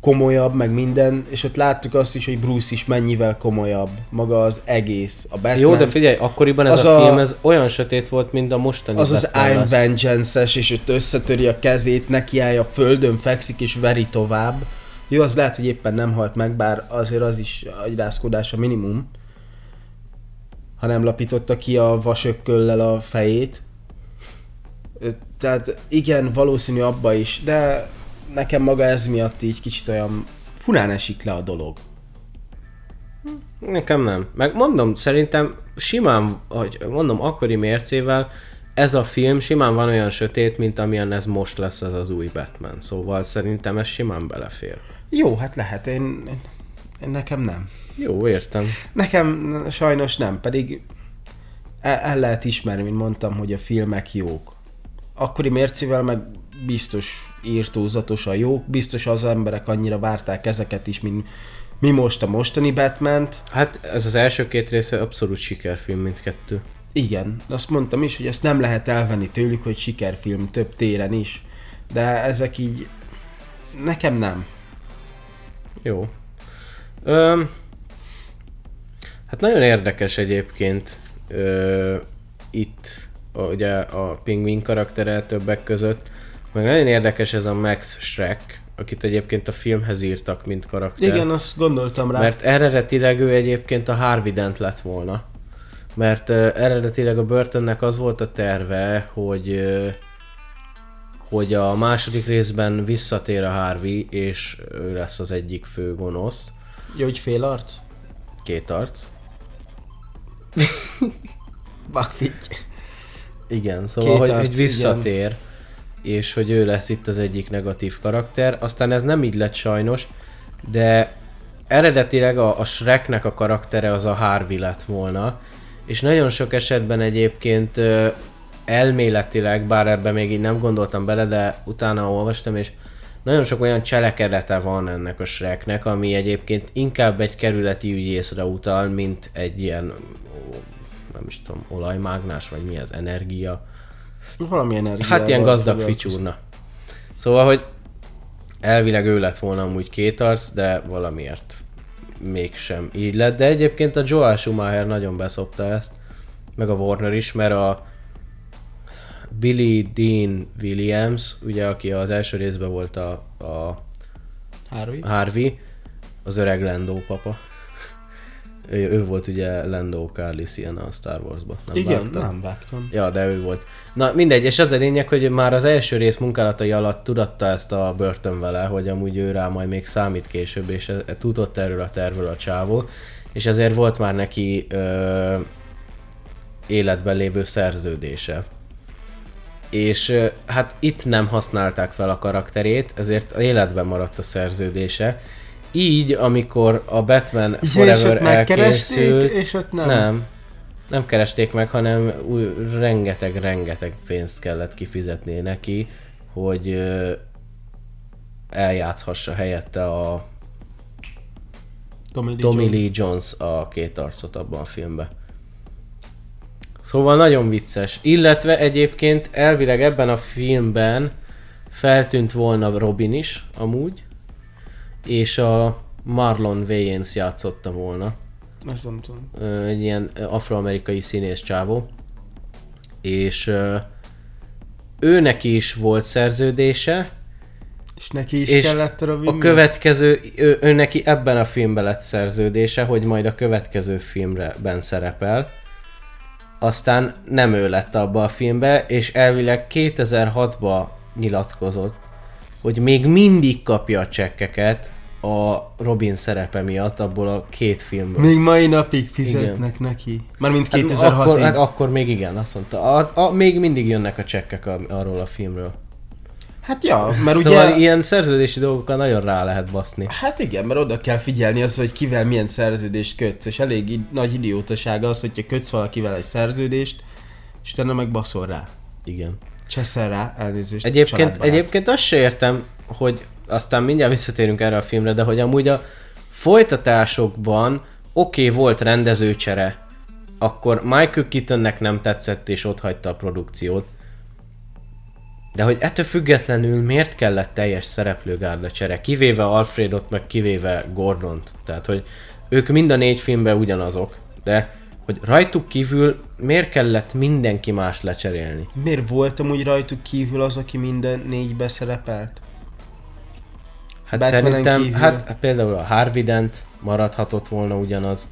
komolyabb, meg minden, és ott láttuk azt is, hogy Bruce is mennyivel komolyabb, maga az egész, a Batman. Jó, de figyelj, akkoriban ez a, a film ez olyan sötét volt, mint a mostani Az az I'm vengeance és ott összetöri a kezét, nekiállja a földön, fekszik és veri tovább. Jó, az lehet, hogy éppen nem halt meg, bár azért az is agyrázkodás a minimum. Ha nem lapította ki a vasökköllel a fejét. Tehát igen, valószínű abba is, de nekem maga ez miatt így kicsit olyan furán esik le a dolog. Nekem nem. Meg mondom, szerintem simán, hogy mondom, akkori mércével ez a film simán van olyan sötét, mint amilyen ez most lesz ez az új Batman. Szóval szerintem ez simán belefér. Jó, hát lehet, én, én nekem nem. Jó, értem. Nekem sajnos nem, pedig el, el lehet ismerni, mint mondtam, hogy a filmek jók. Akkori mércivel meg biztos írtózatosan jók, biztos az emberek annyira várták ezeket is, mint mi most a mostani batman -t. Hát ez az első két része abszolút sikerfilm mindkettő. Igen, azt mondtam is, hogy ezt nem lehet elvenni tőlük, hogy sikerfilm több téren is. De ezek így nekem nem. Jó. Öm, hát nagyon érdekes egyébként ö, itt a, ugye a pingvin karaktere többek között, meg nagyon érdekes ez a Max Shrek, akit egyébként a filmhez írtak, mint karakter. Igen, azt gondoltam rá. Mert eredetileg ő egyébként a Harvey Dent lett volna. Mert uh, eredetileg a Burtonnek az volt a terve, hogy uh, hogy a második részben visszatér a Harvey, és ő lesz az egyik fő gonosz. Jó, hogy fél arc? Két arc. Bakvigy. Igen, szóval, Két hogy, arc, hogy visszatér, igen. És hogy ő lesz itt az egyik negatív karakter. Aztán ez nem így lett sajnos, de eredetileg a, a Shreknek a karaktere az a Harvey lett volna, és nagyon sok esetben egyébként ö, elméletileg, bár ebben még így nem gondoltam bele, de utána olvastam, és nagyon sok olyan cselekedete van ennek a Shreknek, ami egyébként inkább egy kerületi ügyészre utal, mint egy ilyen, ó, nem is tudom, olajmágnás, vagy mi az, energia. Valami energia. Hát ilyen gazdag ficsúrna. Szóval, hogy elvileg ő lett volna amúgy két arc, de valamiért mégsem így lett. De egyébként a Joel Schumacher nagyon beszopta ezt, meg a Warner is, mert a Billy Dean Williams, ugye aki az első részben volt a, a Harvey. Harvey, az öreg Lando papa. Ő, ő volt ugye Lando Calrissian a Star Wars-ba. Nem Igen, vágtad? nem vágtam. Ja, de ő volt. Na mindegy, és az a lényeg, hogy már az első rész munkálatai alatt tudatta ezt a börtön vele, hogy amúgy ő rá majd még számít később, és e, e, tudott erről a tervről a csávó, és ezért volt már neki ö, életben lévő szerződése. És ö, hát itt nem használták fel a karakterét, ezért életben maradt a szerződése. Így, amikor a Batman és Forever elkészült, és ott nem. nem. Nem keresték meg, hanem új, rengeteg-rengeteg pénzt kellett kifizetni neki, hogy ö, eljátszhassa helyette a Tommy Lee Tommy Jones. Lee Jones a két arcot abban a filmben. Szóval nagyon vicces. Illetve egyébként elvileg ebben a filmben feltűnt volna Robin is, amúgy, és a Marlon Wayans játszotta volna. Azt nem tudom. Egy ilyen afroamerikai színész csávó, és ö, ő neki is volt szerződése, És neki is és kellett a Robin a következő, ő, ő neki ebben a filmben lett szerződése, hogy majd a következő filmben szerepel. Aztán nem ő lett abba a filmbe, és elvileg 2006-ban nyilatkozott, hogy még mindig kapja a csekkeket a Robin szerepe miatt abból a két filmből. Még mai napig fizetnek igen. neki. Mármint Hát 2006-ig. akkor, hát akkor még igen, azt mondta. A, a, még mindig jönnek a csekkek a, arról a filmről. Hát ja, mert ugye... Szóval ilyen szerződési dolgokkal nagyon rá lehet baszni. Hát igen, mert oda kell figyelni az, hogy kivel milyen szerződést kötsz, és elég i- nagy idiótaság az, hogyha kötsz valakivel egy szerződést, és utána meg baszol rá. Igen. Cseszel rá, elnézést. Egyébként, egyébként azt se értem, hogy aztán mindjárt visszatérünk erre a filmre, de hogy amúgy a folytatásokban oké, okay, volt rendezőcsere, akkor Michael Keatonnek nem tetszett és ott hagyta a produkciót. De hogy ettől függetlenül miért kellett teljes szereplőgárda csere, kivéve Alfredot, meg kivéve Gordont. Tehát, hogy ők mind a négy filmben ugyanazok, de hogy rajtuk kívül miért kellett mindenki más lecserélni? Miért voltam úgy rajtuk kívül az, aki minden négybe szerepelt? Hát Batmanen szerintem, kívül. hát például a Harvey Dent maradhatott volna ugyanaz.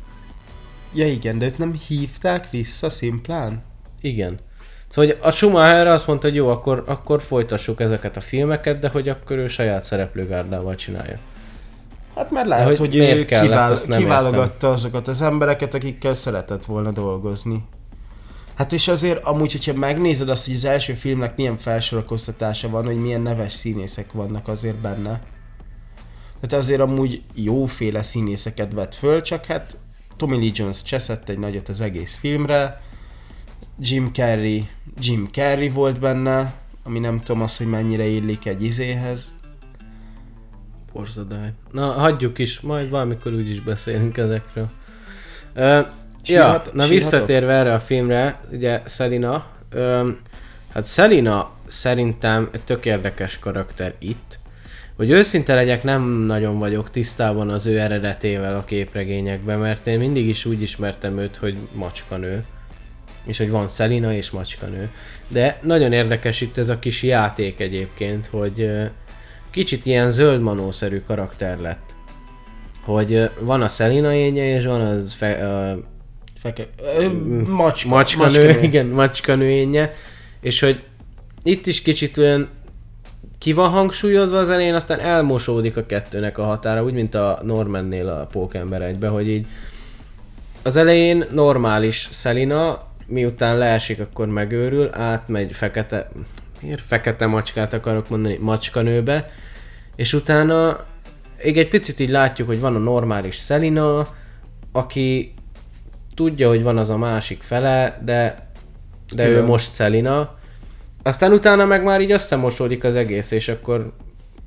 Ja igen, de őt nem hívták vissza szimplán? Igen. Szóval hogy a Schumacher azt mondta, hogy jó, akkor, akkor folytassuk ezeket a filmeket, de hogy akkor ő saját szereplőgárdával csinálja. Hát mert lehet, hogy hogy, miért ő kellett, kivál, azt nem kiválogatta azokat az embereket, akikkel szeretett volna dolgozni. Hát és azért amúgy, hogyha megnézed azt, hogy az első filmnek milyen felsorakoztatása van, hogy milyen neves színészek vannak azért benne. Tehát azért amúgy jóféle színészeket vett föl, csak hát Tommy Lee Jones cseszett egy nagyot az egész filmre, Jim Carrey, Jim Carrey volt benne, ami nem tudom az, hogy mennyire illik egy izéhez. Borzadály. Na, hagyjuk is, majd valamikor úgy is beszélünk ezekről. Ö, ja, na sírhatok? visszatérve erre a filmre, ugye Selina, ö, hát Selina szerintem egy tök érdekes karakter itt. Hogy őszinte legyek, nem nagyon vagyok tisztában az ő eredetével a képregényekben, mert én mindig is úgy ismertem őt, hogy macskanő. És hogy van Selina és macskanő. De nagyon érdekes itt ez a kis játék egyébként, hogy kicsit ilyen zöld manószerű karakter lett. Hogy van a Selina énje, és van az fe, ö, Feke... Ö, macska, macskanő, macskanő. igen, macskanőénye, és hogy itt is kicsit olyan ki van hangsúlyozva az elején, aztán elmosódik a kettőnek a határa, úgy, mint a Normannél a Pókember egybe, hogy így az elején normális Selina, miután leesik, akkor megőrül, átmegy fekete, miért fekete macskát akarok mondani, macskanőbe, és utána még egy picit így látjuk, hogy van a normális Selina, aki tudja, hogy van az a másik fele, de, de ő Külön. most Selina. Aztán utána meg már így összemosódik az egész, és akkor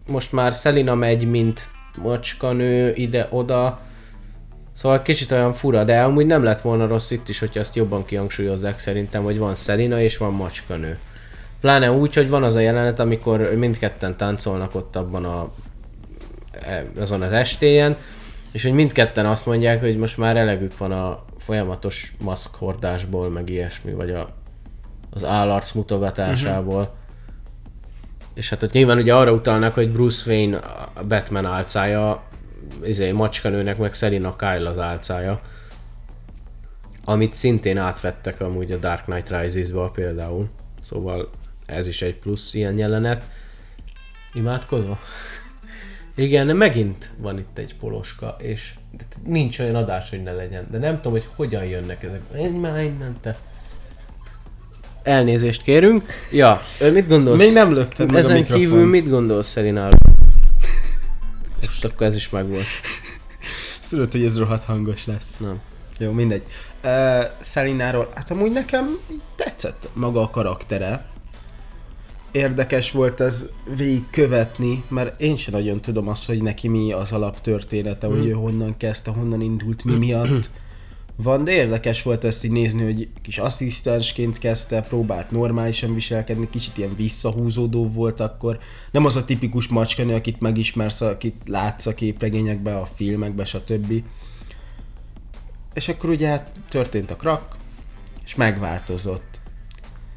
most már Selina megy, mint macskanő ide-oda. Szóval kicsit olyan fura, de amúgy nem lett volna rossz itt is, hogyha azt jobban kihangsúlyozzák szerintem, hogy van Selina és van macskanő. Pláne úgy, hogy van az a jelenet, amikor mindketten táncolnak ott abban a e- azon az estéjen, és hogy mindketten azt mondják, hogy most már elegük van a folyamatos maszkhordásból, meg ilyesmi, vagy a, az állarc mutogatásából. Uh-huh. És hát ott nyilván ugye arra utalnak, hogy Bruce Wayne a Batman álcája, izé, macskanőnek meg Selina Kyle az álcája. Amit szintén átvettek amúgy a Dark Knight Rises-ba például. Szóval ez is egy plusz ilyen jelenet. Imádkozva? Igen, megint van itt egy poloska, és nincs olyan adás, hogy ne legyen. De nem tudom, hogy hogyan jönnek ezek. Én már innen te. Elnézést kérünk. Ja, mit gondolsz? Még nem lökted meg a Ezen mikrofont. kívül mit gondolsz Szerináról? Most akkor ez is megvolt. Tudod, hogy ez rohadt hangos lesz. Nem. Jó, mindegy. Uh, Szelináról, hát amúgy nekem tetszett maga a karaktere. Érdekes volt ez végigkövetni, mert én sem nagyon tudom azt, hogy neki mi az alaptörténete, hogy ő honnan kezdte, honnan indult, mi miatt van, de érdekes volt ezt így nézni, hogy kis asszisztensként kezdte, próbált normálisan viselkedni, kicsit ilyen visszahúzódó volt akkor. Nem az a tipikus macskanő, akit megismersz, akit látsz a képregényekben, a filmekben, stb. És akkor ugye hát történt a krak, és megváltozott.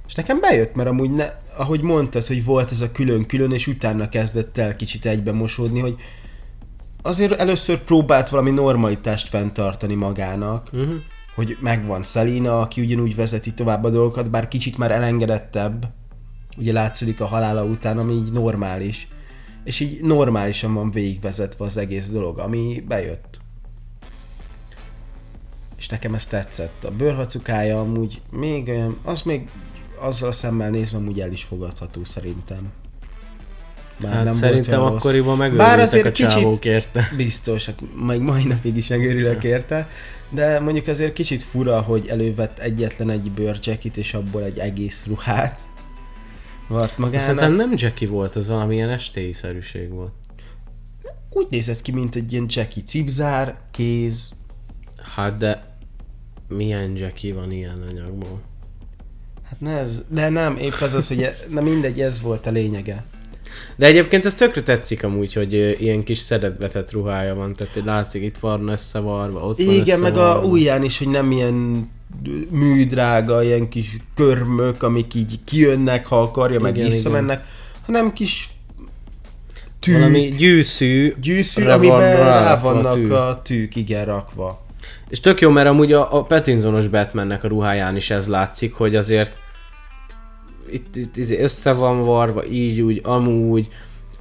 És nekem bejött, mert amúgy, ne, ahogy mondtad, hogy volt ez a külön-külön, és utána kezdett el kicsit egybe mosódni, hogy azért először próbált valami normalitást fenntartani magának, Uh-huh. hogy megvan Selina, aki ugyanúgy vezeti tovább a dolgokat, bár kicsit már elengedettebb, ugye látszik a halála után, ami így normális. És így normálisan van végigvezetve az egész dolog, ami bejött. És nekem ez tetszett. A bőrhacukája amúgy még olyan, az még azzal a szemmel nézve amúgy el is fogadható szerintem. Bár Hát volt szerintem rossz. akkoriban Bár megőrültek azért a kicsit- érte. Biztos, hát meg mai napig is megőrülök érte, de mondjuk azért kicsit fura, hogy elővett egyetlen egy bőrcsekit, és abból egy egész ruhát vart Szerintem magának. nem Jackie volt, az valamilyen estéi szerűség volt. Úgy nézett ki, mint egy ilyen Jackie cipzár, kéz. Hát de milyen Jackie van ilyen anyagból? Hát ne ez, de nem, épp az az, hogy e, na mindegy, ez volt a lényege. De egyébként ez tökre tetszik amúgy, hogy ilyen kis szedetvetett ruhája van, tehát látszik itt van összevarva, ott van Igen, meg a ujján is, hogy nem ilyen műdrága, ilyen kis körmök, amik így kijönnek, ha akarja, meg Igen, visszamennek, hanem kis tűk. Valami gyűszű, gyűszű, amiben van rá rárakva vannak tű. a tűk, igen, rakva. És tök jó, mert amúgy a, a Pattinsonos Batmannek a ruháján is ez látszik, hogy azért itt, itt izé össze van varva, így úgy, amúgy,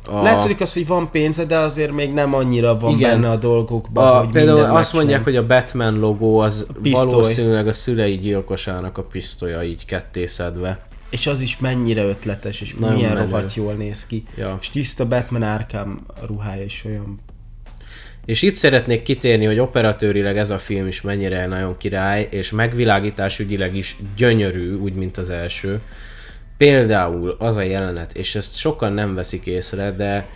A, Látszik az, hogy van pénze, de azért még nem annyira van Igen. benne a dolgokban, a, hogy például azt mondják, megcsinálj. hogy a Batman logó az pisztoly. valószínűleg a szülei gyilkosának a pisztolya így kettészedve. És az is mennyire ötletes, és Nagyon milyen menő. rohadt jól néz ki. Ja. És tiszta Batman Arkham ruhája is olyan... És itt szeretnék kitérni, hogy operatőrileg ez a film is mennyire nagyon király, és megvilágításügyileg is gyönyörű, úgy, mint az első. Például az a jelenet, és ezt sokan nem veszik észre, de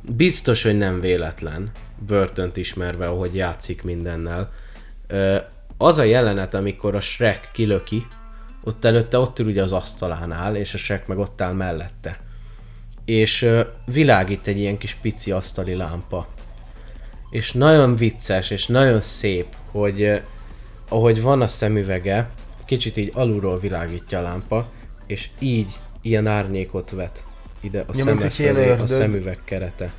biztos, hogy nem véletlen, Burton-t ismerve, ahogy játszik mindennel. Az a jelenet, amikor a Shrek kilöki, ott előtte ott ül ugye az asztalánál, és a Shrek meg ott áll mellette. És világít egy ilyen kis pici asztali lámpa és nagyon vicces, és nagyon szép, hogy ahogy van a szemüvege, kicsit így alulról világítja a lámpa, és így ilyen árnyékot vet ide a, Ja, szeme felé, a szemüveg kerete.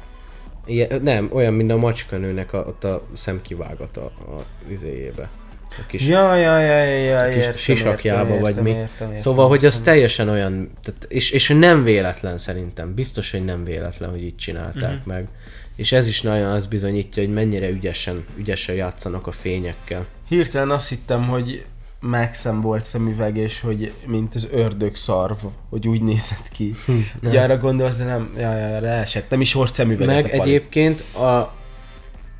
Ilyen, nem, olyan, mint a macskanőnek a, ott a szemkivágata a izéjébe. A kis, Ja, ja, ja, ja, ja, kis értem, sisakjába, értem, vagy értem, mi. Értem, értem, szóval, hogy az értem. teljesen olyan, tehát, és, és nem véletlen szerintem, biztos, hogy nem véletlen, hogy így csinálták Mhm. uh-huh. meg. És ez is nagyon azt bizonyítja, hogy mennyire ügyesen, ügyesen játszanak a fényekkel. Hirtelen azt hittem, hogy Maxem volt szemüveg, és hogy mint az ördög szarv, hogy úgy nézett ki. Ugye arra gondolsz, de nem, ja, ja, ja, esett. Nem is hord szemüveget Meg a pali. egyébként a,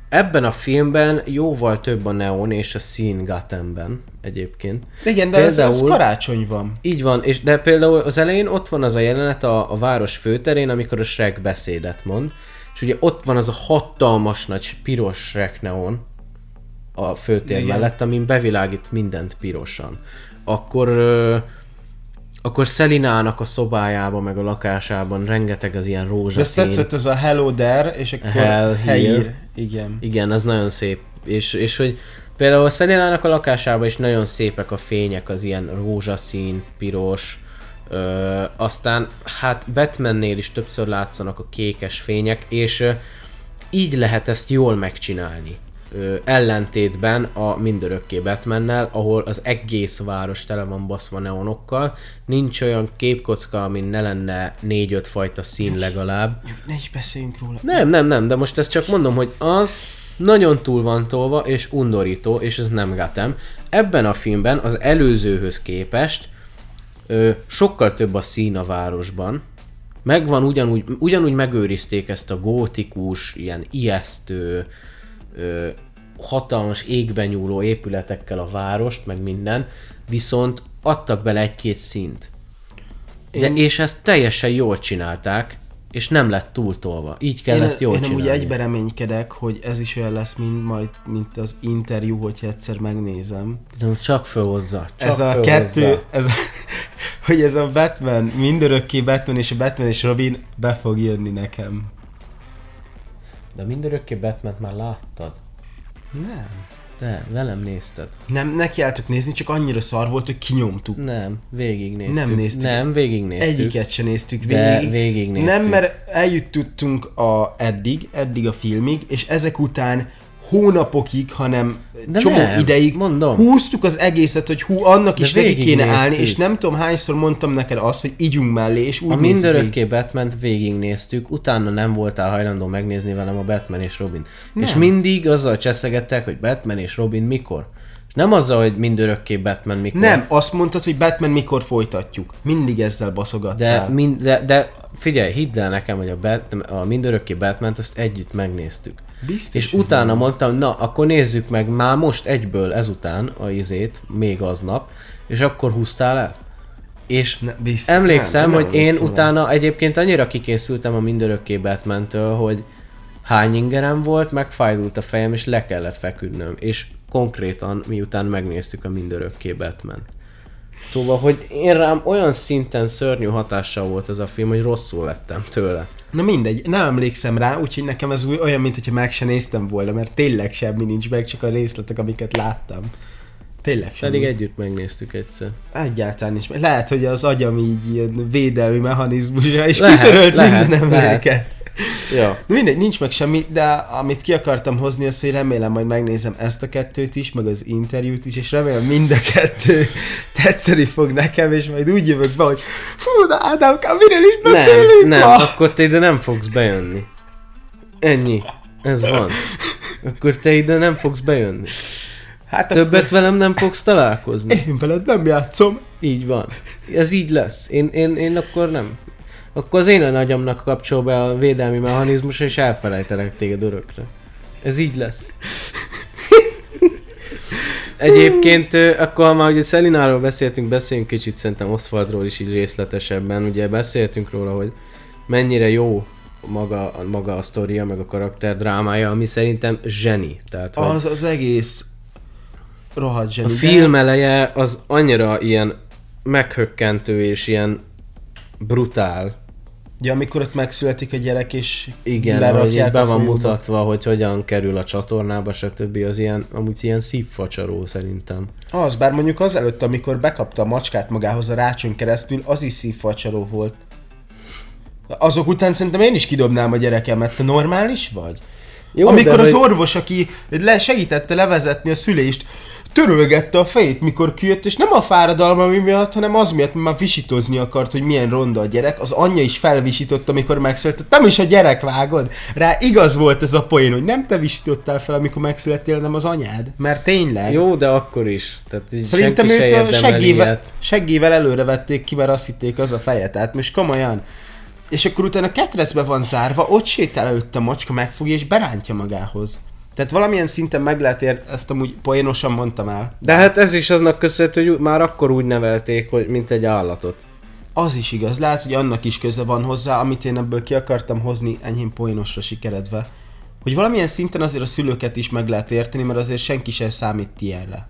ebben a filmben jóval több a neon és a szín Gothamben egyébként. Igen, de ez, ez Például- karácsony van. Így van, és de például az elején ott van az a jelenet a, a város főterén, amikor a Shrek beszédet mond, és ugye ott van az a hatalmas nagy piros Shrek neon a főtér Igen. mellett, amin bevilágít mindent pirosan. Akkor ö, akkor Szelinának a szobájában, meg a lakásában rengeteg az ilyen De ezt rózsaszín. tetszett ez a Hello There, és akkor Hell. Here. Igen. Igen, az nagyon szép. És, és hogy például Szelinának a lakásában is nagyon szépek a fények, az ilyen rózsaszín, piros, Ö, aztán hát Batmannél is többször látszanak a kékes fények, és ö, így lehet ezt jól megcsinálni. Ö, ellentétben a mindörökké Batmannel, ahol az egész város tele van baszva neonokkal, nincs olyan képkocka, amin ne lenne négy-öt fajta szín legalább, Ne is beszéljünk róla. nem, nem, nem, de most ezt csak mondom, hogy az nagyon túl van tolva, és undorító, és ez nem Gotham. Ebben a filmben az előzőhöz képest ö, sokkal több a szín a városban. Megvan ugyanúgy, ugyanúgy megőrizték ezt a gótikus, ilyen ijesztő, ö, hatalmas égben nyúló épületekkel a várost, meg minden, viszont adtak bele egy-két színt. De, Én- és ezt teljesen jól csinálták, és nem lett túltolva. Így kell én, ezt jól én csinálni. egybe reménykedek, hogy ez is olyan lesz, mint majd, mint az interjú, hogyha egyszer megnézem. De csak fölhozza. Csak ez a fölhozza. kettő, ez a, hogy ez a Batman, mindörökké Batman és a Batman és Robin be fog jönni nekem. De mindörökké batman már láttad. Nem. De, velem nézted. Nem, nekiálltok nézni, csak annyira szar volt, hogy kinyomtuk. Nem, végignéztük. Nem néztük. Nem, végignéztük. Egyiket se néztük De végig. végignéztük. Nem, mert eljutottunk a eddig, eddig a filmig, és ezek után hónapokig, hanem De csomó nem, ideig mondom. húztuk az egészet, hogy hú, annak De is végig kéne végignéztük. állni, és nem tudom hányszor mondtam neked azt, hogy ígyunk mellé, és úgy A mindörökké batman végignéztük, utána nem voltál hajlandó megnézni velem a Batman és Robin. Nem. És mindig azzal cseszegettek, hogy Batman és Robin mikor. Nem azzal, hogy mindörökké Batman mikor. Nem, azt mondtad, hogy Batman mikor folytatjuk. Mindig ezzel De, baszogattál. mind, de, de figyelj, hidd el nekem, hogy a, Bat, a mindörökké batman azt együtt megnéztük. Biztos, És utána nem. mondtam, na, akkor nézzük meg már most egyből ezután a izét, még aznap, és akkor húztál el. És Ne, biztos, emlékszem, nem, nem hogy én emlékszem rá. utána egyébként annyira kikészültem a mindörökké batman hogy hány ingerem volt, megfájdult a fejem, és le kellett feküdnöm. És konkrétan miután megnéztük a mindörökké Batman. Szóval, hogy én rám olyan szinten szörnyű hatással volt ez a film, hogy rosszul lettem tőle. Na mindegy, nem emlékszem rá, úgyhogy nekem ez új- olyan, mint hogyha meg se néztem volna, mert tényleg semmi nincs meg, csak a részletek, amiket láttam. Tényleg semmi. Pedig együtt megnéztük egyszer. Egyáltalán meg. Lehet, hogy az agyam így ilyen védelmi mechanizmusra, és Lehet, kitörölt lehet, minden lehet. Ja. De mindegy, nincs meg semmi, de amit ki akartam hozni, az, hogy remélem majd megnézem ezt a kettőt is, meg az interjút is, és remélem mind a kettő tetszeni fog nekem, és majd úgy jövök be, hogy fú, de Ádámkám, miről is beszélünk Nem, nem, ma? akkor te ide nem fogsz bejönni. Ennyi. Ez van. Akkor te ide nem fogsz bejönni. Hát Többet velem nem fogsz találkozni. Én veled nem játszom. Így van. Ez így lesz. Én, én, én akkor nem. Akkor az én a nagyomnak kapcsol be a védelmi mechanizmus, és elfelejtelek téged örökre. Ez így lesz. Egyébként, akkor már ugye Szelináról beszéltünk, beszéljünk kicsit szerintem Oswaldról is így részletesebben. Ugye beszéltünk róla, hogy mennyire jó maga, maga a sztoria, meg a karakter drámája, ami szerintem zseni. Tehát, Az az egész rohadt a zseni. de- film eleje az annyira ilyen meghökkentő és ilyen brutál. Ja, amikor ott megszületik a gyerek, és Igen, hogy így be van mutatva, hogy hogyan kerül a csatornába, stb. Az ilyen, amúgy ilyen szívfacsaró szerintem. Az, bár mondjuk az előtt, amikor bekapta a macskát magához a rácson keresztül, az is szívfacsaró volt. Azok után szerintem én is kidobnám a gyerekemet. Te normális vagy? Jó, Amikor de az hogy- orvos, aki le segítette levezetni a szülést, törölgette a fejét, mikor kijött, és nem a fáradalma miatt, hanem az miatt, mert már visítozni akart, hogy milyen ronda a gyerek. Az anyja is felvisított, amikor megszületett. Nem is a gyerek vágod. Rá igaz volt ez a poén, hogy nem te visítottál fel, amikor megszülettél, hanem az anyád. Mert tényleg. Jó, de akkor is. Tehát Szerintem senki se őt a seggével, seggével előre vették ki, mert azt hitték az a feje. Tehát most komolyan. És akkor utána ketrecbe van zárva, ott sétál előtte a macska, megfogja és berántja magához. Tehát valamilyen szinten meg lehet ért, ezt amúgy poénosan mondtam el. De hát ez is aznak köszönhető, hogy már akkor úgy nevelték, hogy mint egy állatot. Az is igaz, lehet, hogy annak is köze van hozzá, amit én ebből ki akartam hozni enyhén poénosra sikeredve. Hogy valamilyen szinten azért a szülőket is meg lehet érteni, mert azért senki sem számít ilyenre.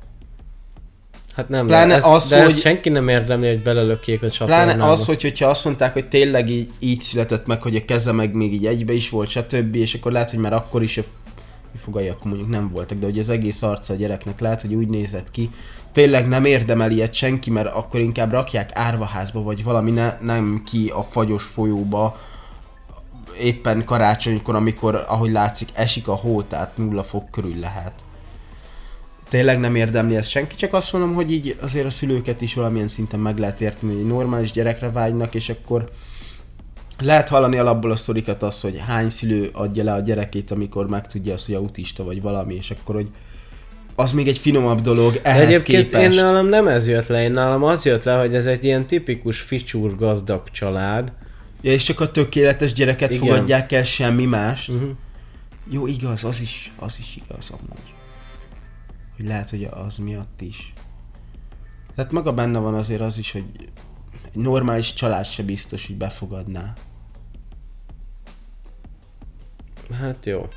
Hát nem, Pláne ez, az, de hogy- senki nem érdemli, hogy belelökjék a csatornába. Pláne az, hogy, hogyha azt mondták, hogy tényleg így, így született meg, hogy a keze meg még így egybe is volt, stb. És akkor lehet, hogy már akkor is a fogai akkor mondjuk nem voltak, de hogy az egész arca a gyereknek lehet, hogy úgy nézett ki, tényleg nem érdemel ilyet senki, mert akkor inkább rakják árvaházba, vagy valami ne, nem ki a fagyos folyóba, éppen karácsonykor, amikor, ahogy látszik, esik a hó, tehát nulla fok körül lehet. Tényleg nem érdemli ezt senki, csak azt mondom, hogy így azért a szülőket is valamilyen szinten meg lehet érteni, hogy normális gyerekre vágynak, és akkor lehet hallani alapból a sztorikat az, hogy hány szülő adja le a gyerekét, amikor megtudja azt, hogy autista vagy valami, és akkor, hogy az még egy finomabb dolog De ehhez egyébként képest. én nálam nem ez jött le, én nálam az jött le, hogy ez egy ilyen tipikus ficsúr gazdag család. Ja, és csak a tökéletes gyereket Igen. Igen. fogadják el, semmi más. Uh-huh. Jó, igaz, az is, az is igaz amúgy. Hogy lehet, hogy az miatt is. Tehát maga benne van azért az is, hogy egy normális család se biztos, hogy befogadná. Hát jó.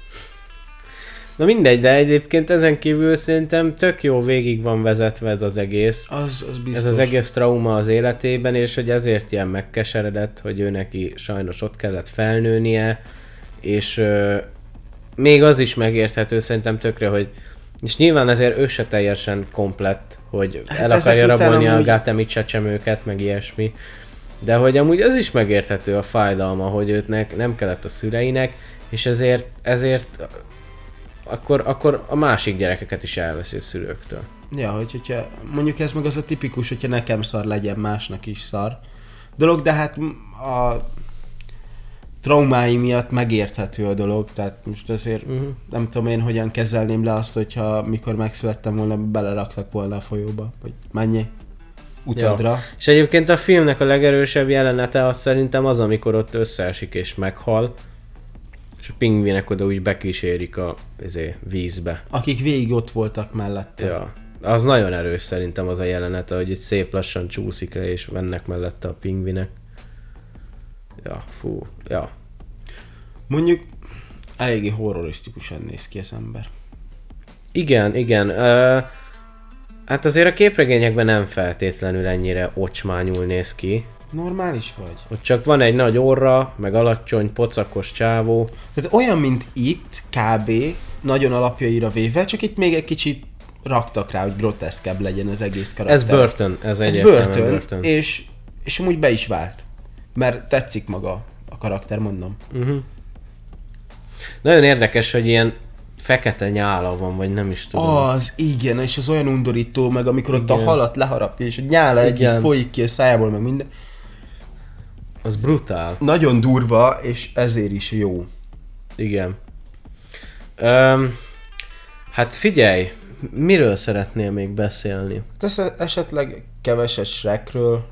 Na mindegy, de egyébként ezen kívül szerintem tök jó végig van vezetve ez az egész. Az, az biztos. Ez az egész trauma az életében, és hogy ezért ilyen megkeseredett, hogy ő neki sajnos ott kellett felnőnie, és ö, még az is megérthető szerintem tökre, hogy és nyilván ezért ő se teljesen komplett, hogy Hát el akarja rabolni a amúgy- gátemi csecsemőket, meg ilyesmi. De hogy amúgy ez is megérthető a fájdalma, hogy őtnek nem kellett a szüleinek, és ezért, ezért akkor, akkor a másik gyerekeket is elveszi a szülőktől. Ja, hogy, hogyha mondjuk ez meg az a tipikus, hogyha nekem szar legyen, másnak is szar dolog, de hát a traumái miatt megérthető a dolog, tehát most azért uh-huh. nem tudom én hogyan kezelném le azt, hogyha mikor megszülettem volna, beleraktak volna a folyóba, hogy menjél utadra. Ja. És egyébként a filmnek a legerősebb jelenete az szerintem az, amikor ott összeesik és meghal, és a pingvinek oda úgy bekísérik a izé, vízbe. Akik végig ott voltak mellette. Ja. Az nagyon erős szerintem az a jelenete, hogy itt szép lassan csúszik le, és mennek mellette a pingvinek. Ja, fú, ja. Mondjuk eléggé horrorisztikusan néz ki az ember. Igen, igen. Ö, hát azért a képregényekben nem feltétlenül ennyire ocsmányul néz ki. Normális vagy? Ott csak van egy nagy orra, meg alacsony, pocakos csávó. Tehát olyan, mint itt, kb. nagyon alapjaira véve, csak itt még egy kicsit raktak rá, hogy groteszkebb legyen az egész karakter. Ez börtön, ez, Ez börtön, börtön. És, és amúgy be is vált. Mert tetszik maga a karakter, mondom. Uh-huh. Nagyon érdekes, hogy ilyen fekete nyála van, vagy nem is tudom. Az, igen, és az olyan undorító, meg amikor ott a Igen. halat leharapja, és a nyála együtt Igen. folyik ki a szájából, meg minden. Az brutál. Nagyon durva, és ezért is jó. Igen. Öm, hát figyelj, miről szeretnél még beszélni? Tesz esetleg keveset Shrekről,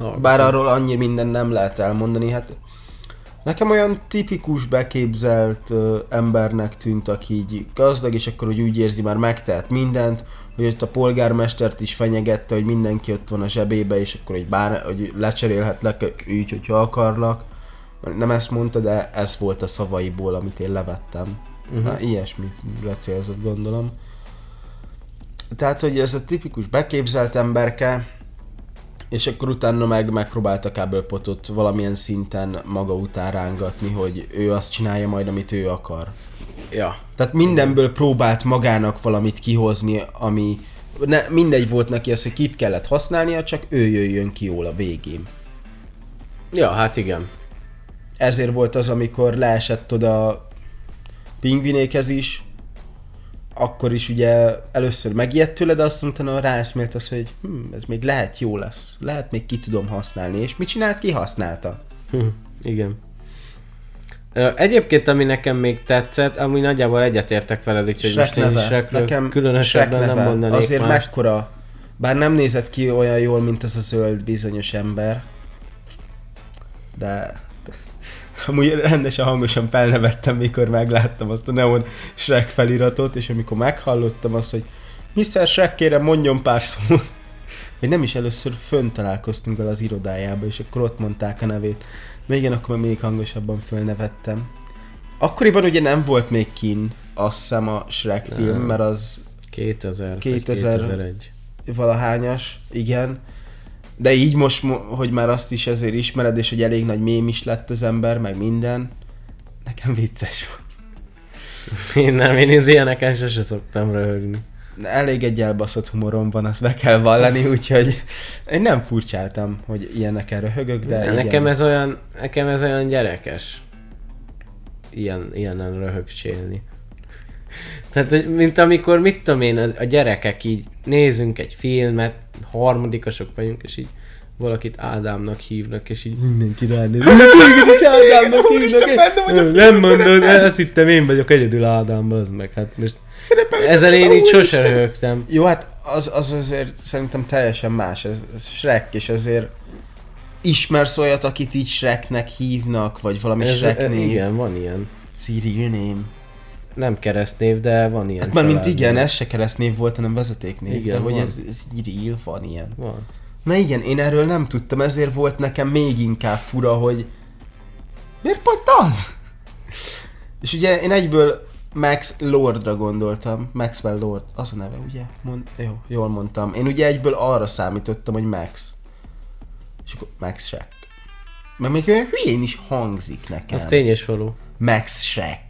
Hallgatom. bár arról annyi minden nem lehet elmondani, hát nekem olyan tipikus beképzelt ö, embernek tűnt, aki így gazdag, és akkor úgy, úgy érzi már megtehet mindent, hogy ott a polgármestert is fenyegette, hogy mindenki ott van a zsebébe, és akkor egy bár, hogy lecserélhetlek úgy, hogyha akarlak. Nem ezt mondta, de ez volt a szavaiból, amit én levettem. Uh-huh. Na, ilyesmit célzott, gondolom. Tehát, hogy ez a tipikus beképzelt emberke, és akkor utána meg megpróbálta kábelpotot valamilyen szinten maga után rángatni, hogy ő azt csinálja majd, amit ő akar. Ja. Tehát mindenből próbált magának valamit kihozni, ami ne, mindegy volt neki az, hogy kit kellett használnia, csak ő jöjjön ki jól a végén. Ja, hát igen. Ezért volt az, amikor leesett oda pingvinékhez is, akkor is ugye először megijedt tőle, de aztán utána ráeszmélt az, hogy hm, ez még lehet jó lesz, lehet még ki tudom használni, és mit csinált? Kihasználta. Hm, igen. Egyébként, ami nekem még tetszett, amúgy nagyjából egyetértek veled, úgyhogy most én is Shrekről különösebben Shrek nem mondanék Azért más. mekkora, bár nem nézett ki olyan jól, mint az a zöld bizonyos ember, de amúgy rendesen hangosan felnevettem, mikor megláttam azt a Neon Shrek feliratot, és amikor meghallottam azt, hogy Mr. Shrek kérem mondjon pár szót, vagy nem is először fönn találkoztunk vele az irodájába, és akkor ott mondták a nevét. De igen, akkor még hangosabban fölnevettem. Akkoriban ugye nem volt még kin, azt hiszem a Shrek Nem. film, mert az 2000, 2000 2000 2001. valahányas, igen. De így most, mo- hogy már azt is ezért ismered, és hogy elég nagy mém is lett az ember, meg minden, nekem vicces volt. Én nem, én az ilyeneken sose szoktam röhögni. Elég egy elbaszott humorom van, azt be kell vallani, úgyhogy én nem furcsáltam, hogy ilyeneken röhögök, de igen. nekem ez olyan, nekem ez olyan gyerekes. Ilyen, ilyenen röhögcsélni. Tehát, mint amikor, mit tudom én, a gyerekek így nézünk egy filmet, harmadikasok vagyunk, és így valakit Ádámnak hívnak, és így mindenki ránéz. Mindenki is Ádámnak hívnak. Nem mondod, ezt hittem én vagyok egyedül Ádám, az meg. Hát most ezen én így sose röhögtem. Jó, hát az, az azért szerintem teljesen más, ez, ez Shrek, és ezért ismersz olyat, akit így Shreknek hívnak, vagy valami Ez, Shrek név. igen, van ilyen. Cyril name. Nem keresztnév, de van ilyen. Hát már mint igen, ez se keresztnév volt, hanem vezetéknév. Igen, de hogy van. ez, ez Cyril van ilyen. Van. Na igen, én erről nem tudtam, ezért volt nekem még inkább fura, hogy miért pont az? És ugye én egyből Max Lordra gondoltam. Maxwell Lord, az a neve, ugye? Mond, jó, jól mondtam. Én ugye egyből arra számítottam, hogy Max. És akkor Max Shrek. Meg még olyan hülyén is hangzik nekem. Az tény és való. Max Shrek.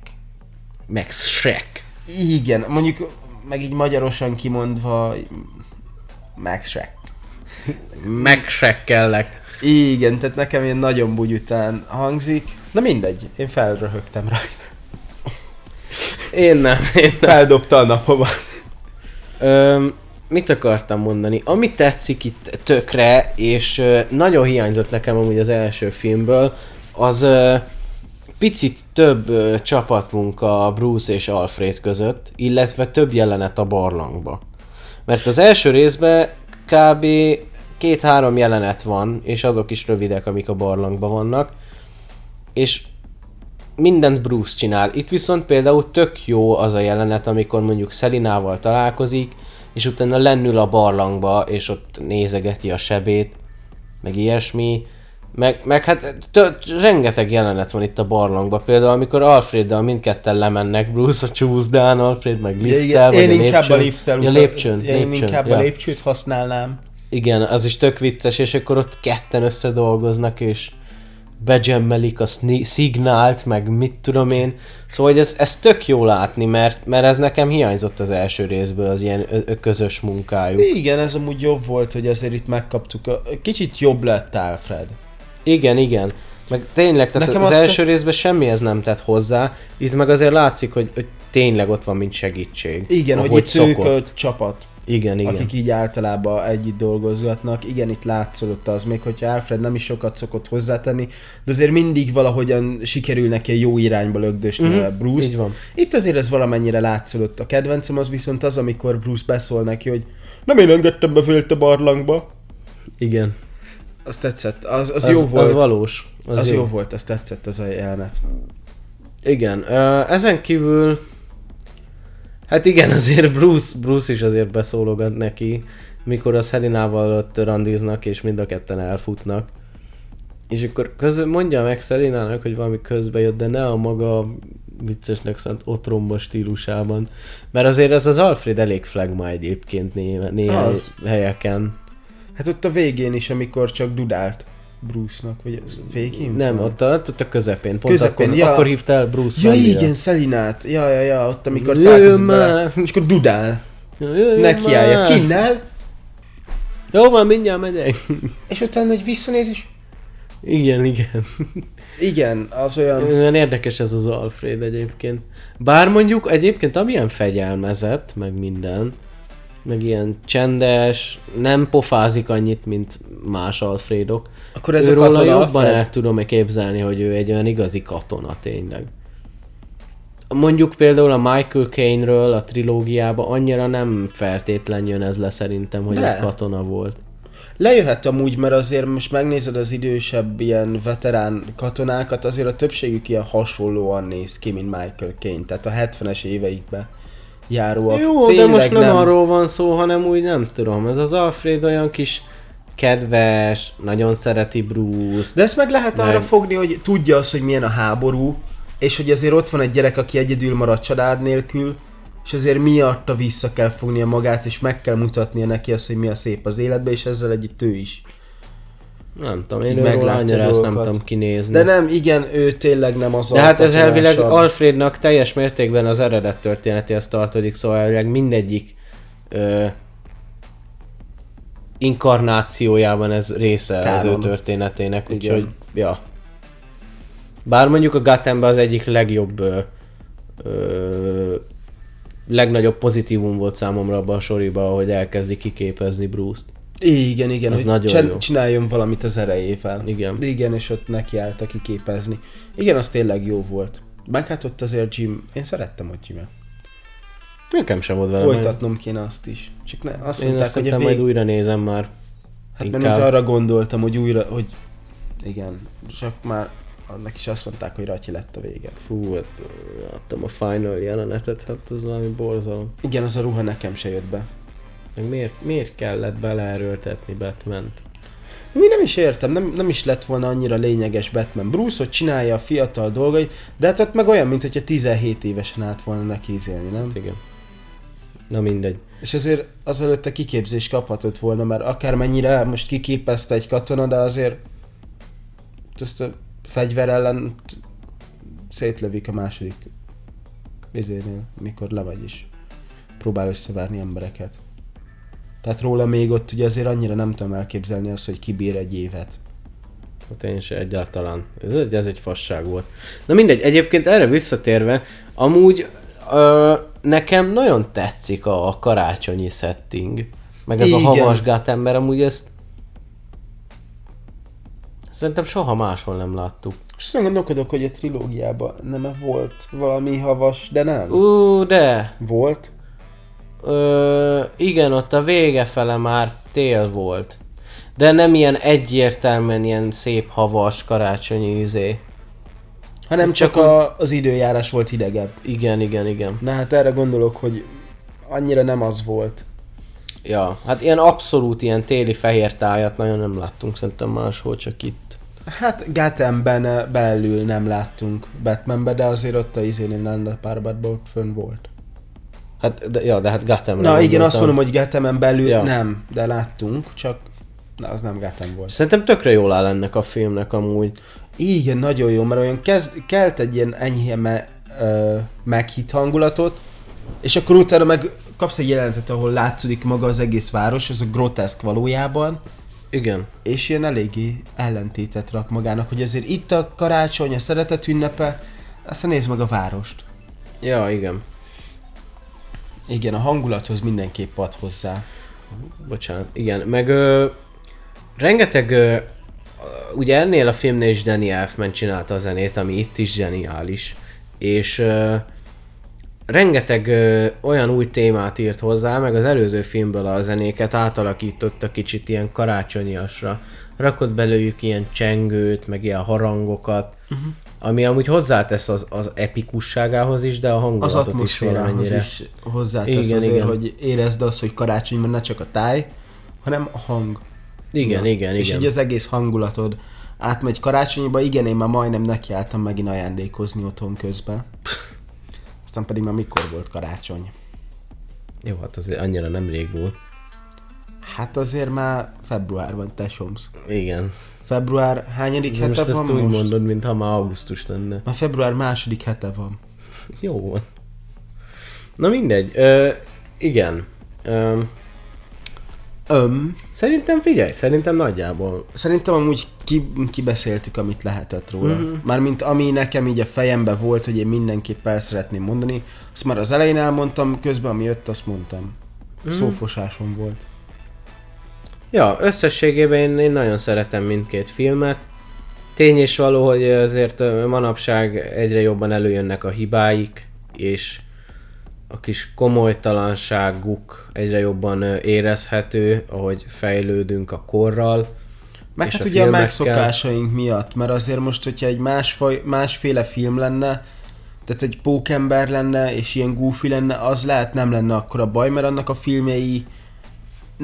Max Shrek. Igen, mondjuk meg így magyarosan kimondva Max Shrek. Megsekkellek. Igen, tehát nekem ilyen nagyon bugyután hangzik. Na mindegy, én felröhögtem rajta. Én nem, én nem. Feldobta a napomat. Öm, mit akartam mondani? Ami tetszik itt tökre, és ö, nagyon hiányzott nekem amúgy az első filmből, az ö, picit több ö, csapatmunka Bruce és Alfred között, illetve több jelenet a barlangba. Mert az első részben kb. két-három jelenet van, és azok is rövidek, amik a barlangban vannak, és mindent Bruce csinál. Itt viszont például tök jó az a jelenet, amikor mondjuk Szelinával találkozik, és utána lennül a barlangba, és ott nézegeti a sebét, meg ilyesmi. Meg, meg hát rengeteg jelenet van itt a barlangban. Például amikor Alfreddel mindketten lemennek, Bruce a csúszdán, Alfred meg Ja, lifttel, igen, vagy én a inkább a lépcsőn. lifttel Ja, utal- lépcsőn, ja, én lépcsőn, inkább ja. a lépcsőt használnám. Igen, az is tök vicces, és akkor ott ketten összedolgoznak, és bejemmelik a sni- szignált, meg mit tudom én. Szóval hogy ez, ez tök jó látni, mert, mert ez nekem hiányzott az első részből, az ilyen ö- közös munkájuk. Igen, ez amúgy jobb volt, hogy azért itt megkaptuk. A... Kicsit jobb lett Alfred. Igen, igen. Meg tényleg, tehát Nekem az első részben semmihez nem tett hozzá, itt meg azért látszik, hogy, hogy tényleg ott van, mint segítség. Igen, hogy itt szokott. csapat, Igen, igen. akik így általában együtt dolgozgatnak. Igen, itt látszott az, még hogyha Alfred nem is sokat szokott hozzátenni, de azért mindig valahogyan sikerül neki a jó irányba lögdösni Mhm, a bruce így van. Itt azért ez valamennyire látszódott. A kedvencem az viszont az, amikor Bruce beszól neki, hogy nem én engedtem be félt a barlangba. Igen. Az tetszett, az, az, Az, jó volt. Az valós. az, az jó. jó volt, az tetszett az a jelenet. Igen. Ezen kívül... Hát igen, azért Bruce, Bruce is azért beszólogat neki, mikor a Szelinával ott randiznak, és mind a ketten elfutnak. És akkor közben mondja meg Szelinának, hogy valami közbe jött, de ne a maga viccesnek szánt otromba stílusában. Mert azért ez az Alfred elég flagma egyébként Az. helyeken. Hát ott a végén is, amikor csak dudált Bruce-nak, vagy az végén? Nem, ott a, ott a közepén. Pont Közepén, akkor, ja. akkor hívta el Bruce Ja Wayne-re. igen, Szelinát. Ja, ja, ja, ott amikor Jöjjön találkozott vele. És akkor dudál. Nekiállja. Kinnel, Jó van, mindjárt megyek. és utána egy visszanéz is. igen, igen. Igen, az olyan... Olyan érdekes ez az Alfred egyébként. Bár mondjuk egyébként amilyen fegyelmezett, meg minden, meg ilyen csendes, nem pofázik annyit, mint más Alfredok. Akkor ez a Őróla katona jobban Alfred? el tudom képzelni, hogy ő egy olyan igazi katona tényleg. Mondjuk például a Michael Caine-ről a trilógiában annyira nem feltétlen jön ez le szerintem, hogy De. egy katona volt. Lejöhet amúgy, mert azért most megnézed az idősebb ilyen veterán katonákat, azért a többségük ilyen hasonlóan néz ki, mint Michael Caine, tehát a 70-es éveikben járóak. Jó, Tényleg de most nem, nem arról van szó, hanem úgy nem tudom. Ez az Alfred olyan kis kedves, nagyon szereti Bruce. De ezt meg lehet Meg- arra fogni, hogy tudja azt, hogy milyen a háború, és hogy azért ott van egy gyerek, aki egyedül marad család nélkül, és ezért miatta vissza kell fognia magát, és meg kell mutatnia neki azt, hogy mi a szép az életben, és ezzel együtt ő is. Nem tudom, én meglátja annyira ezt nem tudom kinézni. De nem, igen, ő tényleg nem az De hát ez elvileg Alfrednak teljes mértékben az eredet történetéhez tartozik, szóval elvileg mindegyik ö, inkarnációjában ez része az ő Kánon. történetének, úgyhogy, ja. Bár mondjuk a Gothamben az egyik legjobb, ö, ö, legnagyobb pozitívum volt számomra abban a soriban, hogy elkezdi kiképezni Bruce-t. Igen, igen, Az nagyon csen- jó. csináljon valamit az erejével. Igen. Igen, és ott nekiállta kiképezni. Igen, az tényleg jó volt. Meg hát ott azért Jim, én szerettem ott Jimet. Nekem sem volt vele. Folytatnom kéne azt is. Csak ne, azt Én mondták, azt hogy a vég... majd újra nézem már. Hát mert inkább. mint arra gondoltam, hogy újra, hogy igen, csak már annak is azt mondták, hogy Ratyi lett a vége. Fú, láttam a final jelenetet, hát ez valami borzalom. Igen, az a ruha nekem se jött be. Meg miért, miért kellett beleerőltetni Batman-t? Mi nem is értem, nem, nem is lett volna annyira lényeges Batman. Bruce ott csinálja a fiatal dolgait, de hát ott meg olyan, mint hogyha 17 évesen állt volna neki izélni, nem? Hát igen. Na mindegy. És azért azelőtt a kiképzés kaphatott volna, mert akármennyire most kiképezte egy katona, de azért ezt a fegyver ellen szétlövik a második izénél, mikor lemegy is. Próbál összevárni embereket. Tehát róla még ott ugye azért annyira nem tudom elképzelni azt, hogy kibír egy évet. Hát én se egyáltalán. Ez, egy- ez egy fasság volt. Na mindegy, egyébként erre visszatérve, amúgy ö, nekem nagyon tetszik a, a karácsonyi setting. Meg ez Igen. a havas ember, amúgy ezt Szerintem soha máshol nem láttuk. És aztán gondolkodok, hogy a trilógiában nem volt valami havas, de nem. Ú, de. Volt. Ö, igen, ott a vége fele már tél volt. De nem ilyen egyértelműen ilyen szép havas karácsonyi izé. Hanem Csak csak a, az időjárás volt hidegebb. Igen, igen, igen. Na hát erre gondolok, hogy annyira nem az volt. Ja, hát ilyen abszolút ilyen téli fehér tájat nagyon nem láttunk szerintem máshol, csak itt. Hát Gothamben eh, belül nem láttunk Batmanbe, de azért ott a izénél Nanda Parbatban ott fönn volt. Hát, de, ja, de hát Gothamra Na igen, azt mondom, hogy Gothamen belül Ja. nem, de láttunk, csak na, az nem Gotham volt. Szerintem tökre jól áll ennek a filmnek amúgy. Igen, nagyon jó, mert olyan kezd, kelt egy ilyen enyhe me, ö, meghit hangulatot, és akkor utána meg kapsz egy jelenetet, ahol látszódik maga az egész város, ez a groteszk valójában, Igen. és ilyen eléggé ellentétet rak magának, hogy azért itt a karácsony, a szeretet ünnepe, aztán nézd meg a várost. Ja, igen. Igen, a hangulathoz mindenképp ad hozzá. Bocsánat, igen. Meg ö, rengeteg, ö, ugye ennél a filmnél is Danny Elfman csinálta a zenét, ami itt is zseniális. És ö, rengeteg ö, olyan új témát írt hozzá, meg az előző filmből a zenéket átalakította kicsit ilyen karácsonyiasra. Rakott belőjük ilyen csengőt, meg ilyen harangokat, uh-huh. Ami amúgy hozzátesz az, az epikusságához is, de a Az hangulatot is atmoszférához valamennyire. is hozzátesz Igen, azért, igen. hogy érezd azt, hogy karácsonyban ne csak a táj, hanem a hang. Igen, Ja. igen, És igen. így az egész hangulatod átmegy karácsonyba. Igen, én már majdnem nekiálltam megint ajándékozni otthon közben. Aztán pedig már mikor volt karácsony? Jó, hát azért annyira nem rég volt. Hát azért már február van, tesomsz. Igen. Február hányadik De most hete ezt van úgy most? mondod, mintha már augusztus lenne. Már február második hete van. Jó van. Na mindegy. Ö, igen. Ö, Öm, szerintem figyelj, szerintem nagyjából. Szerintem amúgy ki, kibeszéltük, amit lehetett róla. Mhm. Mm-hmm. Mármint ami nekem így a fejembe volt, hogy én mindenképp el szeretném mondani, azt már az elején elmondtam, közben ami jött, azt mondtam. Mm. Szófosásom volt. Ja, összességében én, én nagyon szeretem mindkét filmet. Tény és való, hogy azért manapság egyre jobban előjönnek a hibáik, és a kis komolytalanságuk egyre jobban érezhető, ahogy fejlődünk a korral. Meg És hát a ugye a filmekkel. megszokásaink miatt, mert azért most, hogyha egy másfaj, másféle film lenne, tehát egy pókember lenne, és ilyen goofy lenne, az lehet nem lenne akkora baj, mert annak a filmjei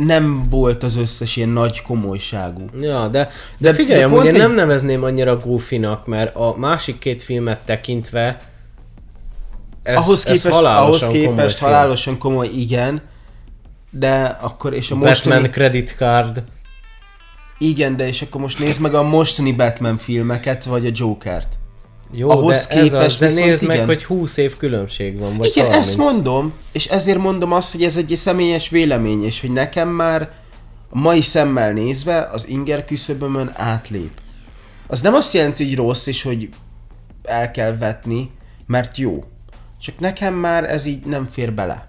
nem volt az összes ilyen nagy komolyságú. Ja, de, de, figyelj, de amúgy én egy- nem nevezném annyira goofinak, mert a másik két filmet tekintve ez, ahhoz ez képest, halálosan ahhoz képest komoly film. halálosan komoly, igen, de akkor és a Batman mostani... Credit Card. Igen, de és akkor most nézd meg a mostani Batman filmeket, vagy a Jokert. Jó, Ahhoz de ez az, képest de nézd meg, igen. hogy 20 év különbség van, vagy igen, 30. ezt mondom, és ezért mondom azt, hogy ez egy személyes vélemény, és hogy nekem már mai szemmel nézve az inger küszöbömön átlép. Az nem azt jelenti, hogy rossz, és hogy el kell vetni, mert jó. Csak nekem már ez így nem fér bele.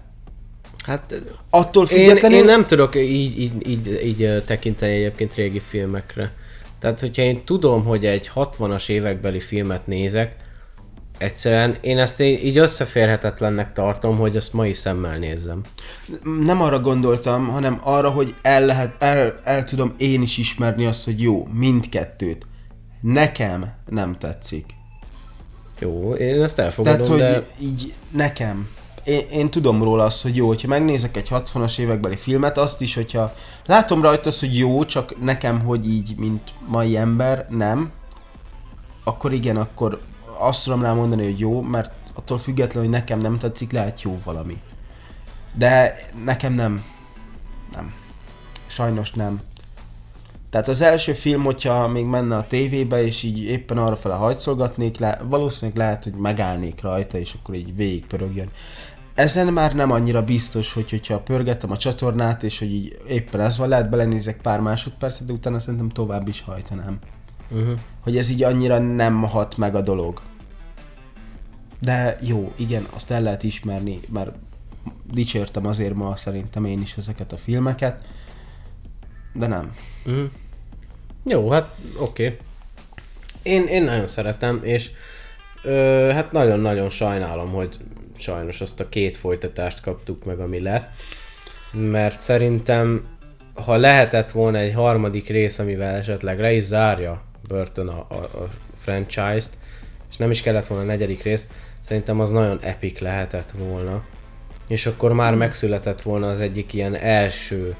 Hát Attól én, függetlenül... én nem tudok így, így, így, így tekinteni egyébként régi filmekre. Tehát, hogyha én tudom, hogy egy 60-as évekbeli filmet nézek, egyszerűen én ezt így összeférhetetlennek tartom, hogy azt mai szemmel nézzem. nem arra gondoltam, hanem arra, hogy el, lehet, el, el tudom én is ismerni azt, hogy jó, mindkettőt. Nekem nem tetszik. Jó, én ezt elfogadom, Tehát, hogy de... így nekem. Én, én tudom róla azt, hogy jó, hogyha megnézek egy 60-as évekbeli filmet, azt is, hogyha látom rajta azt, hogy jó, csak nekem, hogy így, mint mai ember, nem, akkor igen, akkor azt tudom rá mondani, hogy jó, mert attól függetlenül, hogy nekem nem tetszik, lehet jó valami. De nekem nem. Nem. Sajnos nem. Tehát az első film, hogyha még menne a tévébe, és így éppen arra fele hajszolgatnék, le, valószínűleg lehet, hogy megállnék rajta, és akkor így végig pörögjön. Ezen már nem annyira biztos, hogy hogyha pörgettem a csatornát, és hogy így éppen ez van, lehet belenézek pár másodpercet, de utána szerintem tovább is hajtanám. Uh-huh. Hogy ez így annyira nem hat meg a dolog. De jó, igen, azt el lehet ismerni, mert dicsértem azért ma szerintem én is ezeket a filmeket, de nem. Uh-huh. Jó, hát oké. Okay. Én, én nagyon szeretem, és ö, hát nagyon-nagyon sajnálom, hogy sajnos azt a két folytatást kaptuk meg, ami lett. Mert szerintem, ha lehetett volna egy harmadik rész, amivel esetleg le is zárja Burton a, a, a franchise-t, és nem is kellett volna a negyedik rész, szerintem az nagyon epic lehetett volna. És akkor már megszületett volna az egyik ilyen első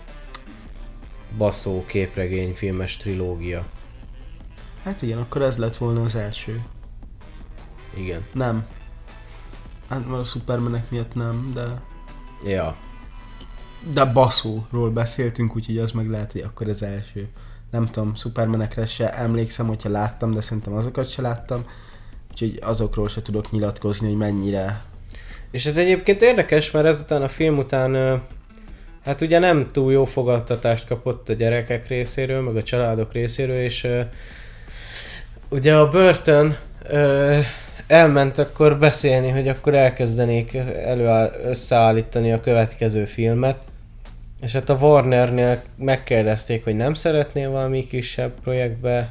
baszó képregényfilmes trilógia. Hát igen, akkor ez lett volna az első. Igen. Nem. Hát mert a Supermanek miatt nem, de... Ja. De baszóról beszéltünk, úgyhogy az meg lehet, hogy akkor az első. Nem tudom, Supermanekre se emlékszem, hogyha láttam, de szerintem azokat se láttam. Úgyhogy azokról se tudok nyilatkozni, hogy mennyire... És ez egyébként érdekes, mert ezután a film után hát ugye nem túl jó fogadtatást kapott a gyerekek részéről, meg a családok részéről, és ö, ugye a Burton ö, elment akkor beszélni, hogy akkor elkezdenék előáll, összeállítani a következő filmet, és hát a Warnernél megkérdezték, hogy nem szeretnél valami kisebb projektbe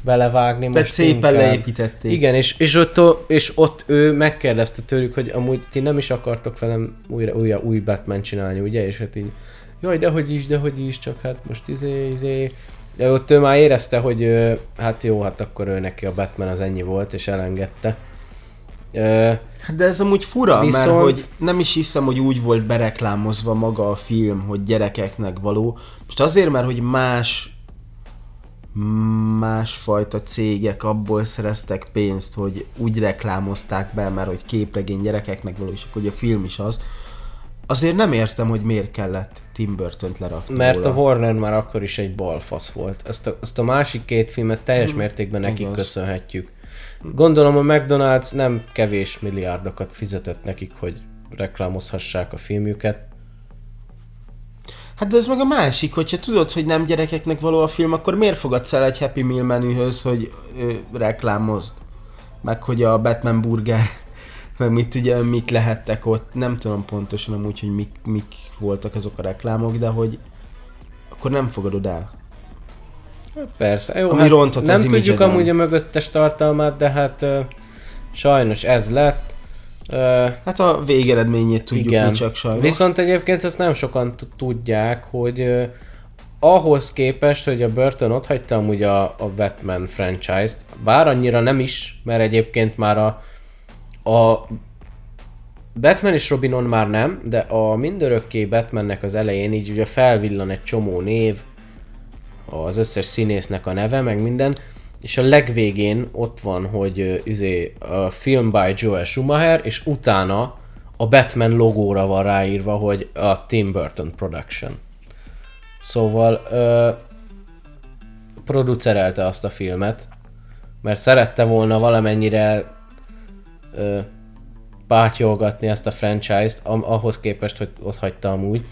belevágni Mert most szépen inkább. leépítették. Igen, és, és, ott, és ott ő megkérdezte tőlük, hogy amúgy ti nem is akartok velem újra, újra új Batman csinálni, ugye? És hát így, jaj, dehogy is, dehogy is, csak hát most izé, izé. De ott ő már érezte, hogy hát jó, hát akkor ő neki a Batman az ennyi volt, és elengedte. De ez amúgy fura. Viszont- mert hogy nem is hiszem, hogy úgy volt bereklámozva maga a film, hogy gyerekeknek való. Most azért, mert hogy más másfajta cégek abból szereztek pénzt, hogy úgy reklámozták be, mert hogy képregény gyerekeknek való, és akkor ugye a film is az. Azért nem értem, hogy miért kellett Tim Burton-t lerakni mert a róla. Warner már akkor is egy balfasz volt. Ezt a, ezt a másik két filmet teljes mértékben nekik igaz. köszönhetjük. Gondolom a McDonald's nem kevés milliárdokat fizetett nekik, hogy reklámozhassák a filmjüket. Hát de ez meg a másik, hogyha tudod, hogy nem gyerekeknek való a film, akkor miért fogadsz el egy Happy Meal menühöz, hogy ö, reklámozd? Meg hogy a Batman burger, meg mit ugye, mik lehettek ott, nem tudom pontosan amúgy, hogy mik, mik voltak azok a reklámok, de hogy akkor nem fogadod el. Hát Persze, jó, Ami hát rontott az nem tudjuk image-eden. amúgy a mögöttes tartalmát, de hát uh, sajnos ez lett. Uh, Hát a végeredményét tudjuk Igen. mi csak sajnos. Viszont egyébként ezt nem sokan tudják, hogy uh, ahhoz képest, hogy a Burton ott hagyta amúgy a, a Batman franchise-t, bár annyira nem is, mert egyébként már a, a Batman és Robinon már nem, de a mindörökké Batmannek az elején így ugye felvillan egy csomó név, az összes színésznek a neve, meg minden, és a legvégén ott van, hogy izé, a film by Joel Schumacher, és utána a Batman logóra van ráírva, hogy a Tim Burton Production. Szóval ö, producerelte azt a filmet, mert szerette volna valamennyire ö, pátyolgatni ezt a franchise-t, ahhoz képest, hogy ott hagyta amúgy.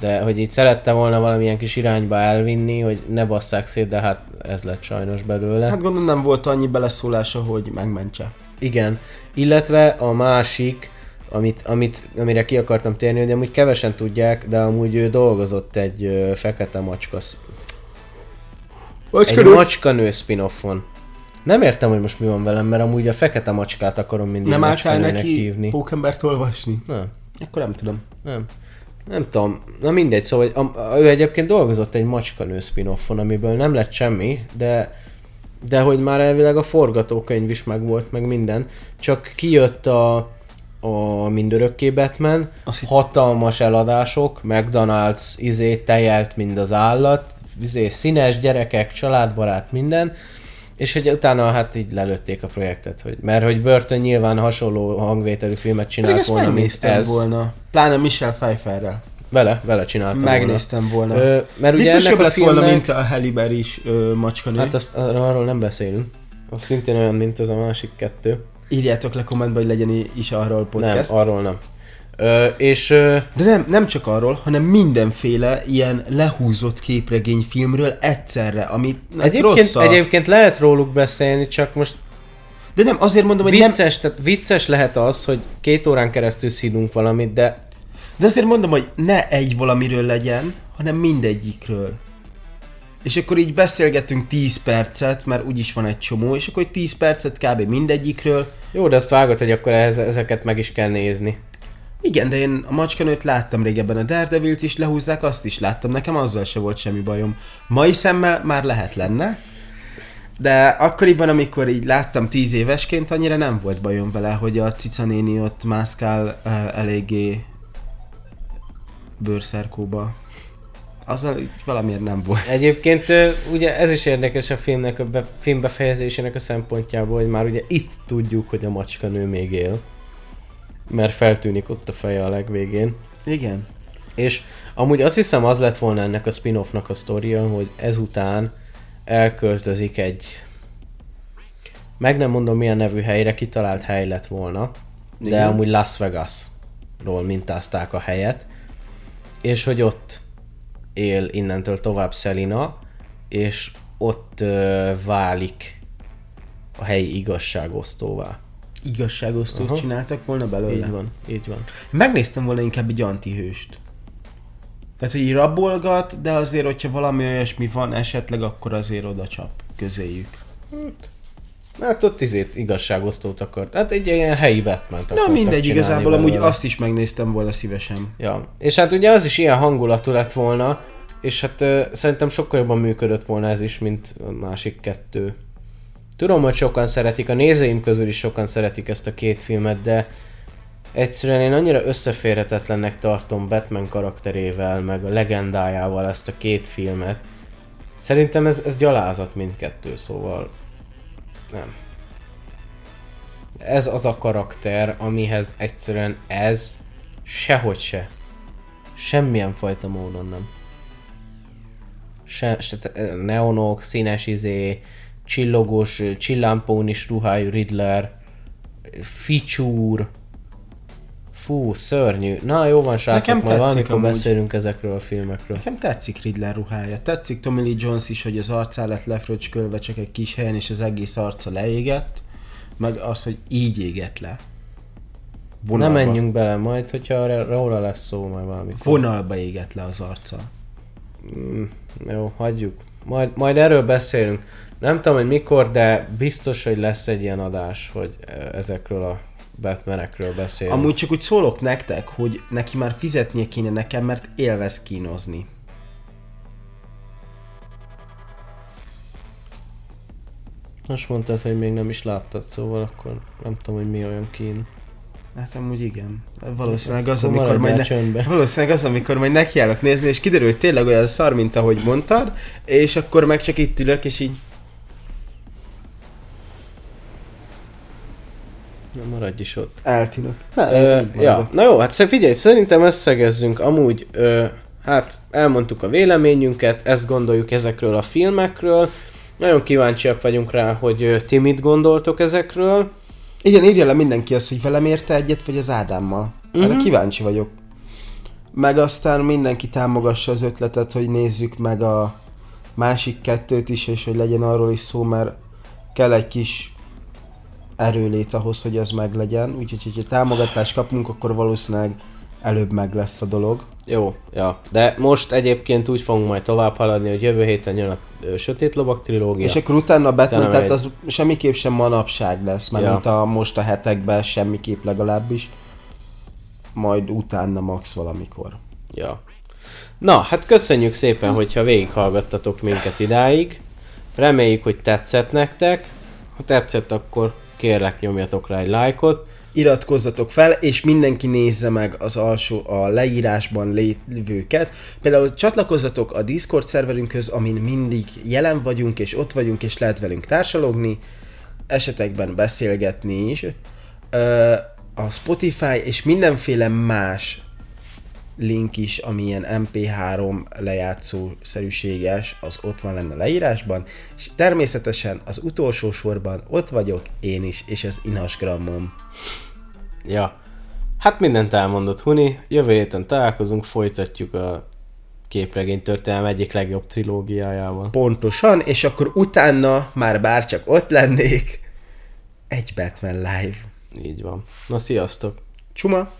De hogy így szerette volna valamilyen kis irányba elvinni, hogy ne basszák szét, de hát ez lett sajnos belőle. Hát gondolom nem volt annyi beleszólása, hogy megmentse. Igen, illetve a másik, amit, amit, amire ki akartam térni, hogy amúgy kevesen tudják, de amúgy ő dolgozott egy ö, fekete macska, sz- egy macskanő spin-offon. Nem értem, hogy most mi van velem, mert amúgy a fekete macskát akarom mindig Nem álltál neki hívni. Pókembert olvasni? Nem. Akkor nem tudom. Nem. Nem tudom. Na mindegy, szóval a, a, ő egyébként dolgozott egy macskanő spin-offon, amiből nem lett semmi, de de hogy már elvileg a forgatókönyv is megvolt, meg minden. Csak kijött a, a mindörökké Batman, Azt hatalmas eladások, McDonald's izé tejelt, mind az állat, izé színes gyerekek, családbarát, minden, és hogy utána hát így lelőtték a projektet, hogy, mert hogy Burton nyilván hasonló hangvételű filmet Pedig csinált ezt volna, mint ez. volna. Pláne Michelle Pfeifferrel. Vele, vele csináltam Megnéztem volna. volna. Ö, mert ugye Biztos ennek a lett volna, filmnek, mint a Halle Berry is ö, macskanő. Hát azt, arról nem beszélünk. Az szintén olyan, mint ez a másik kettő. Írjátok le kommentbe, hogy legyen is arról podcast. Nem, arról nem. Ö, és ö, De nem, nem csak arról, hanem mindenféle ilyen lehúzott képregényfilmről egyszerre, amit egyébként, rossz a... egyébként lehet róluk beszélni, csak most De nem, azért mondom, hogy nem... vicces, tehát vicces lehet az, hogy két órán keresztül színunk valamit, de De azért mondom, hogy ne egy valamiről legyen, hanem mindegyikről. És akkor így beszélgetünk 10 percet, mert úgyis van egy csomó, és akkor 10 percet kb. mindegyikről. jó, de azt vágod, hogy akkor ehhez, ezeket meg is kell nézni. Igen, de én a macskanőt láttam régebben, a Daredevil-t is lehúzzák, azt is láttam, nekem azzal se volt semmi bajom. Mai szemmel már lehet lenne, de akkoriban, amikor így láttam 10 évesként, annyira nem volt bajom vele, hogy a cica néni ott mászkál uh, eléggé bőrszerkóba. Azzal valamiért nem volt. Egyébként ugye ez is érdekes a filmnek a be, film a szempontjából, hogy már ugye itt tudjuk, hogy a macskanő még él. Mert feltűnik ott a feje a legvégén. Igen. És amúgy azt hiszem az lett volna ennek a spin-offnak a sztoria, hogy ezután elköltözik egy meg nem mondom milyen nevű helyre, kitalált hely lett volna, de Igen. amúgy Las Vegas-ról mintázták a helyet, és hogy ott él innentől tovább Selina, és ott ö, válik a helyi igazságosztóvá. Igazságosztót Aha. csináltak volna belőle? Így van, így van. Megnéztem volna inkább egy antihőst. Tehát, hogy rabolgat, de azért, hogyha valami olyasmi van esetleg, akkor azért oda csap közéjük. Hát ott izét igazságosztót akart. Hát egy ilyen helyi batman Na mindegy, igazából amúgy azt is megnéztem volna szívesen. Ja, és hát ugye az is ilyen hangulatú lett volna, és hát ö, szerintem sokkal jobban működött volna ez is, mint a másik kettő. Tudom, hogy sokan szeretik, a nézőim közül is sokan szeretik ezt a két filmet, de egyszerűen én annyira összeférhetetlennek tartom Batman karakterével, meg a legendájával ezt a két filmet. Szerintem ez, ez gyalázat mindkettő, szóval nem. Ez az a karakter, amihez egyszerűen ez sehogy se. Semmilyen fajta módon nem. Se, se neonok, színes izé, csillogós, csillámpón is ruhájú Riddler, ficsúr, Fú, szörnyű. Na jó van srácok, Nekem majd valamikor amúgy. beszélünk ezekről a filmekről. Nekem tetszik Riddler ruhája. Tetszik Tommy Lee Jones is, hogy az arcá lett lefröcskölve csak egy kis helyen, és az egész arca leégett. Meg az, hogy így égett le. Ne Vonalba. menjünk bele, majd hogyha róla lesz szó majd valamikor. Vonalba égett le az arca. Mm, jó, hagyjuk. Majd, majd erről beszélünk. Nem tudom, hogy mikor, de biztos, hogy lesz egy ilyen adás, hogy ezekről a Batmanekről beszélünk. Amúgy csak úgy szólok nektek, hogy neki már fizetnie kéne nekem, mert élvez kínozni. Most mondtad, hogy még nem is láttad, szóval akkor nem tudom, hogy mi olyan kín. Hát amúgy igen. Valószínűleg az, Akkor amikor majd, ne... Valószínűleg az, amikor majd nekiállok nézni, és kiderül, hogy tényleg olyan szar, mint ahogy mondtad, és akkor meg csak itt ülök, és így Na, maradj is ott. eltűnök. Ne, Ö, ja, na jó, hát figyelj, szerintem összegezzünk. Amúgy, ö, hát elmondtuk a véleményünket, ezt gondoljuk ezekről a filmekről. Nagyon kíváncsiak vagyunk rá, hogy ö, ti mit gondoltok ezekről. Igen, írja le mindenki azt, hogy velem érte egyet, vagy az Ádámmal. Erre Mhm. kíváncsi vagyok. Meg aztán mindenki támogassa az ötletet, hogy nézzük meg a másik kettőt is, és hogy legyen arról is szó, mert kell egy kis erőlét ahhoz, hogy az meglegyen. Úgyhogy, hogyha támogatást kapunk, akkor valószínűleg előbb meg lesz a dolog. Jó, ja. De most egyébként úgy fogunk majd tovább haladni, hogy jövő héten jön a Sötét Lovak trilógia. És akkor utána a Batman, tehát megy. az semmiképp sem manapság lesz, mert Ja. mint a most a hetekben semmiképp legalábbis. Majd utána max valamikor. Ja. Na, hát köszönjük szépen, hogyha végighallgattatok minket idáig. Reméljük, hogy tetszett nektek. Ha tetszett, akkor kérlek nyomjatok rá egy lájkot. iratkozzatok fel, és mindenki nézze meg az alsó, a leírásban lévőket. Például csatlakozzatok a Discord szerverünkhöz, amin mindig jelen vagyunk, és ott vagyunk, és lehet velünk társalogni, esetekben beszélgetni is. A Spotify és mindenféle más link is, ami ilyen MP3 lejátszó szerűséges, az ott van lenne a leírásban, és természetesen az utolsó sorban ott vagyok én is, és az Inasgrammom. Ja. Hát mindent elmondott Huni. Jövő héten találkozunk, folytatjuk a képregény történelem egyik legjobb trilógiájával. Pontosan, és akkor utána már bárcsak ott lennék, egy Batman live. Így van. Na, sziasztok! Csuma!